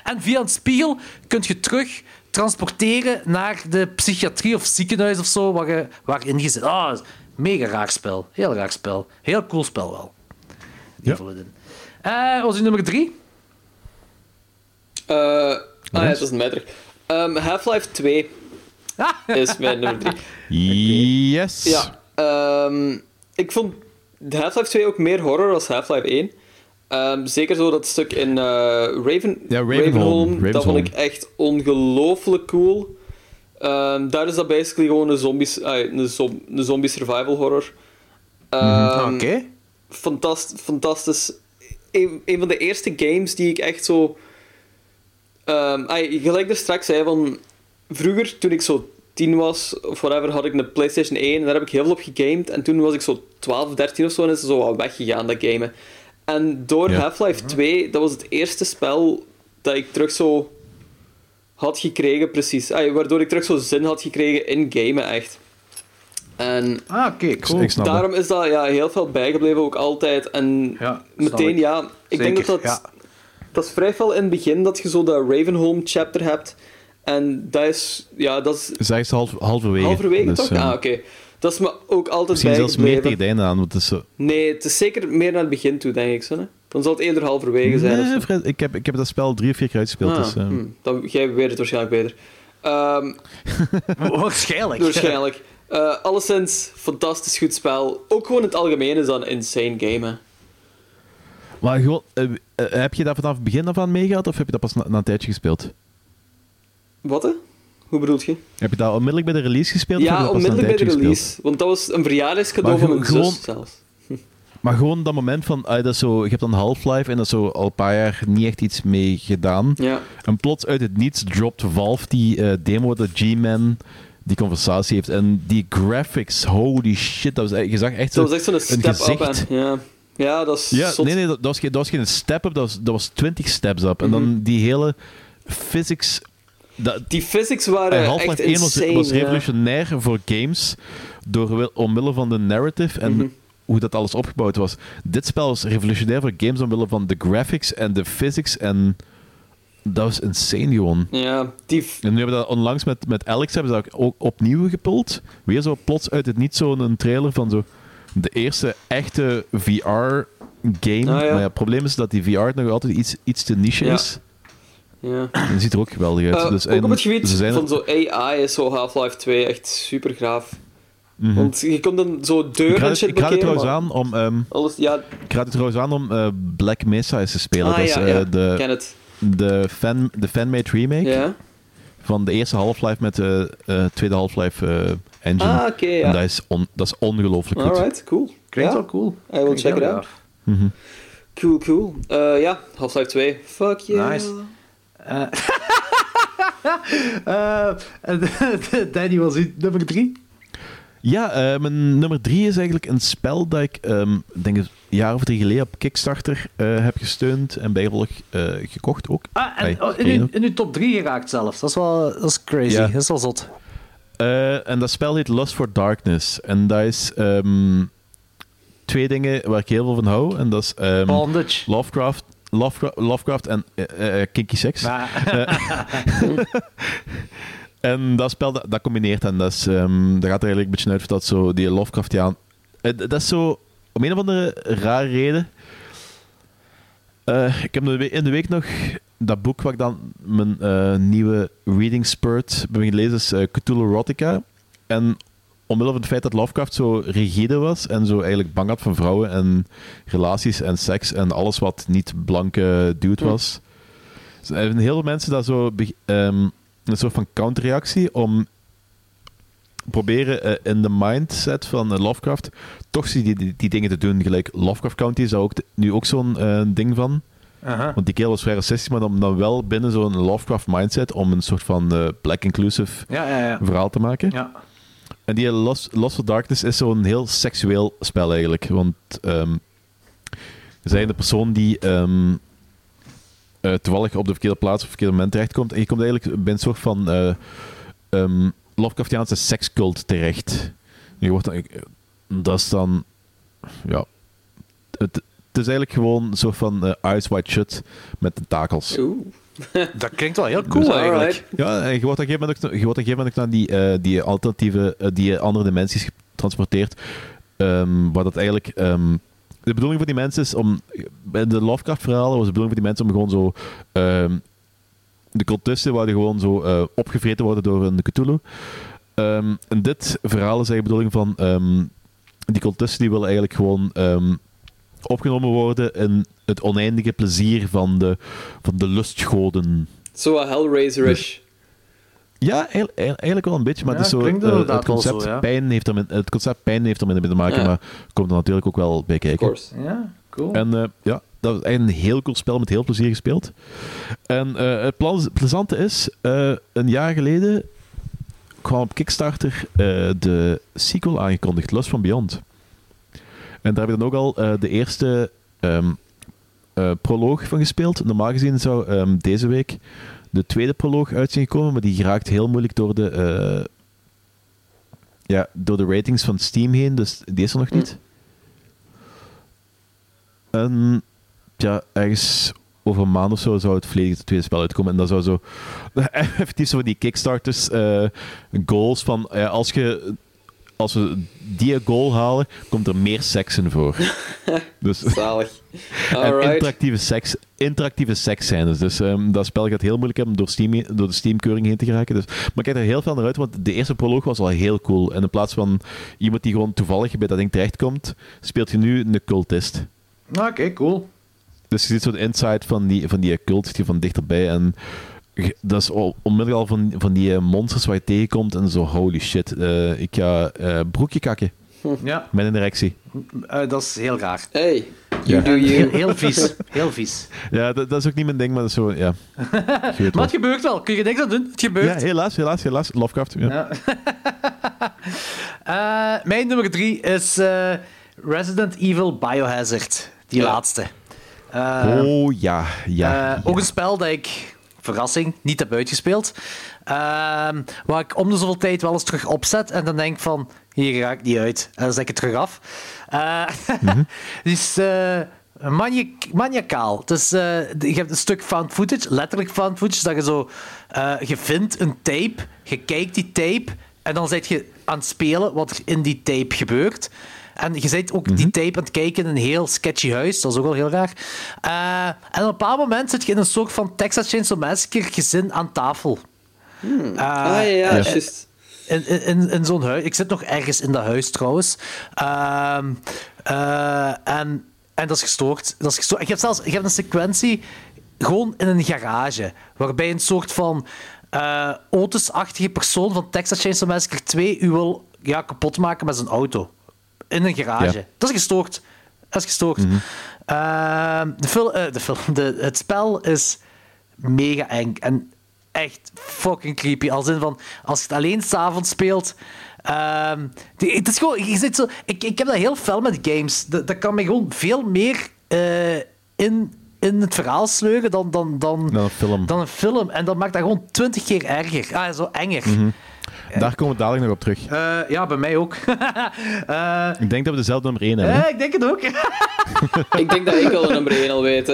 Speaker 4: En via een spiegel kun je terug transporteren naar de psychiatrie of ziekenhuis of zo, waar je, waarin je zit. Ah, mega raar spel. Heel raar spel. Heel cool spel wel.
Speaker 3: Ja.
Speaker 4: Eh, was u nummer drie?
Speaker 2: Eh, ah ja, dat is een meter. Ehm, Half-Life 2 is mijn nummer 3.
Speaker 3: Yes.
Speaker 2: Ja, ehm, ik vond Half-Life 2 ook meer horror als Half-Life 1. Ehm, zeker zo dat stuk in eh, Raven,
Speaker 3: Ja, Ravenholm.
Speaker 2: dat vond ik echt ongelooflijk cool. Ehm, daar is dat basically gewoon een, zombies, ah, een, zom- een zombie survival horror. Ehm,
Speaker 4: Oké.
Speaker 2: fantast- fantastisch. Een, een van de eerste games die ik echt zo. ehm ah, gelijk er straks zei van. Vroeger, toen ik zo 10 was, of whatever, had ik een PlayStation 1 en daar heb ik heel veel op gegamed. En toen was ik zo 12, 13 of zo en is het zo wat weggegaan, dat gamen. En door
Speaker 3: Ja.
Speaker 2: Half-Life 2, dat was het eerste spel dat ik terug zo had gekregen, precies. Waardoor ik terug zo zin had gekregen in gamen, echt. En
Speaker 4: Ah, oké, cool.
Speaker 3: Ik snap dat.
Speaker 2: Daarom is dat ja, heel veel bijgebleven, ook altijd. En
Speaker 4: Ja,
Speaker 2: meteen,
Speaker 4: ik.
Speaker 2: ja, ik denk dat dat...
Speaker 4: ja.
Speaker 2: Dat is vrij veel in het begin dat je zo dat Ravenholm chapter hebt. En dat is... Ja, dat is
Speaker 3: Zij is half, halverwege.
Speaker 2: halverwege,
Speaker 3: Dus,
Speaker 2: toch? ah, oké. Dat is me ook altijd
Speaker 3: Misschien zelfs meer tegen het einde aan. Want het is zo...
Speaker 2: Nee, het is zeker meer naar het begin toe, denk ik. Zo, hè? Dan zal het eerder halverwege zijn. of zo.
Speaker 3: Nee, Fred, ik, heb, ik heb dat spel drie of vier keer uitgespeeld.
Speaker 2: Ah,
Speaker 3: dus, eh,
Speaker 2: hm, dan, jij weet het waarschijnlijk beter. Ehm,
Speaker 4: Waarschijnlijk.
Speaker 2: waarschijnlijk. Eh alleszins, fantastisch goed spel. Ook gewoon in het algemeen is dat een insane game, hè.
Speaker 3: Maar gewoon, eh, eh, heb je dat vanaf het begin af aan meegehad of heb je dat pas na, na een tijdje gespeeld?
Speaker 2: Wat, hè? Hoe bedoelt je?
Speaker 3: Heb je dat onmiddellijk bij de release gespeeld?
Speaker 2: Ja,
Speaker 3: een
Speaker 2: onmiddellijk bij de
Speaker 3: gespeeld?
Speaker 2: release. Want dat was een verjaardagscadeau van mijn
Speaker 3: gewoon-
Speaker 2: zus zelfs.
Speaker 3: Maar gewoon dat moment van, ah, dat zo, je hebt dan Half-Life en dat is zo al een paar jaar niet echt iets mee gedaan.
Speaker 2: Ja.
Speaker 3: En plots uit het niets dropt Valve die eh, demo dat G-Man die conversatie heeft. En die graphics, holy shit, dat was, je zag echt zo
Speaker 2: Dat was echt zo'n
Speaker 3: een
Speaker 2: step-up. Ja. ja, dat is
Speaker 3: Ja,
Speaker 2: zot.
Speaker 3: nee, nee, dat, dat was geen, dat was geen step-up, dat was, dat was 20 steps up. En dan die hele physics... Dat,
Speaker 2: Die physics waren echt
Speaker 3: Half-Life 1 was,
Speaker 2: insane.
Speaker 3: was
Speaker 2: ja.
Speaker 3: revolutionair voor games door, wil- omwille van de narrative en
Speaker 2: Mhm.
Speaker 3: hoe dat alles opgebouwd was. Dit spel was revolutionair voor games omwille van de graphics en de physics en dat was insane gewoon.
Speaker 2: Ja, die...
Speaker 3: En nu hebben we dat onlangs met, met Alex hebben ze dat ook opnieuw gepult. Weer zo plots uit het niet zo'n trailer van zo de eerste echte VR-game.
Speaker 2: Ah, ja.
Speaker 3: Maar ja, het probleem is dat die VR nog altijd iets, iets te niche
Speaker 2: Ja.
Speaker 3: is.
Speaker 2: Ja.
Speaker 3: En dat ziet er ook geweldig uit.
Speaker 2: Eh,
Speaker 3: dus,
Speaker 2: ook
Speaker 3: en
Speaker 2: op het gebied
Speaker 3: ze zijn
Speaker 2: van zo AI is zo Half-Life 2 echt super gaaf. Want je komt dan zo
Speaker 3: ik
Speaker 2: deuren en shit
Speaker 3: ik raad het
Speaker 2: blokkeren,
Speaker 3: trouwens
Speaker 2: maar
Speaker 3: aan om, ehm,
Speaker 2: Alles, ja,
Speaker 3: ik raad het trouwens aan om Black Mesa eens te spelen.
Speaker 2: ah,
Speaker 3: dat is
Speaker 2: ja,
Speaker 3: eh,
Speaker 2: ja.
Speaker 3: de,
Speaker 2: ken het.
Speaker 3: de, fan, de fanmade remake
Speaker 2: Ja.
Speaker 3: van de eerste Half-Life met de eh, tweede Half-Life eh, engine.
Speaker 2: Ah, oké,
Speaker 3: En
Speaker 2: ja.
Speaker 3: dat is, on, dat is ongelooflijk goed.
Speaker 2: Alright, cool.
Speaker 4: Klinkt
Speaker 2: Ja.
Speaker 4: wel cool.
Speaker 2: I will
Speaker 4: Klinkt
Speaker 2: check it out.
Speaker 4: gaaf.
Speaker 2: Cool, cool. Eh, ja, Half-Life 2. Fuck yeah.
Speaker 4: Nice. Eh, Danny was u nummer drie.
Speaker 3: Ja, eh, mijn nummer drie is eigenlijk een spel dat ik, ehm, denk een jaar of drie geleden op Kickstarter heb gesteund en bijgevolg gekocht ook.
Speaker 4: Ah, en oh, in, uw,
Speaker 3: ook.
Speaker 4: in uw top 3 geraakt zelfs. Dat is wel dat is crazy.
Speaker 3: Ja.
Speaker 4: Dat is wel zot.
Speaker 3: En dat spel heet Lust for Darkness. En dat is ehm, twee dingen waar ik heel veel van hou. En dat is ehm. Lovecraft, Lovecraft, Lovecraft en eh, kinky sex. En dat spel, dat, dat combineert en dat, is, ehm, dat gaat er eigenlijk een beetje uit dat zo die Lovecraftiaan... Eh, dat is zo, om een of andere rare reden... Ik heb in de, week, nog dat boek waar ik dan mijn nieuwe reading spurt ben gelezen, is eh, Cthulhu Erotica. En omwille van het feit dat Lovecraft zo rigide was en zo eigenlijk bang had van vrouwen en relaties en seks en alles wat niet blanke dude was... Dus er zijn heel veel mensen dat zo ehm, een soort van counterreactie om proberen eh, in de mindset van eh, Lovecraft toch die, die, die dingen te doen. Gelijk Lovecraft County is daar ook nu ook zo'n eh, ding van.
Speaker 4: Aha.
Speaker 3: Want die kerel was vrij racistisch, maar dan, dan wel binnen zo'n Lovecraft mindset om een soort van black inclusive
Speaker 4: Ja, ja, ja.
Speaker 3: verhaal te maken.
Speaker 4: ja.
Speaker 3: En die Lost, Lost for Darkness is zo'n heel seksueel spel eigenlijk. Want er zijn de persoon die eh, toevallig op de verkeerde plaats of verkeerde moment terechtkomt. En je komt eigenlijk bij een soort van eh ehm, Lovecraftiaanse sekscult terecht. Je wordt dan, dat is dan... Ja... Het, het is eigenlijk gewoon een soort van eh, Eyes Wide Shut met tentakels.
Speaker 2: Oeh.
Speaker 4: Dat klinkt wel heel cool
Speaker 2: Dus,
Speaker 4: eigenlijk.
Speaker 2: alright.
Speaker 3: Ja, en je wordt op een gegeven moment ook, je wordt op een gegeven moment ook naar die, eh, die alternatieve, eh, die andere dimensies getransporteerd. ehm, waar dat eigenlijk... ehm, de bedoeling van die mensen is om... Bij de Lovecraft-verhalen was de bedoeling van die mensen om gewoon zo... ehm, de cultisten waren gewoon zo eh, opgevreten worden door een Cthulhu. Ehm, en dit verhaal is eigenlijk de bedoeling van... ehm, die cultisten die willen eigenlijk gewoon... ehm, opgenomen worden in het oneindige plezier van de, van de lustgoden.
Speaker 2: Zo Hellraiser-ish.
Speaker 3: Ja, eigenlijk, wel een beetje, maar
Speaker 4: Ja,
Speaker 3: het, is zo, eh, het, concept
Speaker 4: zo, ja.
Speaker 3: pijn heeft er, met- het concept pijn heeft er minder mee te maken,
Speaker 2: Ja.
Speaker 3: maar komt er natuurlijk ook wel bij
Speaker 2: Of
Speaker 3: kijken.
Speaker 2: course.
Speaker 4: Ja, cool.
Speaker 3: En eh, ja, dat is eigenlijk een heel cool spel met heel plezier gespeeld. En eh, het plezante is, eh, een jaar geleden kwam op Kickstarter eh, de sequel aangekondigd, Lust from Beyond. En daar heb ik dan ook al eh, de eerste ehm, eh, proloog van gespeeld. Normaal gezien zou ehm, deze week de tweede proloog uit zijn gekomen, maar die geraakt heel moeilijk door de, eh, ja, door de ratings van Steam heen, dus die is er nog niet. En ja, ergens over een maand of zo zou het volledige tweede spel uitkomen. En dat zou zo effectief zo van die Kickstarters eh, goals van ja, als je als we die goal halen, komt er meer seks in voor. dus,
Speaker 2: Zalig.
Speaker 3: en interactieve seks, interactieve seks zijn dus. dus ehm, dat spel gaat heel moeilijk hebben door, Steam, door de Steam-keuring heen te geraken. Dus, maar ik kijk er heel veel naar uit, want de eerste proloog was al heel cool. En in plaats van iemand die gewoon toevallig bij dat ding terechtkomt, speelt je nu een cultist.
Speaker 4: Oké, cool.
Speaker 3: Dus je ziet zo'n insight van die, van die cult die van dichterbij. En dat is onmiddellijk al van, van die eh, monsters waar je tegenkomt. En zo, holy shit. eh, ik ga eh, broekje kakken
Speaker 4: Ja,
Speaker 3: met een erectie.
Speaker 4: eh, dat is heel raar.
Speaker 2: Hey,
Speaker 3: Ja.
Speaker 2: you do
Speaker 4: Heel,
Speaker 2: you.
Speaker 4: heel vies. Heel vies.
Speaker 3: Ja, dat, dat is ook niet mijn ding, maar dat is zo, ja.
Speaker 4: Maar
Speaker 3: wel.
Speaker 4: het gebeurt wel. Kun je niks aan doen? Het
Speaker 3: Ja,
Speaker 4: gebeurt.
Speaker 3: helaas, helaas, helaas. Lovecraft. Ja.
Speaker 4: Eh, mijn nummer drie is eh, Resident Evil Biohazard. Die
Speaker 2: Ja.
Speaker 4: laatste. Eh,
Speaker 3: oh ja, ja. Ja.
Speaker 4: Ook een spel dat ik, verrassing, niet heb uitgespeeld. Ehm, waar ik om de zoveel tijd wel eens terug opzet en dan denk van, hier ga ik niet uit. En dan zet ik het terug af. Eh Het is eh, maniacaal. Dus, eh, je hebt een stuk found footage, letterlijk found footage, dat je zo... je vindt een tape, je kijkt die tape en dan zit je aan het spelen wat er in die tape gebeurt. En je zit ook die tape aan het kijken in een heel sketchy huis. Dat is ook wel heel raar. Eh, en op een bepaald moment zit je in een soort van Texas Chainsaw Massacre gezin aan tafel.
Speaker 2: Ah, ja, ja, juist.
Speaker 4: In, in, in, in zo'n huis. Ik zit nog ergens in dat huis trouwens. Ehm, eh, en, en dat is gestoord. Dat is gestoord. Je hebt zelfs je hebt een sequentie gewoon in een garage. Waarbij een soort van eh Otis-achtige persoon van Texas Chainsaw Massacre 2 u wil ja, kapot maken met zijn auto. In een garage.
Speaker 3: Ja.
Speaker 4: Dat is gestoord. Dat is gestoord. Ehm, de, fil eh, de film, de, het spel is mega eng en echt fucking creepy. Als in van, als je het alleen s'avonds speelt. ehm, die- het is gewoon, je zit zo, ik, ik heb dat heel fel met games. Dat, dat kan me gewoon veel meer eh, in, in het verhaal sleuren dan, dan, dan,
Speaker 3: Dan een film.
Speaker 4: dan een film. En dat maakt dat gewoon twintig keer erger. Ah, zo enger.
Speaker 3: Daar komen we dadelijk nog op terug.
Speaker 4: Eh, ja, bij mij ook. Eh,
Speaker 3: Ik denk dat we dezelfde nummer 1 hebben.
Speaker 4: eh, ik denk het ook.
Speaker 2: Ik denk dat ik wel de nummer 1 al weet.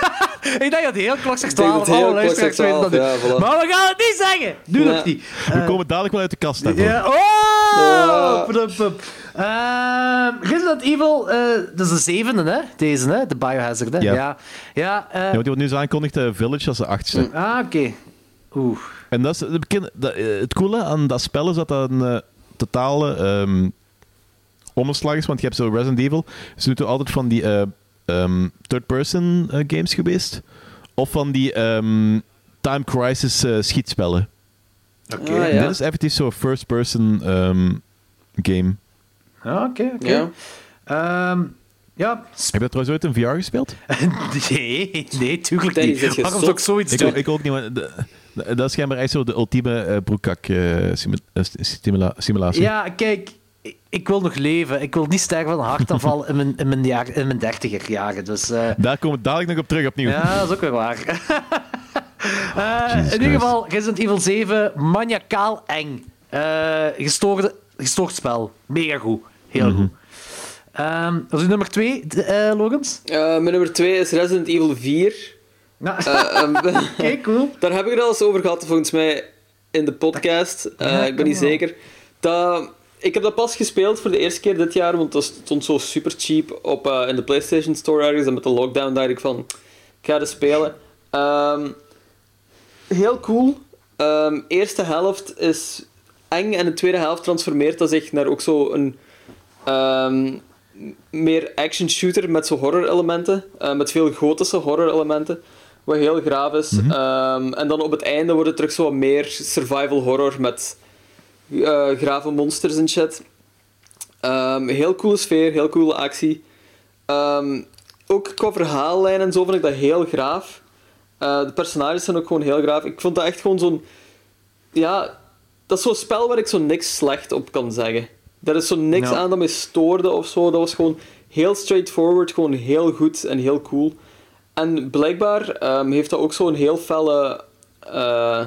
Speaker 4: ik denk dat heel klok zegt
Speaker 2: denk
Speaker 4: 12.
Speaker 2: dat heel
Speaker 4: Alle luisteraars weten dat
Speaker 2: 12,
Speaker 4: nu.
Speaker 2: ja, voilà.
Speaker 4: Maar we gaan het niet zeggen. Nu nog niet.
Speaker 3: we komen dadelijk wel uit de kast.
Speaker 4: Ja. Oh! Ehm, Resident Evil, eh, dat is de zevende, hè? Deze, hè? De Biohazard, hè?
Speaker 3: Ja.
Speaker 4: Ja. Ja, eh,
Speaker 3: Ja, want die wordt nu zo aangekondigd, eh, Village als de achtste.
Speaker 4: ah, oké. Oeh.
Speaker 3: En dat is dat, eh, het coole aan dat spel is dat dat een eh, totale ehm omslag is. Want je hebt zo Resident Evil. Ze doen toch altijd van die eh, ehm, third-person eh, games geweest. Of van die ehm, Time Crisis eh, schietspellen.
Speaker 4: Oké.
Speaker 2: Ah,
Speaker 3: En
Speaker 2: ja.
Speaker 3: Dit is effectief zo'n first-person ehm, game.
Speaker 4: Ja, oké, oké.
Speaker 2: Ja.
Speaker 4: Ehm, ja.
Speaker 3: Heb je dat trouwens ooit in VR gespeeld?
Speaker 4: Nee, nee, tuurlijk niet. Waarom zou ik zoiets
Speaker 3: Ik,
Speaker 4: doen?
Speaker 3: ook- ik ook niet, maar de- de- dat is schijnbaar echt zo de ultieme eh broekkak eh, simu- eh, stimula- simulatie.
Speaker 4: Ja, kijk, ik, ik wil nog leven. Ik wil niet sterven van een hartaanval in mijn, in mijn, jaar, in mijn dertiger jaren. Dus eh,
Speaker 3: Daar komen we dadelijk nog op terug opnieuw.
Speaker 4: ja, dat is ook weer waar. Eh, in ieder geval, Resident Evil 7, maniacaal eng. Eh, gestoorde, gestoord spel. Mega goed. Heel
Speaker 3: Mhm.
Speaker 4: goed. Ehm dat is uw nummer 2, uh, Logans?
Speaker 2: Eh, mijn nummer 2 is Resident Evil 4.
Speaker 4: Nou, Oké, cool.
Speaker 2: Daar heb ik het al eens over gehad, volgens mij, in de podcast. Eh,
Speaker 4: Ja,
Speaker 2: ik ben niet
Speaker 4: wel.
Speaker 2: zeker. Dat, ik heb dat pas gespeeld voor de eerste keer dit jaar, want dat stond zo super cheap op, eh, in de PlayStation Store ergens. En met de lockdown dacht ik van, ik ga het spelen. Ehm, heel cool. Ehm, eerste helft is eng en de tweede helft transformeert dat zich naar ook zo een meer action shooter met zo horror elementen. met veel gotische horror elementen. Wat heel graaf is. Ehm, en dan op het einde wordt het terug zo meer survival horror met eh grave monsters en shit. Ehm, heel coole sfeer, heel coole actie. Ehm, ook qua verhaallijn en zo vond ik dat heel graaf. Eh, de personages zijn ook gewoon heel graaf. Ik vond dat echt gewoon zo'n... Ja, dat is zo'n spel waar ik zo niks slecht op kan zeggen. Er is zo niks aan dat me stoorde of zo. Dat was gewoon heel straightforward, gewoon heel goed en heel cool. En blijkbaar ehm, heeft dat ook zo'n heel felle eh,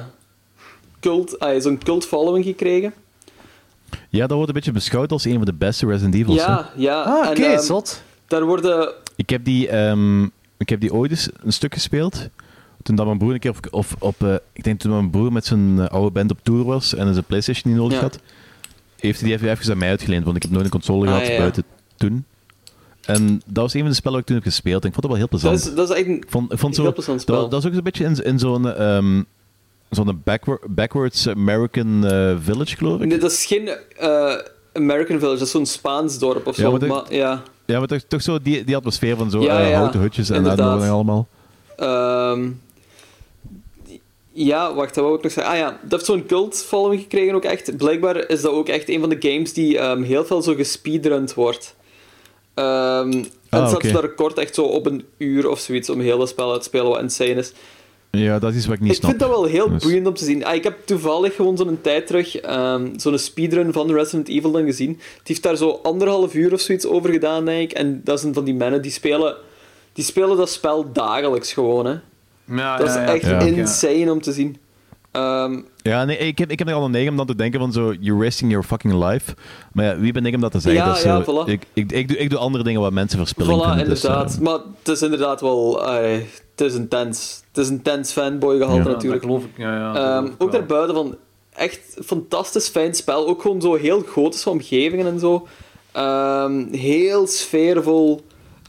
Speaker 2: cult, ah, zo'n cult following gekregen.
Speaker 3: Ja, dat wordt een beetje beschouwd als een van de beste Resident Evils. hè.
Speaker 2: Ja, ja.
Speaker 4: Ah, oké,
Speaker 2: ehm,
Speaker 4: zot.
Speaker 2: Daar worden...
Speaker 3: Ik heb die, ehm, ik heb die ooit eens een stuk gespeeld. Toen dat mijn broer een keer op, of op eh, ik denk toen mijn broer met zijn eh, oude band op tour was en zijn PlayStation niet nodig
Speaker 2: Ja.
Speaker 3: had, heeft hij die even, even aan mij uitgeleend, want ik heb nooit een console
Speaker 2: Ah,
Speaker 3: gehad
Speaker 2: ja.
Speaker 3: buiten toen. En dat was een van de spellen waar ik toen heb gespeeld. En ik vond het wel heel
Speaker 2: Dat
Speaker 3: plezant.
Speaker 2: is, dat is echt een
Speaker 3: Ik vond, ik vond zo,
Speaker 2: heel plezant spel.
Speaker 3: dat, dat is ook een beetje in, in zo'n ehm, zo'n backward, backwards American eh, village, geloof ik.
Speaker 2: Nee, dat is geen eh, American Village, dat is zo'n Spaans dorp of
Speaker 3: Ja,
Speaker 2: zo.
Speaker 3: maar dat-
Speaker 2: maar, ja.
Speaker 3: Ja, maar toch, toch zo die, die atmosfeer van zo
Speaker 2: Ja,
Speaker 3: eh,
Speaker 2: ja,
Speaker 3: houten hutjes en
Speaker 2: inderdaad.
Speaker 3: uitnodigingen allemaal.
Speaker 2: Ehm, ja, wacht, dat wou ik nog zeggen. Ah ja, dat heeft zo'n cult following gekregen ook echt. Blijkbaar is dat ook echt een van de games die ehm, heel veel zo gespeedrund wordt. Ehm en
Speaker 3: Ah,
Speaker 2: zat
Speaker 3: oké.
Speaker 2: dat record echt zo op een uur of zoiets om heel dat spel uit te spelen, wat insane is.
Speaker 3: Ja, dat is iets wat ik niet
Speaker 2: Ik
Speaker 3: snap.
Speaker 2: vind dat wel heel
Speaker 3: Dus-
Speaker 2: boeiend om te zien. Ah, ik heb toevallig gewoon zo'n tijd terug ehm, zo'n speedrun van Resident Evil dan gezien. Het heeft daar zo anderhalf uur of zoiets over gedaan, denk ik. En dat zijn van die mannen die spelen, die spelen dat spel dagelijks gewoon. Hè.
Speaker 4: Ja,
Speaker 2: Dat is echt
Speaker 3: ja.
Speaker 2: insane om te zien. Ehm,
Speaker 3: Ja, nee, ik heb, ik heb er al een neiging om dan te denken van zo, you're wasting your fucking life. Maar ja, wie ben ik om dat te zeggen?
Speaker 2: Ja,
Speaker 3: dat is
Speaker 2: ja,
Speaker 3: zo,
Speaker 2: voilà.
Speaker 3: ik, ik, ik, doe, ik doe andere dingen wat mensen verspilling
Speaker 2: voilà,
Speaker 3: dus, eh,
Speaker 2: inderdaad. maar het is inderdaad wel... eh, het is intens. Het is een intens fanboy gehalte
Speaker 3: Ja.
Speaker 2: natuurlijk.
Speaker 4: geloof ik. Ja,
Speaker 2: Ehm,
Speaker 4: geloof ik
Speaker 2: ook daarbuiten van echt fantastisch fijn spel. Ook gewoon zo heel gotische omgevingen en zo. Ehm, heel sfeervol.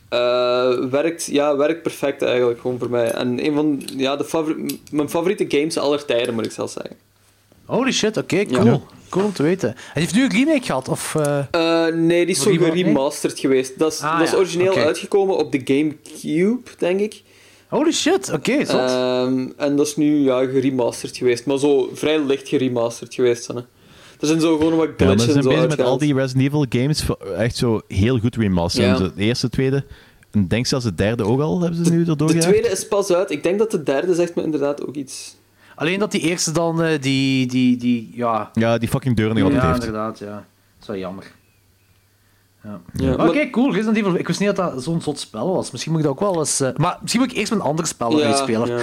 Speaker 2: Eh, werkt, ja, werkt perfect eigenlijk gewoon voor mij. En een van ja, de favori- mijn favoriete games aller tijden, moet ik zelfs zeggen.
Speaker 4: Holy shit, oké, cool.
Speaker 2: Ja.
Speaker 4: Cool om te weten. En heeft nu een remake gehad? Of, eh,
Speaker 2: Eh, nee, die is zo
Speaker 4: Rema-
Speaker 2: geremasterd geweest. Dat is,
Speaker 4: Ah,
Speaker 2: dat is origineel uitgekomen op de GameCube, denk ik.
Speaker 4: Holy shit, oké, zot.
Speaker 2: Ehm, en dat is nu ja, geremasterd geweest. Maar zo vrij licht geremasterd geweest. dan, Hè. Er zijn zo gewoon wat
Speaker 3: Ja,
Speaker 2: glitches
Speaker 3: ze zijn
Speaker 2: en zo
Speaker 3: bezig met al die Resident Evil games echt zo heel goed remasteren.
Speaker 2: Ja.
Speaker 3: Zo De eerste, tweede En ik denk zelfs de derde ook al, hebben ze nu erdoor
Speaker 2: De
Speaker 3: gejaagd?
Speaker 2: tweede is pas uit. Ik denk dat de derde zegt me inderdaad ook iets.
Speaker 4: Alleen dat die eerste dan, eh, die, die, die, ja...
Speaker 3: Ja, die fucking deur niet altijd
Speaker 4: Ja,
Speaker 3: heeft.
Speaker 4: inderdaad, ja. Dat is wel jammer. Ja.
Speaker 2: Ja,
Speaker 4: Oké, cool. Resident Evil. Ik wist niet dat dat zo'n zot spel was. Misschien moet ik dat ook wel eens... eh, Maar misschien moet ik eerst met andere spellen
Speaker 2: Ja,
Speaker 4: spelen. Ja,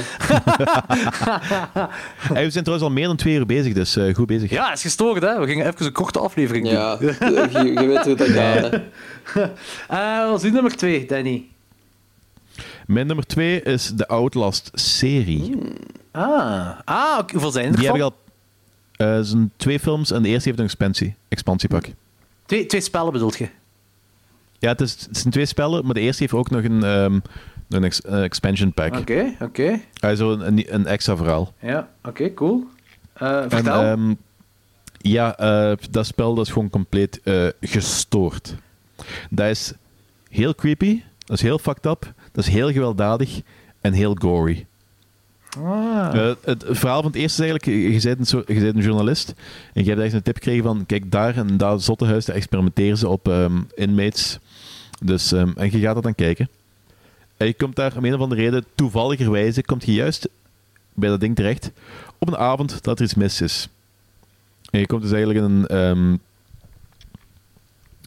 Speaker 2: ja.
Speaker 3: Hey, we zijn trouwens al meer dan twee uur bezig, dus eh, goed bezig.
Speaker 4: het is gestoord, hè. We gingen even een korte aflevering doen.
Speaker 2: Ja, je, je weet hoe dat gaat. hè.
Speaker 4: Eh, wat is nummer twee, Danny?
Speaker 3: Mijn nummer twee is de Outlast-serie.
Speaker 4: Ah, ah oké. hoeveel zijn er
Speaker 3: Die heb ik al... eh, zijn twee films en de eerste heeft een expansie, expansiepak.
Speaker 4: Twee, twee spellen bedoelt je?
Speaker 3: Ja, het, is, het zijn twee spellen, maar de eerste heeft ook nog een, nog een ex- eh, expansion pack.
Speaker 4: Oké, oké.
Speaker 3: Also een, een, een extra verhaal.
Speaker 4: Ja, oké, cool.
Speaker 3: En,
Speaker 4: vertel.
Speaker 3: ehm, ja, eh, dat spel dat is gewoon compleet gestoord. Dat is heel creepy, dat is heel fucked up, dat is heel gewelddadig en heel gory.
Speaker 4: ah.
Speaker 3: Eh, het verhaal van het eerste is eigenlijk, je bent een, je bent een journalist en je hebt echt een tip gekregen van, kijk, daar en daar zottehuis, daar experimenteren ze op ehm, inmates. Dus, ehm, en je gaat dat dan kijken. En je komt daar om een of andere reden, toevalligerwijze, komt je juist bij dat ding terecht op een avond dat er iets mis is. En je komt dus eigenlijk in een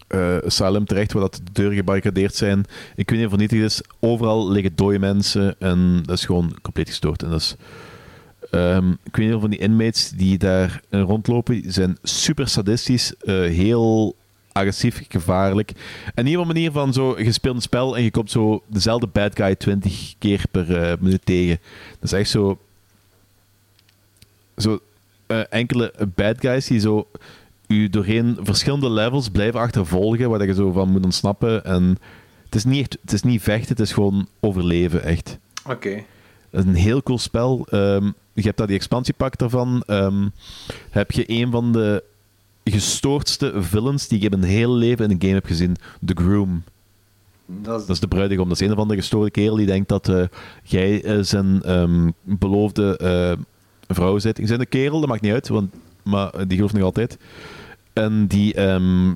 Speaker 3: eh, asylum terecht waar dat de deuren gebarricadeerd zijn. Ik weet niet of het vernietigd is. Overal liggen dode mensen en dat is gewoon compleet gestoord. En dat is, ehm, ik weet niet of van die inmates die daar rondlopen, die zijn super sadistisch, eh, heel agressief, gevaarlijk. Een manier van zo, je speelt een spel en je komt zo dezelfde bad guy 20 keer per eh, minuut tegen. Dat is echt zo... Zo eh, enkele bad guys die zo u doorheen verschillende levels blijven achtervolgen, waar dat je zo van moet ontsnappen. En het is niet, echt, het is niet vechten, het is gewoon overleven, echt.
Speaker 4: Oké.
Speaker 3: Het is een heel cool spel. Ehm, je hebt daar die expansiepak daarvan. Ehm, heb je een van de gestoordste villains die ik in mijn hele leven in een game heb gezien. The Groom.
Speaker 4: Dat is...
Speaker 3: Dat is de bruidegom. Dat is een of andere gestoorde kerel die denkt dat eh, jij eh, zijn ehm, beloofde eh, vrouw bent. Ik zijn een kerel, dat maakt niet uit, want, maar die gelooft nog altijd. En die ehm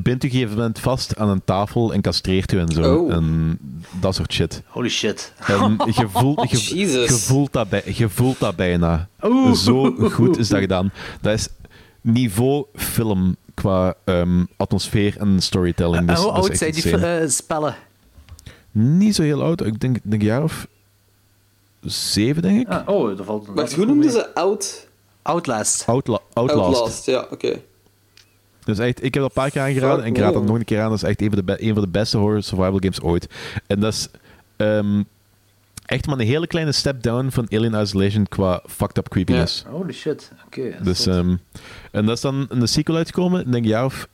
Speaker 3: bindt u op een gegeven moment vast aan een tafel en castreert u en zo.
Speaker 2: Oh.
Speaker 3: En dat soort shit.
Speaker 4: Holy shit.
Speaker 3: En je voelt, je,
Speaker 2: Jesus.
Speaker 3: je voelt, dat, bij, je voelt dat bijna.
Speaker 4: Oeh.
Speaker 3: Zo goed is dat gedaan. Dat is niveau film qua ehm, atmosfeer en storytelling.
Speaker 4: En
Speaker 3: Dus,
Speaker 4: hoe oud zijn die eh, spellen?
Speaker 3: Niet zo heel oud. Ik denk, denk een jaar of zeven, denk ik.
Speaker 4: Ah, oh, dat valt...
Speaker 2: Wacht, hoe noemden ze Out...
Speaker 4: Outlast.
Speaker 3: Outla- Outlast.
Speaker 2: Outlast? Ja, oké.
Speaker 3: Dus echt, ik heb dat een paar keer aangeraden
Speaker 2: Fuck
Speaker 3: en ik raad dat
Speaker 2: no.
Speaker 3: nog een keer aan. Dat is echt een van de, be- een van de beste horror survival games ooit. En dat is ehm, echt maar een hele kleine step down van Alien Isolation qua fucked up creepiness.
Speaker 4: Holy shit. Oké.
Speaker 3: Dus, ehm, en dat is dan een sequel uitgekomen, ik denk een jaar of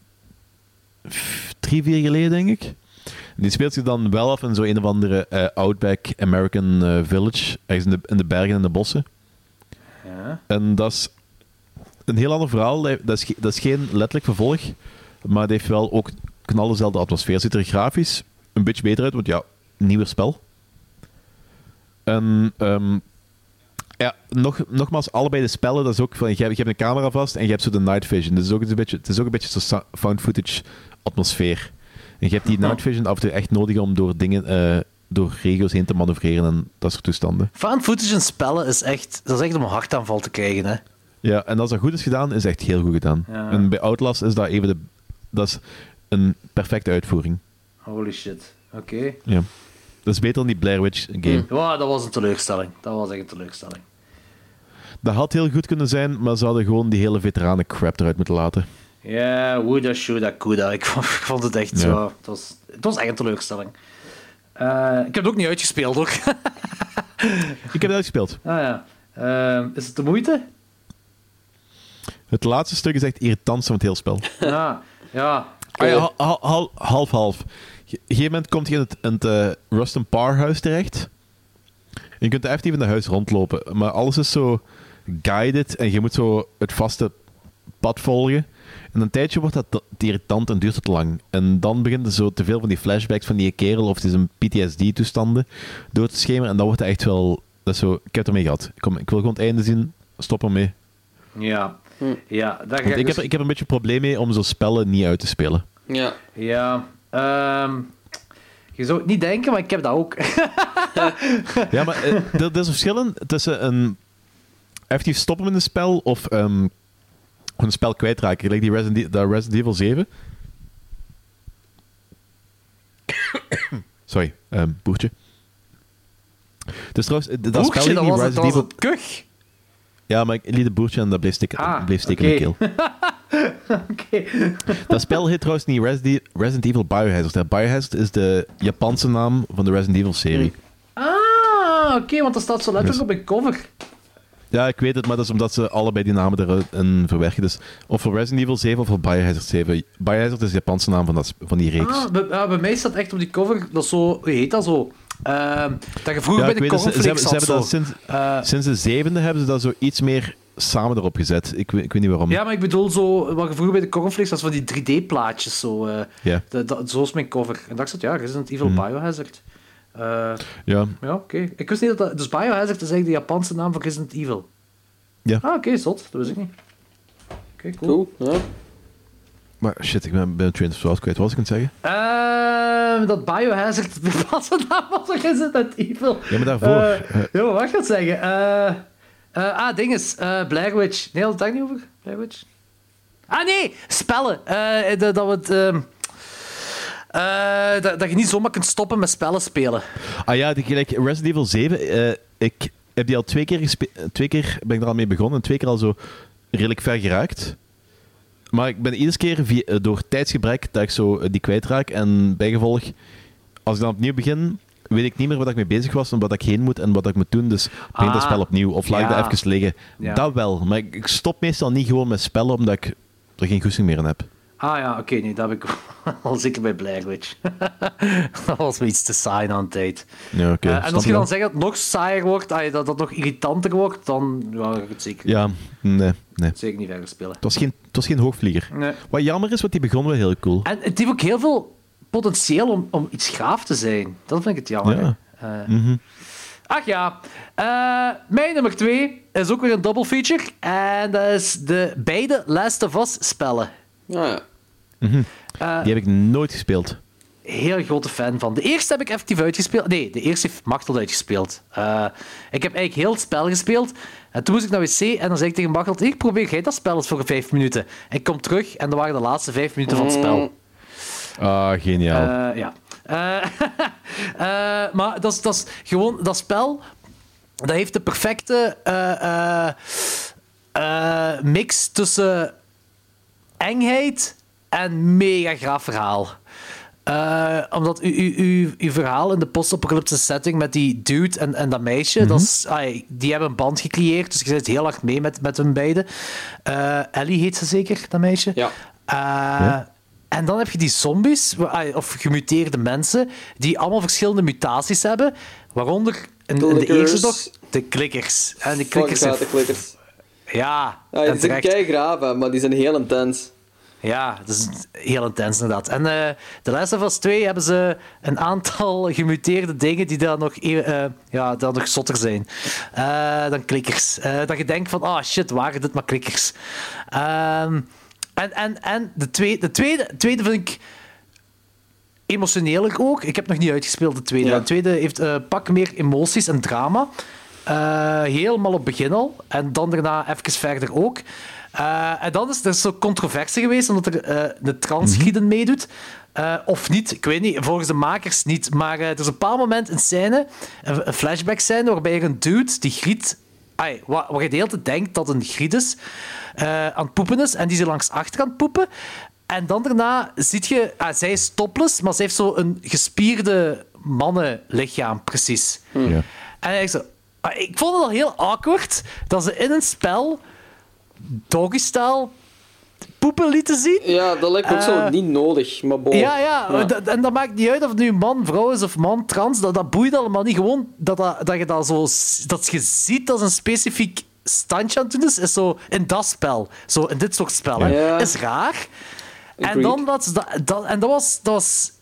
Speaker 3: drie, vier geleden, denk ik. En die speelt zich dan wel af in zo'n een of andere eh, Outback American eh, Village, ergens in de, in de bergen en de bossen.
Speaker 4: ja.
Speaker 3: En dat is een heel ander verhaal. Dat is, dat is geen letterlijk vervolg, maar het heeft wel ook knal dezelfde atmosfeer. Ziet er grafisch een beetje beter uit, want ja, nieuwer spel. En ehm, ja, nog, nogmaals, allebei de spellen, dat is ook van, je, hebt, je hebt een camera vast en je hebt zo de night vision. Dus het is ook een beetje, het is ook een beetje zo'n found footage atmosfeer. En je hebt die night vision af en toe echt nodig om door dingen, eh, door regio's heen te manoeuvreren en dat soort toestanden.
Speaker 4: Found footage in spellen is echt, dat is echt om een hartaanval te krijgen, hè.
Speaker 3: Ja, en als dat goed is gedaan, is echt heel goed gedaan.
Speaker 4: Ja.
Speaker 3: En bij Outlast is dat even de... Dat is een perfecte uitvoering.
Speaker 4: Holy shit. Oké.
Speaker 3: Ja. Dat is beter dan die Blair Witch game.
Speaker 4: Ja, dat was een teleurstelling. Dat was echt een teleurstelling.
Speaker 3: Dat had heel goed kunnen zijn, maar ze hadden gewoon die hele veteranen crap eruit moeten laten.
Speaker 4: Ja, woulda, shoulda, coulda. Ik vond, ik vond het echt
Speaker 3: Ja.
Speaker 4: zo... Het was, het was echt een teleurstelling. Eh, ik heb het ook niet uitgespeeld, hoor.
Speaker 3: Ik heb het uitgespeeld.
Speaker 4: ah ja. Ehm, is het de moeite?
Speaker 3: Het laatste stuk is echt het irritantste van het hele spel.
Speaker 4: Ja. Ja.
Speaker 3: Ah ja, hal- hal- half-half. Op een gegeven moment komt je in het, in het eh, Parr huis terecht. En je kunt effectief in het huis rondlopen, maar alles is zo guided en je moet zo het vaste pad volgen. En een tijdje wordt dat irritant en duurt het lang. En dan begint er zo te veel van die flashbacks van die kerel of die zijn PTSD-toestanden door te schemeren. En dan wordt het echt wel... Dat is zo, ik heb ermee gehad. Kom, ik wil gewoon het einde zien. Stop ermee.
Speaker 4: Ja. Ja, daar ga ik
Speaker 3: ik
Speaker 4: dus-
Speaker 3: heb, ik heb een beetje een probleem mee om zo spellen niet uit te spelen.
Speaker 2: Ja.
Speaker 4: Ja. Ehm, Je zou het niet denken, maar ik heb dat ook.
Speaker 3: Ja, maar eh, er, er is een verschil tussen een effectief stoppen met een spel of ehm, een spel kwijtraken. Gelijk die Resident, E- dat Resident Evil 7. Sorry, ehm boertje. Dus trouwens, eh, dat spel
Speaker 4: Boertje,
Speaker 3: heet
Speaker 4: dat
Speaker 3: niet
Speaker 4: was het,
Speaker 3: Resident
Speaker 4: was
Speaker 3: Evil...
Speaker 4: het kuch.
Speaker 3: Ja, maar ik liet de boertje en dat bleef steken,
Speaker 4: Ah,
Speaker 3: bleef steken in
Speaker 4: oké.
Speaker 3: mijn Dat spel heet trouwens niet Resident, Resident Evil Biohazard. hè. Biohazard is de Japanse naam van de Resident Evil serie.
Speaker 4: Ah, oké, want dat staat zo letterlijk op een cover.
Speaker 3: Ja, ik weet het, maar dat is omdat ze allebei die namen erin verwerken. Dus of voor Resident Evil 7 of voor Biohazard 7. Biohazard is de Japanse naam van, dat, van die reeks.
Speaker 4: Ah, bij, ja, bij mij staat echt op die cover, dat zo, hoe heet dat zo? Ehm, dat je vroeger
Speaker 3: ja,
Speaker 4: bij de
Speaker 3: het, ze, ze hebben,
Speaker 4: cornflakes
Speaker 3: ze dat sinds, sinds de zevende hebben ze dat zo iets meer samen erop gezet. Ik, weet- ik weet niet waarom.
Speaker 4: Ja, maar ik bedoel zo, wat je vroeger bij de cornflakes was van die 3D-plaatjes. Zo, eh, dat, dat, zo is mijn cover. En dacht ik, ja, Resident Evil
Speaker 3: Mhm.
Speaker 4: Biohazard. Eh,
Speaker 3: Ja.
Speaker 4: ja, oké. Ik wist niet dat dat... Dus Biohazard is eigenlijk de Japanse naam voor Resident Evil.
Speaker 3: Ja.
Speaker 4: Ah, oké, zot. Dat wist ik niet. Oké, cool.
Speaker 2: Cool, ja.
Speaker 3: Maar shit, ik ben, ben Train of Thought kwijt. Wat was ik aan het zeggen?
Speaker 4: Ehm, dat Biohazard de Japanse naam was voor Resident Evil.
Speaker 3: Ja, maar daarvoor...
Speaker 4: Eh,
Speaker 3: eh,
Speaker 4: ja, maar wat ga ik zeggen? Eh, eh, ah, eh Blair Witch. Nee, had het daar niet over? Blair Witch? Ah, nee! Spellen. Eh, dat, dat ehm, eh, dat, dat je niet zomaar kunt stoppen met spellen spelen.
Speaker 3: Ah ja, gelijk Resident Evil 7. eh, ik heb die al twee keer gespeeld. Twee keer ben ik er al mee begonnen. En twee keer al zo redelijk ver geraakt. Maar ik ben iedere keer door tijdsgebrek dat ik zo die kwijtraak. En bijgevolg, als ik dan opnieuw begin, weet ik niet meer waar ik mee bezig was en wat ik heen moet en wat ik moet doen. Dus begin ik
Speaker 4: Ah,
Speaker 3: dat spel opnieuw. Of laat ik dat even liggen. Dat wel. Maar ik, ik stop meestal niet gewoon met spellen omdat ik er geen goesting meer in heb.
Speaker 4: Ah ja, oké, nee, dat heb ik al zeker bij Blair Witch. dat was me iets te saai aan tijd.
Speaker 3: Ja, oké.
Speaker 4: Eh, en als je dan zegt dat het nog saaier wordt, dat het nog irritanter wordt, dan ja, ga ik het zeker,
Speaker 3: Ja, nee, nee.
Speaker 4: zeker niet verder spelen.
Speaker 3: Het was geen, het was geen hoogvlieger.
Speaker 4: Nee.
Speaker 3: Wat jammer is, want die begon wel heel cool.
Speaker 4: En het heeft ook heel veel potentieel om, om iets gaaf te zijn. Dat vind ik het jammer.
Speaker 3: Ja.
Speaker 4: Eh,
Speaker 3: Mhm.
Speaker 4: Ach ja, eh, mijn nummer twee is ook weer een double feature. En dat is de beide Last of Us spellen.
Speaker 2: Ah, ja.
Speaker 3: Mhm.
Speaker 4: Eh,
Speaker 3: Die heb ik nooit gespeeld.
Speaker 4: heel grote fan van. De eerste heb ik effectief uitgespeeld. Nee, de eerste heeft Machtel uitgespeeld. Eh, ik heb eigenlijk heel het spel gespeeld. En toen moest ik naar wc en dan zei ik tegen Machtel: Ik probeer jij dat spel eens voor vijf minuten. En ik kom terug en dat waren de laatste vijf minuten van het spel.
Speaker 3: Ah, geniaal.
Speaker 4: Eh, ja. Eh, eh, maar dat is, dat is gewoon dat spel. Dat heeft de perfecte eh, eh, eh, mix tussen engheid en mega graaf verhaal. Eh, omdat u, u, u, uw verhaal in de post-apocalyptische setting met die dude en, en dat meisje, dat is, ai, die hebben een band gecreëerd, dus je zit heel hard mee met, met hun beiden. Eh, Ellie heet ze zeker, dat meisje?
Speaker 2: Ja.
Speaker 4: Eh, En dan heb je die zombies, of gemuteerde mensen, die allemaal verschillende mutaties hebben, waaronder in, in de eerste nog de klikkers. En
Speaker 2: Fuck,
Speaker 4: klikkers zijn...
Speaker 2: de klikkers.
Speaker 4: Ja,
Speaker 2: Ja, die zijn
Speaker 4: terecht.
Speaker 2: kei graven, maar die zijn heel intens.
Speaker 4: Ja, dat is heel intens inderdaad. En eh de Last of Us 2 hebben ze een aantal gemuteerde dingen die dan nog, eh, ja, dan nog zotter zijn. Eh, dan klikkers. Dat je denkt van, ah shit, waren dit maar klikkers. Ehm, en en, en de, tweede, de tweede, tweede vind ik emotioneler ook. Ik heb nog niet uitgespeeld, de tweede.
Speaker 2: Ja.
Speaker 4: De tweede heeft eh pak meer emoties en drama. Eh, helemaal op het begin al. En dan daarna even verder ook. Eh, en dan is er zo controversie geweest, omdat er een transgieden meedoet. Eh, of niet, ik weet niet, volgens de makers niet. Maar er is een bepaald moment een scène, een, een flashback scène, waarbij er een dude die griet... Ai, waar, waar je de hele tijd denkt dat een griet is, eh, aan het poepen is, en die ze langs achter aan het poepen. En dan daarna ziet je... ah, zij is topless, maar ze heeft zo een gespierde mannenlichaam, precies.
Speaker 3: Ja.
Speaker 4: En ik, zo, ah, ik vond het al heel awkward dat ze in een spel doggy-style poepen lieten zien.
Speaker 2: Ja, dat lijkt me ook zo
Speaker 4: Eh,
Speaker 2: niet nodig, maar bon.
Speaker 4: Ja, ja, en dat maakt niet uit of het nu man, vrouw is of man, trans. Dat, dat boeit allemaal niet. Gewoon dat, dat, dat je dat zo... Dat je ziet dat ze een specifiek standje aan het doen is, is zo in dat spel. Zo in dit soort spellen.
Speaker 2: Ja.
Speaker 4: Is raar. En dan dat, dat. En dat was... Dat was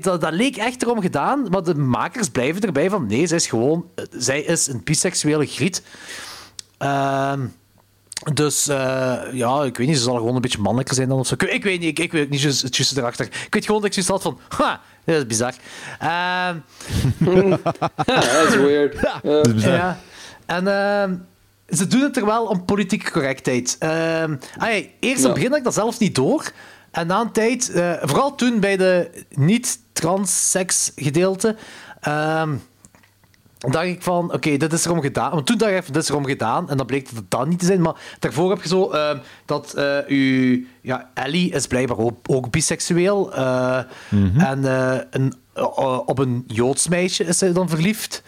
Speaker 4: dat, dat leek echt erom gedaan, maar de makers blijven erbij van nee, zij is gewoon... Zij is een biseksuele griet. Ehm... Dus eh, ja, ik weet niet, ze zal gewoon een beetje mannelijker zijn dan of zo. Ik, ik weet niet, ik, ik weet niet het juiste erachter. Ik weet gewoon dat ik zoiets had van, ha, dat is bizar. Ehm,
Speaker 2: Ja, dat is weird. Ja.
Speaker 3: Dat is bizar.
Speaker 4: ja. En ehm, ze doen het er wel om politieke correctheid. Ja, eerst
Speaker 2: Ja.
Speaker 4: begin ik dat zelf niet door. En na een tijd, eh, vooral toen bij de niet-transseks gedeelte, ehm, dacht ik van, oké, dit is erom gedaan. Want toen dacht ik dit is erom gedaan. En dan bleek het dat niet te zijn. Maar daarvoor heb je zo ehm, dat eh uw... Ja, Ellie is blijkbaar ook, ook biseksueel. eh, En een, eh, op een Joods meisje is zij dan verliefd.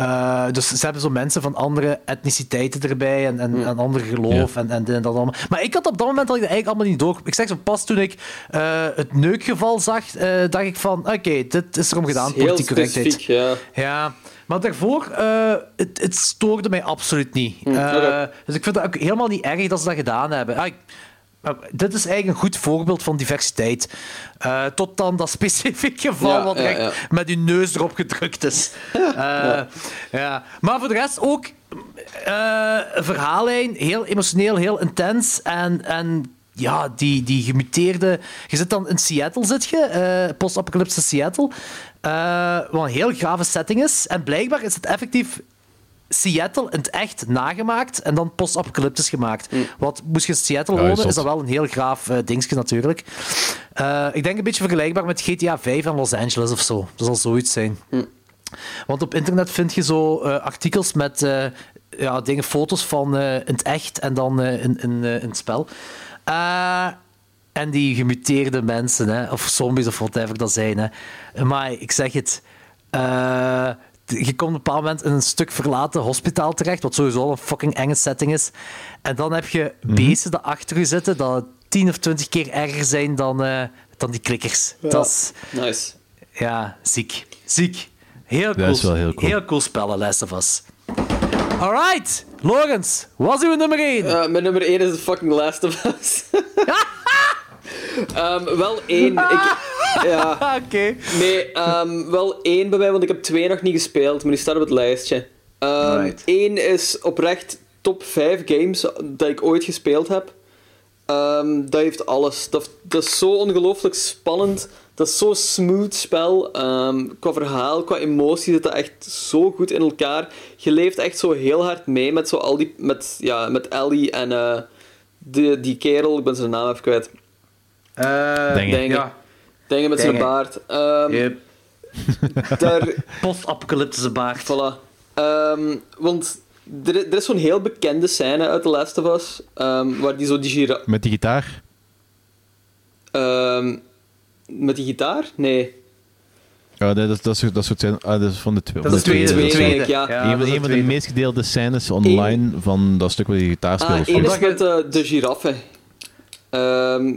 Speaker 4: Eh, dus ze hebben zo mensen van andere etniciteiten erbij en, en, en ander geloof en, en dit en dat allemaal. Maar ik had op dat moment had ik dat eigenlijk allemaal niet door. Ik zeg zo pas toen ik eh, het neukgeval zag, eh, dacht ik van oké, dit is erom gedaan,
Speaker 2: Heel
Speaker 4: politiek correctheid.
Speaker 2: ja.
Speaker 4: Ja, maar daarvoor, het, het stoorde mij absoluut niet.
Speaker 2: Hm,
Speaker 4: Eh,
Speaker 2: oké.
Speaker 4: Dus ik vind het ook helemaal niet erg dat ze dat gedaan hebben. Ah, ik- dit is eigenlijk een goed voorbeeld van diversiteit. Eh, tot dan dat specifiek geval
Speaker 2: Ja,
Speaker 4: wat
Speaker 2: ja,
Speaker 4: met uw neus erop gedrukt is. Eh, ja. Maar voor de rest ook eh, een verhaallijn, heel emotioneel, heel intens. En, en ja, die, die gemuteerde... Je zit dan in Seattle, zit je, eh post-apocalypse Seattle. eh, wat een heel grave setting is. En blijkbaar is het effectief Seattle in het echt nagemaakt en dan post-apocalyptisch gemaakt. Want moest je in Seattle
Speaker 3: Ja,
Speaker 4: wonen, is dat wel een heel graaf eh dingetje natuurlijk. Eh, ik denk een beetje vergelijkbaar met GTA 5 en Los Angeles of zo. Dat zal zoiets zijn. Want op internet vind je zo eh, artikels met eh, ja, dingen, foto's van eh, in het echt en dan in, in, in het spel. Eh, en die gemuteerde mensen, hè, of zombies of whatever dat zijn. Hè. Maar ik zeg het. Je komt op een bepaald moment in een stuk verlaten hospitaal terecht, wat sowieso al een fucking enge setting is. En dan heb je beesten dat achter je zitten, dat tien of twintig keer erger zijn dan, eh, dan die klikkers. Dat is,
Speaker 2: Nice.
Speaker 4: ja, ziek. Ziek. Heel
Speaker 3: Dat
Speaker 4: cool.
Speaker 3: is wel heel cool.
Speaker 4: Heel cool spellen, Last of Us. Alright, Logans, was uw nummer 1?
Speaker 2: Eh, mijn nummer 1 is The fucking Last of Us. Ehm, wel één. Ik, ja,
Speaker 4: Oké.
Speaker 2: nee, ehm, wel één bij mij, want ik heb twee nog niet gespeeld, maar die staat op het lijstje. Ehm
Speaker 4: Right.
Speaker 2: Eén is oprecht top 5 games dat ik ooit gespeeld heb. Ehm, dat heeft alles. Dat, dat is zo ongelooflijk spannend. Dat is zo'n smooth spel. Ehm, qua verhaal, qua emotie zit dat echt zo goed in elkaar. Je leeft echt zo heel hard mee met, zo al die, met, ja, met Ellie en eh, die, die kerel, ik ben zijn naam even kwijt.
Speaker 3: Denk
Speaker 2: Denk
Speaker 4: ja.
Speaker 2: Dingen met zijn
Speaker 4: Dingen.
Speaker 2: baard. Ehm,
Speaker 4: Yep. Post-apocalyptische baard.
Speaker 2: Voilà. Ehm, want er, er is zo'n heel bekende scène uit The Last of Us, ehm, waar die zo die gira...
Speaker 3: Met die gitaar?
Speaker 2: ehm, met die gitaar? Nee.
Speaker 3: Ja, dat, is, dat, is, dat soort zijn. Ah, dat is van de twee.
Speaker 4: Dat is de tweede.
Speaker 2: tweede,
Speaker 4: de tweede.
Speaker 2: denk ik, ja.
Speaker 3: een van,
Speaker 4: de
Speaker 3: een van de
Speaker 4: tweede.
Speaker 3: meest gedeelde scènes online van dat stuk waar die gitaar speelt.
Speaker 2: Ah, één
Speaker 3: van-
Speaker 2: is met eh, de giraffe. Ehm,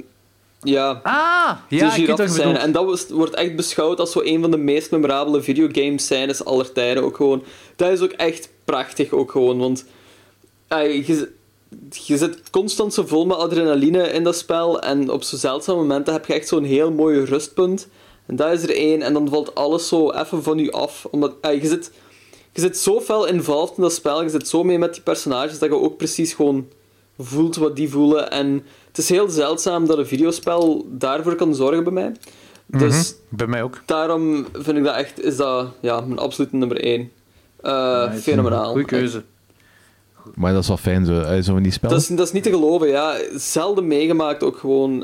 Speaker 2: ja,
Speaker 4: Ah, ja,
Speaker 2: de. En dat was, wordt echt beschouwd als zo een van de meest memorabele videogame scènes aller tijden ook gewoon. Dat is ook echt prachtig ook gewoon, want ah, je, je zit constant zo vol met adrenaline in dat spel en op zo'n zeldzame momenten heb je echt zo'n heel mooi rustpunt. En dat is er één en dan valt alles zo even van je af. Omdat ah, je, zit, je zit zo fel involved in dat spel, je zit zo mee met die personages dat je ook precies gewoon voelt wat die voelen. En het is heel zeldzaam dat een videospel daarvoor kan zorgen bij mij. Dus
Speaker 4: Bij mij ook.
Speaker 2: daarom vind ik dat echt, is dat ja, mijn absolute nummer één. Eh, fenomenaal.
Speaker 4: Goeie keuze.
Speaker 3: Maar dat is wel fijn zo. eh, Zo van die spellen.
Speaker 2: Dat is, dat is niet te geloven, ja. Zelden meegemaakt ook gewoon.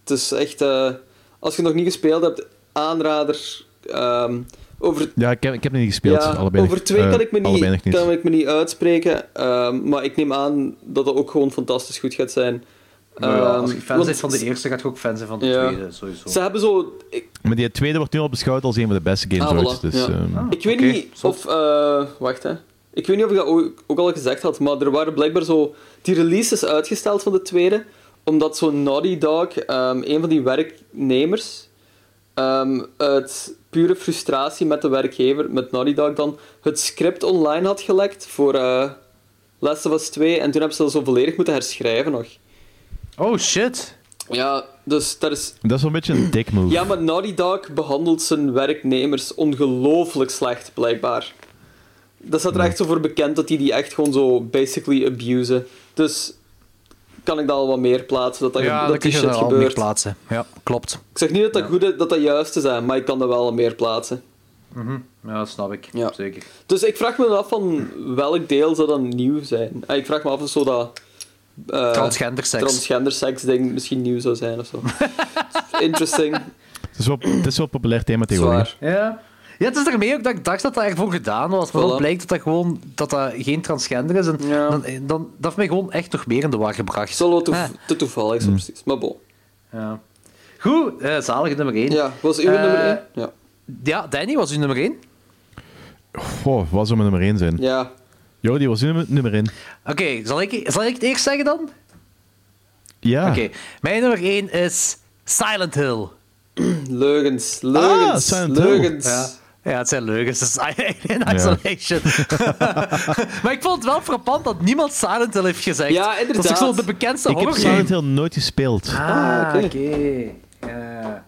Speaker 2: Het is echt, eh, als je nog niet gespeeld hebt, aanrader. Ehm, over
Speaker 3: Ja, ik heb, ik heb het niet gespeeld.
Speaker 2: ja,
Speaker 3: allebei
Speaker 2: over twee kan, ik me niet. kan ik me niet uitspreken, ehm, maar ik neem aan dat het ook gewoon fantastisch goed gaat zijn.
Speaker 4: Nou ja, als je
Speaker 2: Ehm,
Speaker 4: fan
Speaker 2: want
Speaker 4: bent van de eerste, gaat je ook fan zijn van de
Speaker 2: Ja.
Speaker 4: tweede, sowieso.
Speaker 2: Ze hebben zo... Ik,
Speaker 3: Maar die tweede wordt nu al beschouwd als een van de beste games
Speaker 2: Ah,
Speaker 3: ooit.
Speaker 2: voilà,
Speaker 3: Dus,
Speaker 2: ja.
Speaker 3: ehm,
Speaker 2: ik weet niet of... eh, wacht, hè. Ik weet niet of ik dat ook, ook al gezegd had, maar er waren blijkbaar zo... Die release is uitgesteld van de tweede, omdat zo'n Naughty Dog, ehm, een van die werknemers, ehm, uit pure frustratie met de werkgever, met Naughty Dog dan, het script online had gelekt voor eh Last of Us 2, en toen hebben ze dat zo volledig moeten herschrijven nog.
Speaker 4: Oh, shit.
Speaker 2: Ja, dus dat is...
Speaker 3: dat is wel een beetje een dick move.
Speaker 2: Ja, maar Naughty Dog behandelt zijn werknemers ongelooflijk slecht, blijkbaar. Dat staat er echt zo voor bekend dat die die echt gewoon zo basically abusen. Dus kan ik dat al wat meer plaatsen, dat, dat,
Speaker 4: Ja,
Speaker 2: dat
Speaker 4: kun
Speaker 2: die
Speaker 4: je
Speaker 2: shit
Speaker 4: er al meer
Speaker 2: gebeurt.
Speaker 4: plaatsen. Ja, klopt.
Speaker 2: Ik zeg niet dat dat, goed is, dat dat juist is, hè, maar ik kan dat wel meer plaatsen.
Speaker 4: Ja, dat snap ik.
Speaker 2: Ja.
Speaker 4: Zeker.
Speaker 2: Dus ik vraag me af van welk deel zou dan nieuw zijn. Ah, Ik vraag me af of zo dat... eh,
Speaker 4: Transgender seks.
Speaker 2: transgender seks ding misschien nieuw zou zijn of zo. Interesting.
Speaker 3: Het is wel, het is wel een populair thema tegenwoordig.
Speaker 4: Ja. Ja, het is ermee ook dat ik dacht dat dat ervoor gedaan was. Maar dan
Speaker 2: Voilà.
Speaker 4: blijkt dat dat gewoon dat dat geen transgender is. En
Speaker 2: Ja.
Speaker 4: dan, dan, dat heeft mij gewoon echt nog meer in de war gebracht.
Speaker 2: Zal wel toef-
Speaker 4: Ah.
Speaker 2: te toevallig zijn, precies. Maar bon.
Speaker 4: Ja. Goed, eh zalige nummer 1.
Speaker 2: Ja, was uw
Speaker 4: Eh,
Speaker 2: nummer 1? Ja.
Speaker 4: Ja, Danny was uw nummer 1.
Speaker 3: Goh, wat zou mijn nummer 1 zijn?
Speaker 2: ja.
Speaker 3: Jordi, was uw nummer- nummer 1?
Speaker 4: Oké, zal, ik, zal ik het eerst zeggen dan?
Speaker 3: Ja.
Speaker 4: Oké, mijn nummer 1 is Silent Hill.
Speaker 2: Leugens. Leugens.
Speaker 3: Ah, Silent Hill.
Speaker 2: leugens.
Speaker 4: Ja. Ja, het zijn leugens. Het is Alien Isolation. maar ik vond het wel frappant dat niemand Silent Hill heeft gezegd.
Speaker 2: Ja,
Speaker 4: Dat is
Speaker 2: inderdaad.
Speaker 4: zo de bekendste
Speaker 3: Ik heb
Speaker 4: horror
Speaker 3: Silent Hill nooit gespeeld.
Speaker 4: Ah,
Speaker 2: oké.
Speaker 4: oké. Ja.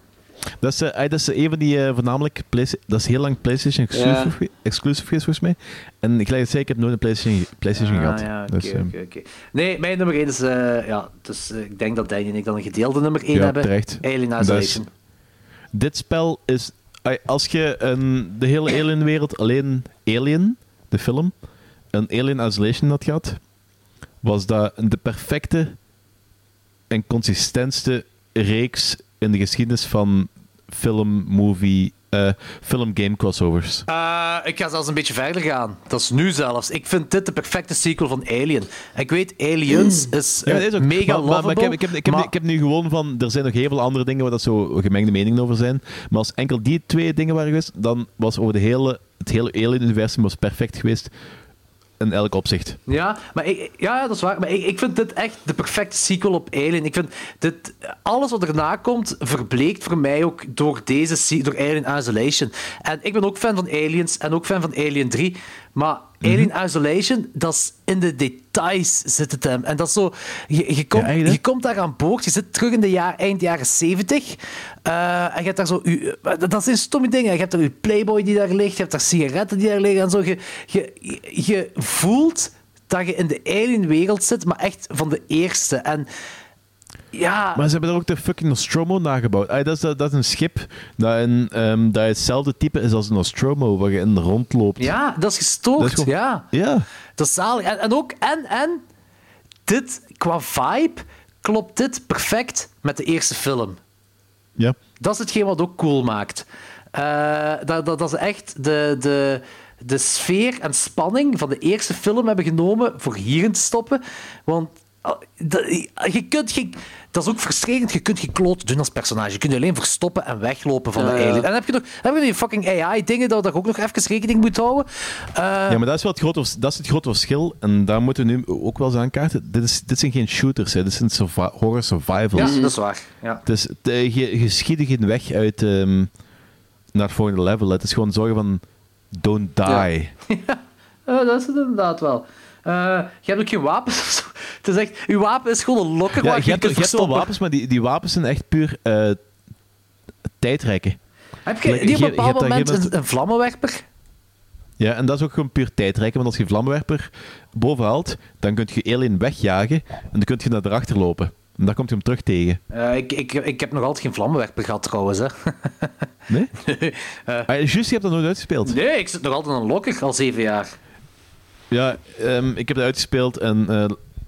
Speaker 3: Dat is, eh, dat is een van die eh, voornamelijk... Dat is heel lang PlayStation exclusive, exclusive geweest, volgens mij. En ik gelijk het zeggen, ik heb nooit een PlayStation, PlayStation
Speaker 4: Ah,
Speaker 3: gehad.
Speaker 4: ja, oké,
Speaker 3: dus, eh,
Speaker 4: oké, oké. Nee, mijn nummer 1 is... eh, ja, dus ik denk dat Danny en ik dan een gedeelde nummer 1
Speaker 3: Ja,
Speaker 4: hebben.
Speaker 3: terecht.
Speaker 4: Alien
Speaker 3: is-
Speaker 4: Isolation.
Speaker 3: Dit spel is... Als je een, de hele Alien-wereld alleen Alien, de film, een Alien Isolation had gehad, was dat de perfecte en consistentste reeks in de geschiedenis van film, movie, eh, film-game crossovers.
Speaker 4: Eh, ik ga zelfs een beetje verder gaan. Dat is nu zelfs. Ik vind dit de perfecte sequel van Alien. Ik weet, Aliens is,
Speaker 3: Ja,
Speaker 4: eh,
Speaker 3: is ook.
Speaker 4: mega
Speaker 3: maar, maar, maar ik, heb, ik, heb, ik, heb,
Speaker 4: maar-
Speaker 3: ik heb nu gewoon van... Er zijn nog heel veel andere dingen waar dat zo gemengde meningen over zijn. Maar als enkel die twee dingen waren geweest, dan was over de hele, het hele Alien-universum was perfect geweest. In elk opzicht.
Speaker 4: Ja, maar ik, ja, dat is waar. Maar ik, ik vind dit echt de perfecte sequel op Alien. Ik vind dit, alles wat erna komt, verbleekt voor mij ook door deze door Alien Isolation. En ik ben ook fan van Aliens en ook fan van Alien 3. Maar
Speaker 3: Mhm.
Speaker 4: Alien Isolation, dat is in de details zit het hem. En dat is zo... Je, je, komt,
Speaker 3: Ja,
Speaker 4: je komt daar aan boord, je zit terug in de jaar, eind jaren 70. eh, en je hebt daar zo... je- dat zijn stomme dingen. Je hebt daar je Playboy die daar ligt, je hebt daar sigaretten die daar liggen en zo. Je, je, je- je voelt dat je in de alien-wereld zit, maar echt van de eerste. En ja...
Speaker 3: Maar ze hebben er ook de fucking Nostromo nagebouwd. Ah, dat, is, dat is een schip dat, in, ehm, dat hetzelfde type is als een Nostromo, waar je in rondloopt.
Speaker 4: Ja, dat is
Speaker 3: Dat is gewoon-
Speaker 4: ja.
Speaker 3: Ja.
Speaker 4: Dat is zalig. En, en ook, en, en, dit, qua vibe, klopt dit perfect met de eerste film.
Speaker 3: Ja.
Speaker 4: Dat is hetgeen wat ook cool maakt. Eh, dat, dat, dat ze echt de, de, de sfeer en spanning van de eerste film hebben genomen voor hierin te stoppen. Want je kunt geen, dat is ook frustrerend. Je kunt geen kloot doen als personage. Je kunt je alleen verstoppen en weglopen van
Speaker 2: Ja,
Speaker 4: de
Speaker 2: ja.
Speaker 4: alien. En dan heb je nog, dan heb je die fucking AI-dingen dat je ook nog even rekening moet houden. Eh,
Speaker 3: ja, maar dat is, wel het grote, dat is het grote verschil. En daar moeten we nu ook wel eens aankaarten. Dit, is, dit zijn geen shooters, hè. dit zijn survi- horror survivals.
Speaker 4: ja, dat is waar. Ja.
Speaker 3: Dus de, je, je schiet je geen weg uit ehm, naar het volgende level. Het is gewoon zorgen van don't die.
Speaker 4: Eh, dat is het inderdaad wel. Eh, je hebt ook geen wapens of zo. Het is echt, je wapen is gewoon een lokker
Speaker 3: Ja, je,
Speaker 4: je,
Speaker 3: hebt, je hebt wapens, maar die, die wapens zijn echt puur eh tijdrekken.
Speaker 4: Heb je
Speaker 3: Like,
Speaker 4: niet op een bepaald moment een, een vlammenwerper?
Speaker 3: Ja, en dat is ook gewoon puur tijdrekken. Want als je vlammenwerper boven haalt, dan kun je alien wegjagen en dan kun je naar erachter lopen. En daar komt je hem terug tegen.
Speaker 4: Eh, ik, ik, ik heb nog altijd geen vlammenwerper gehad trouwens. Hè.
Speaker 3: Nee?
Speaker 4: nee.
Speaker 3: Ah, juist, je hebt dat nooit uitgespeeld.
Speaker 4: nee, ik zit nog altijd een lokker al zeven jaar.
Speaker 3: Ja, ehm, ik heb het uitgespeeld en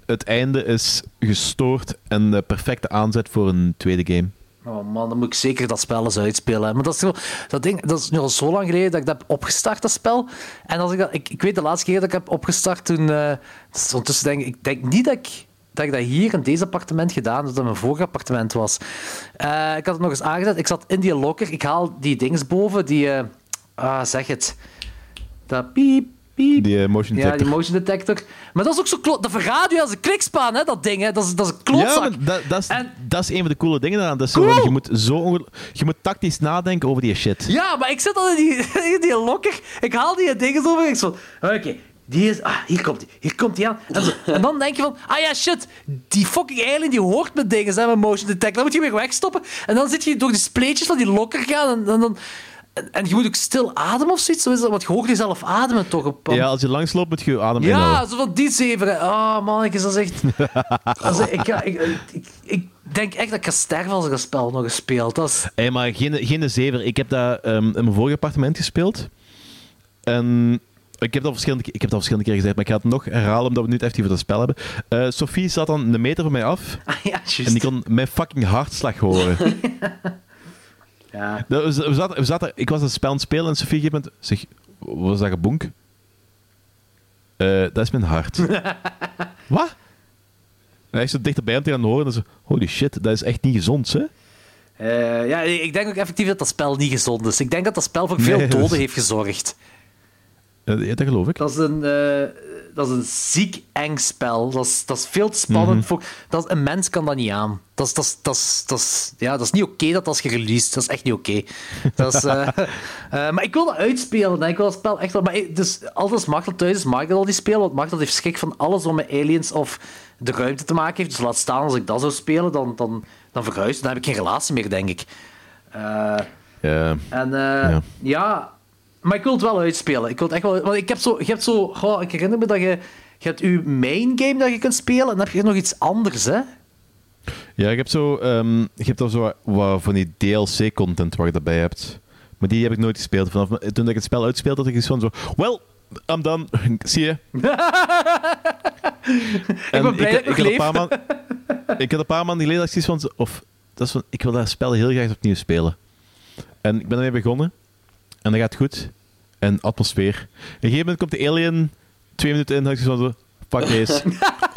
Speaker 3: het einde is gestoord en de perfecte aanzet voor een tweede game.
Speaker 4: Oh man, dan moet ik zeker dat spel eens uitspelen. Maar dat is, dat, ding, dat is nu al zo lang geleden dat ik dat heb opgestart, dat spel. En als ik, dat, ik, weet de laatste keer dat ik heb opgestart, toen... eh, ondertussen denk ik, denk niet dat ik, dat hier in deze appartement gedaan heb, dat dat mijn vorige appartement was. Eh, ik had het nog eens aangezet. Ik zat in die locker. Ik haal die dings boven, die... eh, ah, zeg het. Dat piep, piep.
Speaker 3: Die eh, motion
Speaker 4: Ja,
Speaker 3: detector.
Speaker 4: die motion detector. Maar dat is ook zo... klo- Dat verraadt je als een klikspaan, hè, dat ding. Hè. Dat, is, dat is een
Speaker 3: Ja,
Speaker 4: klootzak.
Speaker 3: dat, dat, is,
Speaker 4: En-
Speaker 3: dat is een van de coole dingen daaraan. Dat is
Speaker 4: Cool.
Speaker 3: je, moet zo onge- je moet tactisch nadenken over die shit.
Speaker 4: Ja, maar ik zit al in die, in die lokker. Ik haal die dingen over en ik zo... Oké, die is... Ah, hier komt die. Hier komt die aan. En, zo. en dan denk je van... Ah ja, shit. Die fucking alien die hoort met dingen, zijn met motion detector. Dan moet je weer wegstoppen. En dan zit je door die spleetjes van die lokker gaan. En, en dan... En, je moet ook stil ademen of zoiets, zo is dat, want je hoort jezelf ademen toch op...
Speaker 3: Ja, als je langs loopt, moet je adem
Speaker 4: Ja,
Speaker 3: inhouden.
Speaker 4: zo van die zeven. Oh man, dat is echt... dat is- ik, ga- ik, ik, ik denk echt dat ik ga sterven als ik dat spel nog eens speel. Dat is...
Speaker 3: Hey, maar geen, geen zever. Ik heb dat ehm, in mijn vorige appartement gespeeld. En ik heb, dat verschillende, ik heb dat verschillende keer gezegd, maar ik ga het nog herhalen omdat we nu even over dat spel hebben. Eh Sophie zat dan een meter van mij af
Speaker 4: Ah, ja,
Speaker 3: en die kon mijn fucking hartslag horen.
Speaker 4: Ja.
Speaker 3: Dat- we, we zaten, we zaten, ik was een spel aan het spelen en een gegeven moment zeg, wat was dat gebonk? Eh, dat is mijn hart. Wat? En hij is zo dichterbij te gaan horen en zo, holy shit, dat is echt niet gezond, hè?
Speaker 4: Eh, ja, ik denk ook effectief dat dat spel niet gezond is. Ik denk dat dat spel voor veel
Speaker 3: Nee, dat
Speaker 4: doden
Speaker 3: is-
Speaker 4: heeft gezorgd.
Speaker 3: Eh, ja, dat geloof ik.
Speaker 4: Dat is een, dat is een ziek eng spel. Dat is, dat is veel te spannend.
Speaker 3: Mhm.
Speaker 4: voor, dat is, een mens kan dat niet aan. Dat is, dat is, dat is, dat is, ja, dat is niet oké dat als gereleased. Dat is echt niet oké. Dat is, eh, eh, maar ik wil dat uitspelen. hè. Ik wil dat spel echt wel... Maar dus, als Machtel thuis is, mag ik dat al niet spelen. Want Machtel heeft schrik van alles wat met aliens of de ruimte te maken heeft. Dus laat staan, als ik dat zou spelen, dan, dan, dan verhuis. Dan heb ik geen relatie meer, denk ik.
Speaker 3: Ja.
Speaker 4: en ja. Maar ik wil het wel uitspelen. Ik wil het echt wel, want ik heb zo, je hebt zo, goh, ik herinner me dat je, je hebt je main game dat je kunt spelen en dan heb je nog iets anders, hè?
Speaker 3: Ja, je hebt zo, ehm, je hebt dan zo wat, wat van die DLC-content waar je daarbij hebt. Maar die heb ik nooit gespeeld. Vanaf toen ik het spel uitspeelde, had ik iets van zo... Well, I'm done. Zie je?
Speaker 4: Ik ben blij dat ik nog
Speaker 3: had maanden... ik had een paar maanden geleden dat ik zoiets van... Of, dat is van, ik wil dat spel heel graag opnieuw spelen. En ik ben ermee begonnen. En dat gaat goed. En atmosfeer. Op een gegeven moment komt de alien twee minuten in en had ik zoiets van zo... Fuck deze.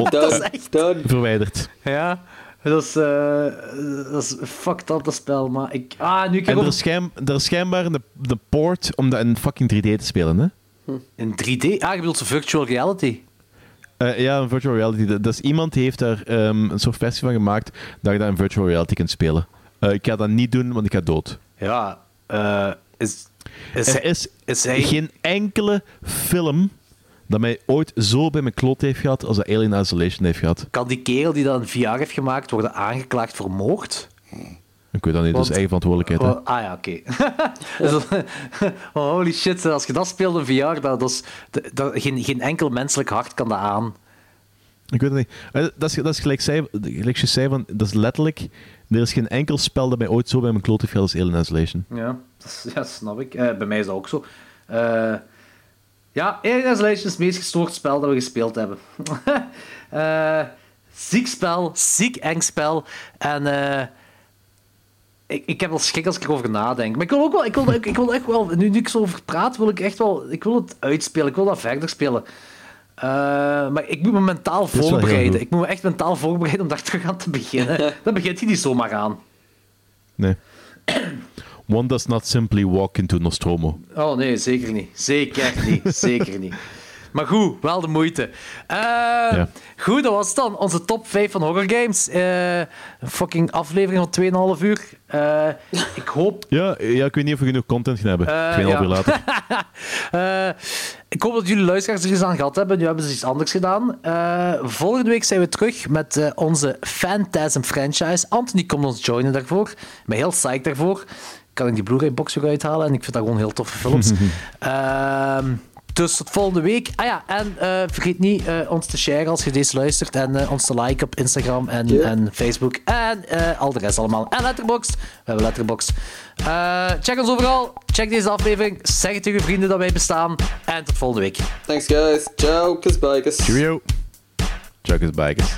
Speaker 4: Dat is echt...
Speaker 3: Verwijderd.
Speaker 4: Ja, dat is, eh, dat is fucked up, dat spel, maar ik... Ah, nu ik
Speaker 3: En er is, schijn, er is schijnbaar de, de port om dat in fucking 3D te spelen, hè?
Speaker 4: In 3D? Ah, je bedoelt zo virtual reality?
Speaker 3: Eh, ja, een virtual reality. Dat dat is iemand die heeft daar ehm, een soort versie van gemaakt dat je dat in virtual reality kunt spelen. Eh, ik ga dat niet doen, want ik ga dood.
Speaker 4: Ja, eh, is... Is,
Speaker 3: Er
Speaker 4: hij-
Speaker 3: is
Speaker 4: is hij...
Speaker 3: geen enkele film dat mij ooit zo bij mijn klot heeft gehad als dat Alien Isolation heeft gehad.
Speaker 4: Kan die kerel die dat in VR heeft gemaakt worden aangeklaagd voor moord?
Speaker 3: Ik weet dat niet, dat is eigen verantwoordelijkheid. hè.
Speaker 4: Oh, ah ja, oké. Dus, oh, holy shit, als je dat speelt in VR, dat, dat is, dat, geen, geen enkel menselijk hart kan dat aan.
Speaker 3: Ik weet het niet. Eh, Dat is, dat is gelijk, zei, gelijk je zei, van, dat is letterlijk... Er is geen enkel spel dat mij ooit zo bij mijn klot heeft gehad als Alien Isolation.
Speaker 4: Ja, dat ja snap ik. Eh, bij mij is dat ook zo. Eh, ja, Alien Isolation is het meest gestoord spel dat we gespeeld hebben. Eh, ziek spel, ziek eng spel. En ik, ik heb wel schrik als ik erover nadenk. Maar ik wil ook wel, ik wil, ik, ik wil echt wel, nu, nu ik zo over praat, wil ik echt wel, ik wil het uitspelen. Ik wil dat verder spelen. Eh, maar ik moet me mentaal voorbereiden. Ik moet me echt mentaal voorbereiden om daar terug aan te beginnen. Dan begint hij niet zomaar aan.
Speaker 3: Nee. One does not simply walk into Nostromo.
Speaker 4: Oh nee, zeker niet. Zeker niet. Zeker niet. Maar goed, wel de moeite. Eh, Goed, dat was het dan. Onze top 5 van horror games. Eh, een fucking aflevering van 2,5 uur. Eh, ik hoop...
Speaker 3: Ja, ja, ik weet niet of we genoeg content gaan hebben.
Speaker 4: Eh,
Speaker 3: Tweeënhalf
Speaker 4: ja.
Speaker 3: uur later.
Speaker 4: Eh, ik hoop dat jullie luisteraars er eens aan gehad hebben. Nu hebben ze iets anders gedaan. Eh, volgende week zijn we terug met onze Phantasm franchise. Anthony komt ons joinen daarvoor. Ik ben heel psyched daarvoor. Kan ik die Blu-ray-box weer uithalen. En ik vind dat gewoon heel toffe films. Ehm, dus tot volgende week. Ah ja, en eh, vergeet niet eh, ons te sharen als je deze luistert. En eh, ons te liken op Instagram en, en Facebook. En eh, al de rest allemaal. En Letterboxd. We hebben Letterboxd. Eh, check ons overal. Check deze aflevering. Zeg het tegen je vrienden dat wij bestaan. En tot volgende week.
Speaker 2: Thanks guys. Ciao, kusbikers.
Speaker 3: Cheerio. Chuckers bikers.